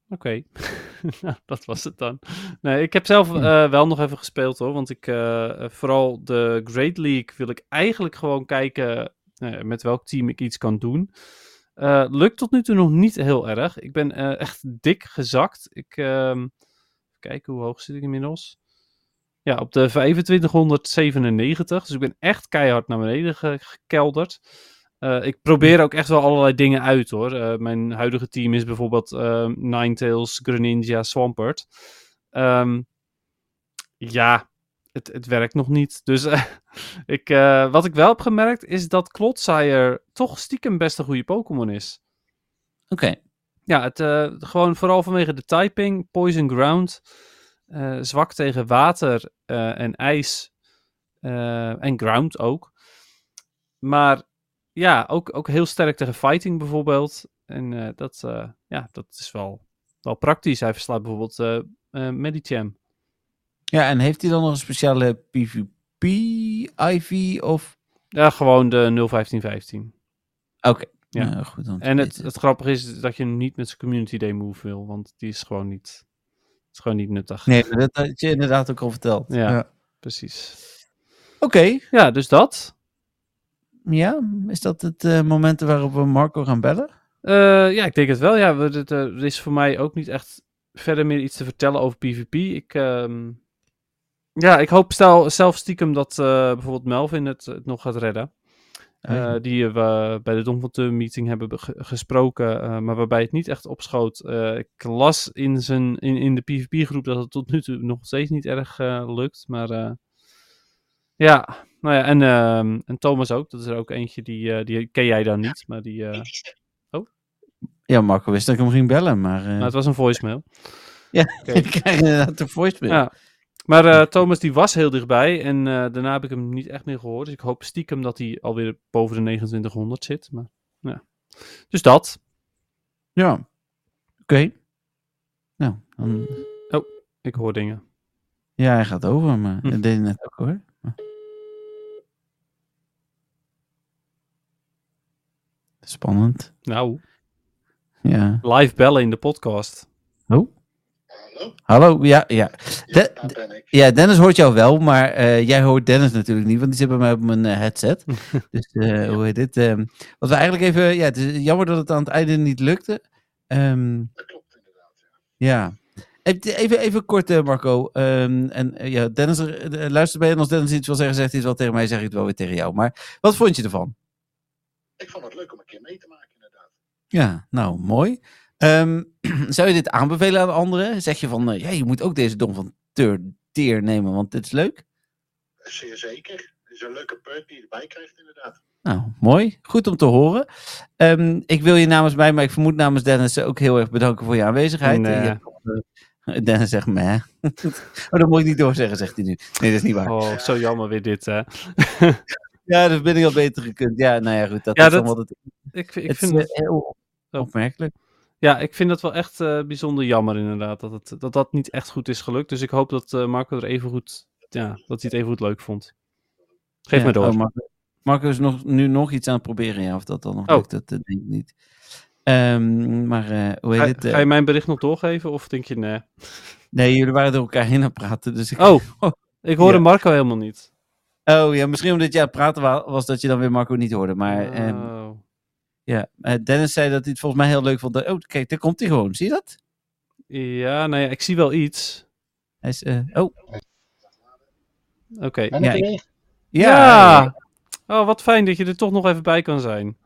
Oké, nou, dat was het dan. Nee, ik heb zelf eh, wel nog even gespeeld hoor, want ik, eh, vooral de Great League wil ik eigenlijk gewoon kijken eh, met welk team ik iets kan doen. Lukt tot nu toe nog niet heel erg. Ik ben echt dik gezakt. Ik, ehm, kijken, hoe hoog zit ik inmiddels? Ja, op de 2597. Dus ik ben echt keihard naar beneden ge- gekelderd. Eh, ik probeer ook echt wel allerlei dingen uit hoor. Eh, mijn huidige team is bijvoorbeeld eh, Ninetales, Greninja, Swampert. Ehm, ja, het, het werkt nog niet. Dus ik, wat ik wel heb gemerkt is dat Clodsire toch stiekem best een goede Pokémon is. Oké. Ja, het, gewoon vooral vanwege de typing, Poison Ground, zwak tegen water en ijs en ground ook. Maar ja, ook, ook heel sterk tegen fighting bijvoorbeeld. En eh, dat, eh, ja, dat is wel, wel praktisch. Hij verslaat bijvoorbeeld eh eh, Medicham. Ja, en heeft hij dan nog een speciale PvP IV of... Ja, gewoon de 01515. Oké. Ja. Ja. goed. dan En het, het grappige is dat je hem niet met zijn Community Day move wil, want die is gewoon niet, is gewoon niet nuttig. Nee, dat had je inderdaad ook al verteld. Ja. Precies. Oké. Ja, dus dat. Ja, is dat het eh, moment waarop we Marco gaan bellen? Eh, ja, ik denk het wel. Ja, we, het, eh, er is voor mij ook niet echt verder meer iets te vertellen over PvP. Ik, ehm, ja, ik hoop stel, zelf stiekem dat bijvoorbeeld Melvin het, het nog gaat redden. Die we bij de Dom van Tum meeting hebben be- ge- gesproken, maar waarbij het niet echt opschoot. Eh, ik las in, zijn, in, in de PvP-groep dat het tot nu toe nog steeds niet erg lukt. Maar ja, nou ja, en, ehm, en Thomas ook. Dat is er ook eentje die, eh, die ken jij dan niet, maar die... eh, Ja, Marco wist dat ik hem ging bellen, maar... eh, nou, het was een voicemail. Oké. ik krijg inderdaad een voicemail. Ja. Maar eh, Thomas die was heel dichtbij en eh, daarna heb ik hem niet echt meer gehoord. Dus ik hoop stiekem dat hij alweer boven de 2900 zit. Maar, ja. Dus dat. Ja. Oké. Nou, dan... Ik hoor dingen. Ja, hij gaat over, maar Hm. dat deed hij net ook hoor. Spannend. Nou, Ja. live bellen in de podcast. Oh, Hallo? hallo. Ja, ja. Ja, De- daar ben ik. Ja, Dennis hoort jou wel, maar eh, jij hoort Dennis natuurlijk niet, want die zit bij mij op mijn eh, headset. dus eh, hoe heet dit? ehm, wat we eigenlijk even, ja, het is jammer dat het aan het einde niet lukte. Ehm, Dat klopt inderdaad. Ja. ja. Even, even, even kort, Marco. Ehm, en ja, Dennis, luister bij en als Dennis iets wil zeggen, zegt hij het wel tegen mij, zeg ik het wel weer tegen jou. Maar wat vond je ervan? Ik vond het leuk om een keer mee te maken inderdaad. Ja, nou, mooi. Ehm, zou je dit aanbevelen aan anderen? Zeg je van, eh, ja, je moet ook deze Dom van Teer nemen, want dit is leuk? Zeer zeker. Het is een leuke perk die je erbij krijgt inderdaad. Nou, mooi. Goed om te horen. Ehm, ik wil je namens mij, maar ik vermoed namens Dennis ook heel erg bedanken voor je aanwezigheid. Nee. Eh, Dennis zegt meh. oh, dat moet ik niet doorzeggen, zegt hij nu. Nee, dat is niet waar. Oh, zo jammer weer dit, hè. Ja, de verbinding had beter gekund. Ja, nou ja, goed. Dat Ja, is dat- wat het, Ik, ik het vind het, eh, heel Oh. opmerkelijk. ja, ik vind dat wel echt eh, bijzonder jammer inderdaad, dat, het, dat dat niet echt goed is gelukt. Dus ik hoop dat eh, Marco er even goed, ja, dat hij het even goed leuk vond. Geef Ja, me door. oh, Marco, Marco is nog, nu nog iets aan het proberen, ja. Of dat dan nog Oh. lukt, dat denk ik niet. Ehm, maar hoe heet Ga, het? ga je mijn bericht nog doorgeven of denk je nee? Nee, jullie waren door elkaar heen aan het praten. Dus ik... Oh, ik hoorde Ja. Marco helemaal niet. Oh ja, misschien omdat je aan het praten wa- was dat je dan weer Marco niet hoorde. Maar ehm, Oh. ja, eh, Dennis zei dat hij het volgens mij heel leuk vond. Oh, kijk, daar komt hij gewoon. Zie je dat? Ja, nou ja, ik zie wel iets. Hij is, eh, oh, Oké. Ja, ik weer? ja. Oh, wat fijn dat je er toch nog even bij kan zijn.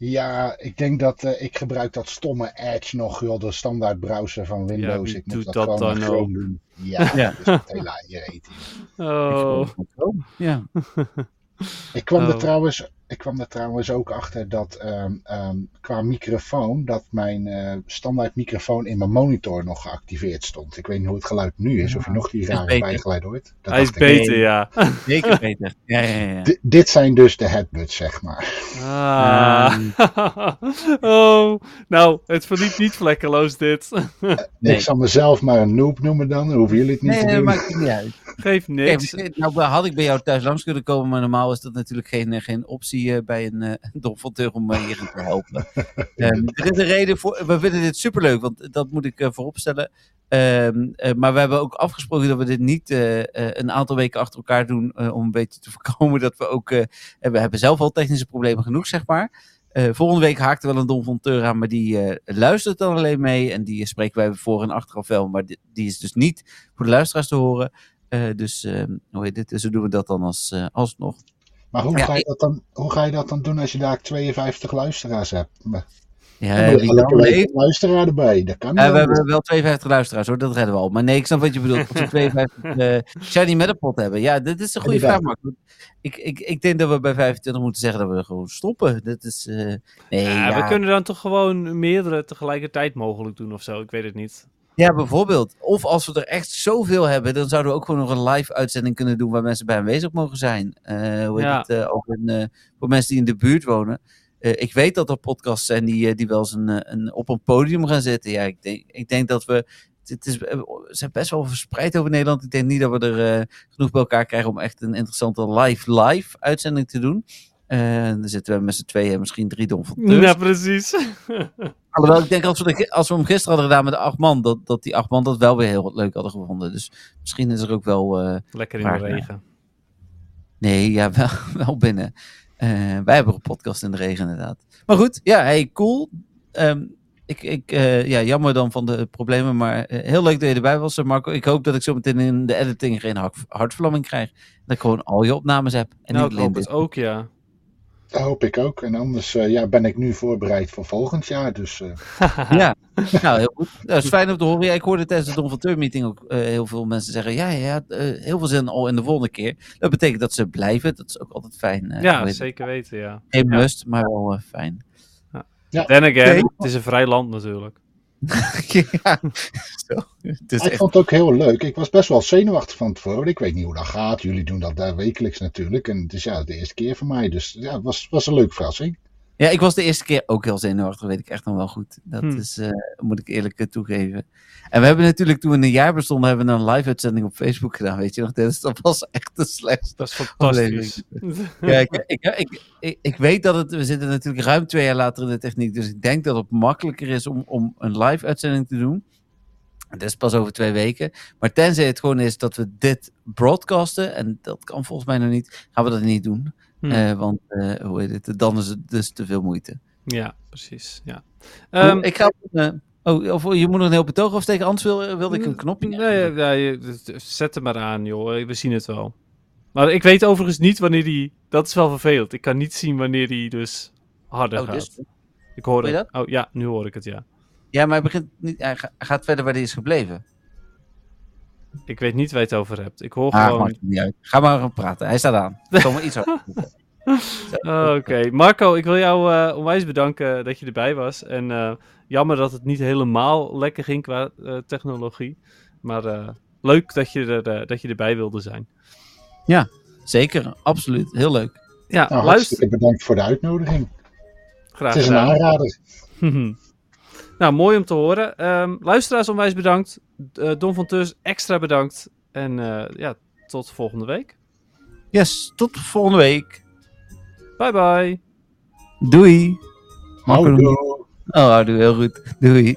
Ja, ik denk dat eh, ik gebruik dat stomme Edge nog, joh, de standaard browser van Windows. ik moet dat, dat gewoon dan doen. Ja, Ja. dus dat hele irritie. Oh. Ja. Ik kwam, er Oh. trouwens, ik kwam er trouwens ook achter dat ehm, ehm, qua microfoon, dat mijn eh, standaard microfoon in mijn monitor nog geactiveerd stond. Ik weet niet hoe het geluid nu is, of je nog die rare beter. bijgeluid hoort. Dat Hij is ik. beter, ja. Zeker beter. Ja, ja, ja. D- dit zijn dus de headbuds, zeg maar. Ah. oh, nou, het verliep niet vlekkeloos dit. Nee. Ik zal mezelf maar een noob noemen dan, dan hoeven jullie het niet Nee, te dat doen. maakt niet uit. Geeft Kijk, niks. nou had ik bij jou thuis langs kunnen komen, maar normaal is dat natuurlijk geen, eh, geen optie eh, bij een uh, donfonteur om mij hierin te helpen. Ehm, er is een reden voor, we vinden dit superleuk, want dat moet ik eh, vooropstellen. Ehm, eh, maar we hebben ook afgesproken dat we dit niet eh, eh, een aantal weken achter elkaar doen eh, om een beetje te voorkomen dat we ook, eh, we hebben zelf al technische problemen genoeg, zeg maar. Eh, volgende week haakt er wel een donfonteur aan, maar die eh, luistert dan alleen mee en die spreken wij voor en achteraf wel, maar die, die is dus niet voor de luisteraars te horen. Dus uh, hoe heet dit? Zo doen we dat dan als, alsnog. Maar hoe, Ja, ga je dat dan, hoe ga je dat dan doen als je daar 52 luisteraars hebt? Ja, die een luisteraar erbij. Dat kan Ja, we hebben wel 52 luisteraars hoor, dat redden we al. Maar nee, ik snap wat je bedoelt. Als we 52 uh, Shiny Metapod hebben. Ja, dit is een goede vraag. Mark. Ik, ik, ik denk dat we bij 25 moeten zeggen dat we gewoon stoppen. Dat is. eh, nee, Ja, ja, We kunnen dan toch gewoon meerdere tegelijkertijd mogelijk doen of zo. Ik weet het niet. Ja, bijvoorbeeld. Of als we er echt zoveel hebben, dan zouden we ook gewoon nog een live uitzending kunnen doen waar mensen bij aanwezig mogen zijn. Eh, hoe heet Ja. het? eh, ook eh, voor mensen die in de buurt wonen. Ik weet dat er podcasts zijn die, die wel eens een, een, op een podium gaan zitten. Ja, ik denk, ik denk dat we. Het is, ze zijn best wel verspreid over Nederland. Ik denk niet dat we er genoeg bij elkaar krijgen om echt een interessante live live uitzending te doen. Eh, dan zitten we met z'n tweeën misschien drie donfonteurs. Ja, precies. Alhoewel, ik denk als we, de, als we hem gisteren hadden gedaan met de acht man, dat, dat die acht man dat wel weer heel leuk hadden gevonden. Dus misschien is er ook wel. eh, Lekker in de regen. nee, ja, wel, wel binnen. Eh, wij hebben een podcast in de regen, inderdaad. Maar goed, ja, hey, cool. Ehm, ik, ik, eh, ja, jammer dan van de problemen, maar heel leuk dat je erbij was, Marco. Ik hoop dat ik zo meteen in de editing geen hart, hartvlamming krijg. Dat ik gewoon al je opnames heb. En nou, ik hoop het ook, ja. Dat hoop ik ook. En anders eh, ja, ben ik nu voorbereid voor volgend jaar. Dus eh, Ja, nou heel goed. Dat is fijn om te horen. Ja, ik hoorde tijdens de Don van Teur meeting ook eh, heel veel mensen zeggen: ja, ja, eh, heel veel zin al in de volgende keer. Dat betekent dat ze blijven. Dat is ook altijd fijn. eh, ja, zeker weten, ja. Geen Ja. must, maar wel eh, fijn. Then again, Nee. het is een vrij land natuurlijk. ja, zo. Het is ik echt, vond het ook heel leuk. Ik was best wel zenuwachtig van tevoren. Ik weet niet hoe dat gaat. Jullie doen dat daar wekelijks natuurlijk. En het is ja de eerste keer voor mij. Dus ja, het was, was een leuke verrassing. Ja, ik was de eerste keer ook heel zenuwachtig, weet ik echt nog wel goed. Dat Hm. is, eh, moet ik eerlijk eh, toegeven. En we hebben natuurlijk toen we een jaar bestonden, hebben we een live uitzending op Facebook gedaan, weet je nog? Dus dat was echt de slechtste. Dat is fantastisch. Ja, ik, ik, ik, ik, ik weet dat het, we zitten natuurlijk ruim twee jaar later in de techniek, dus ik denk dat het makkelijker is om, om een live uitzending te doen. Het is pas over twee weken. Maar tenzij het gewoon is dat we dit broadcasten, en dat kan volgens mij nog niet, gaan we dat niet doen. Hm. Eh, want, eh, hoe heet het, dan is het dus te veel moeite. Ja, precies. Ja. Ehm, ik ga, eh, oh, of je moet nog een heel betoog afsteken, anders wil, wilde ik een knopje. Nee, nee, je- zet hem maar aan, joh. We zien het wel. Maar ik weet overigens niet wanneer die... Dat is wel vervelend. Ik kan niet zien wanneer die dus harder Oh, gaat. dus- Ik hoor het. Oh ja, nu hoor ik het, ja. Ja, maar hij, begint niet, hij ga- gaat verder waar hij is gebleven. Ik weet niet waar je het over hebt. Ik hoor Ah, gewoon... maakt het niet uit. Ga maar praten. Hij staat aan. Kom maar iets harder. Oh, Oké, Marco, ik wil jou eh, onwijs bedanken dat je erbij was. En eh, jammer dat het niet helemaal lekker ging qua eh, technologie. Maar eh, leuk dat je, er, eh, dat je erbij wilde zijn. Zeker, absoluut. Heel leuk. Ja, Nou, luister. hartstikke bedankt voor de uitnodiging. Graag Het is een gedaan. aanrader. nou, mooi om te horen. Ehm, luisteraars onwijs bedankt. Eh Don van Tus extra bedankt. En eh, ja, tot volgende week. Yes, tot volgende week. Bye bye. Doei. Houdoe. Oh, doe heel goed. Doei.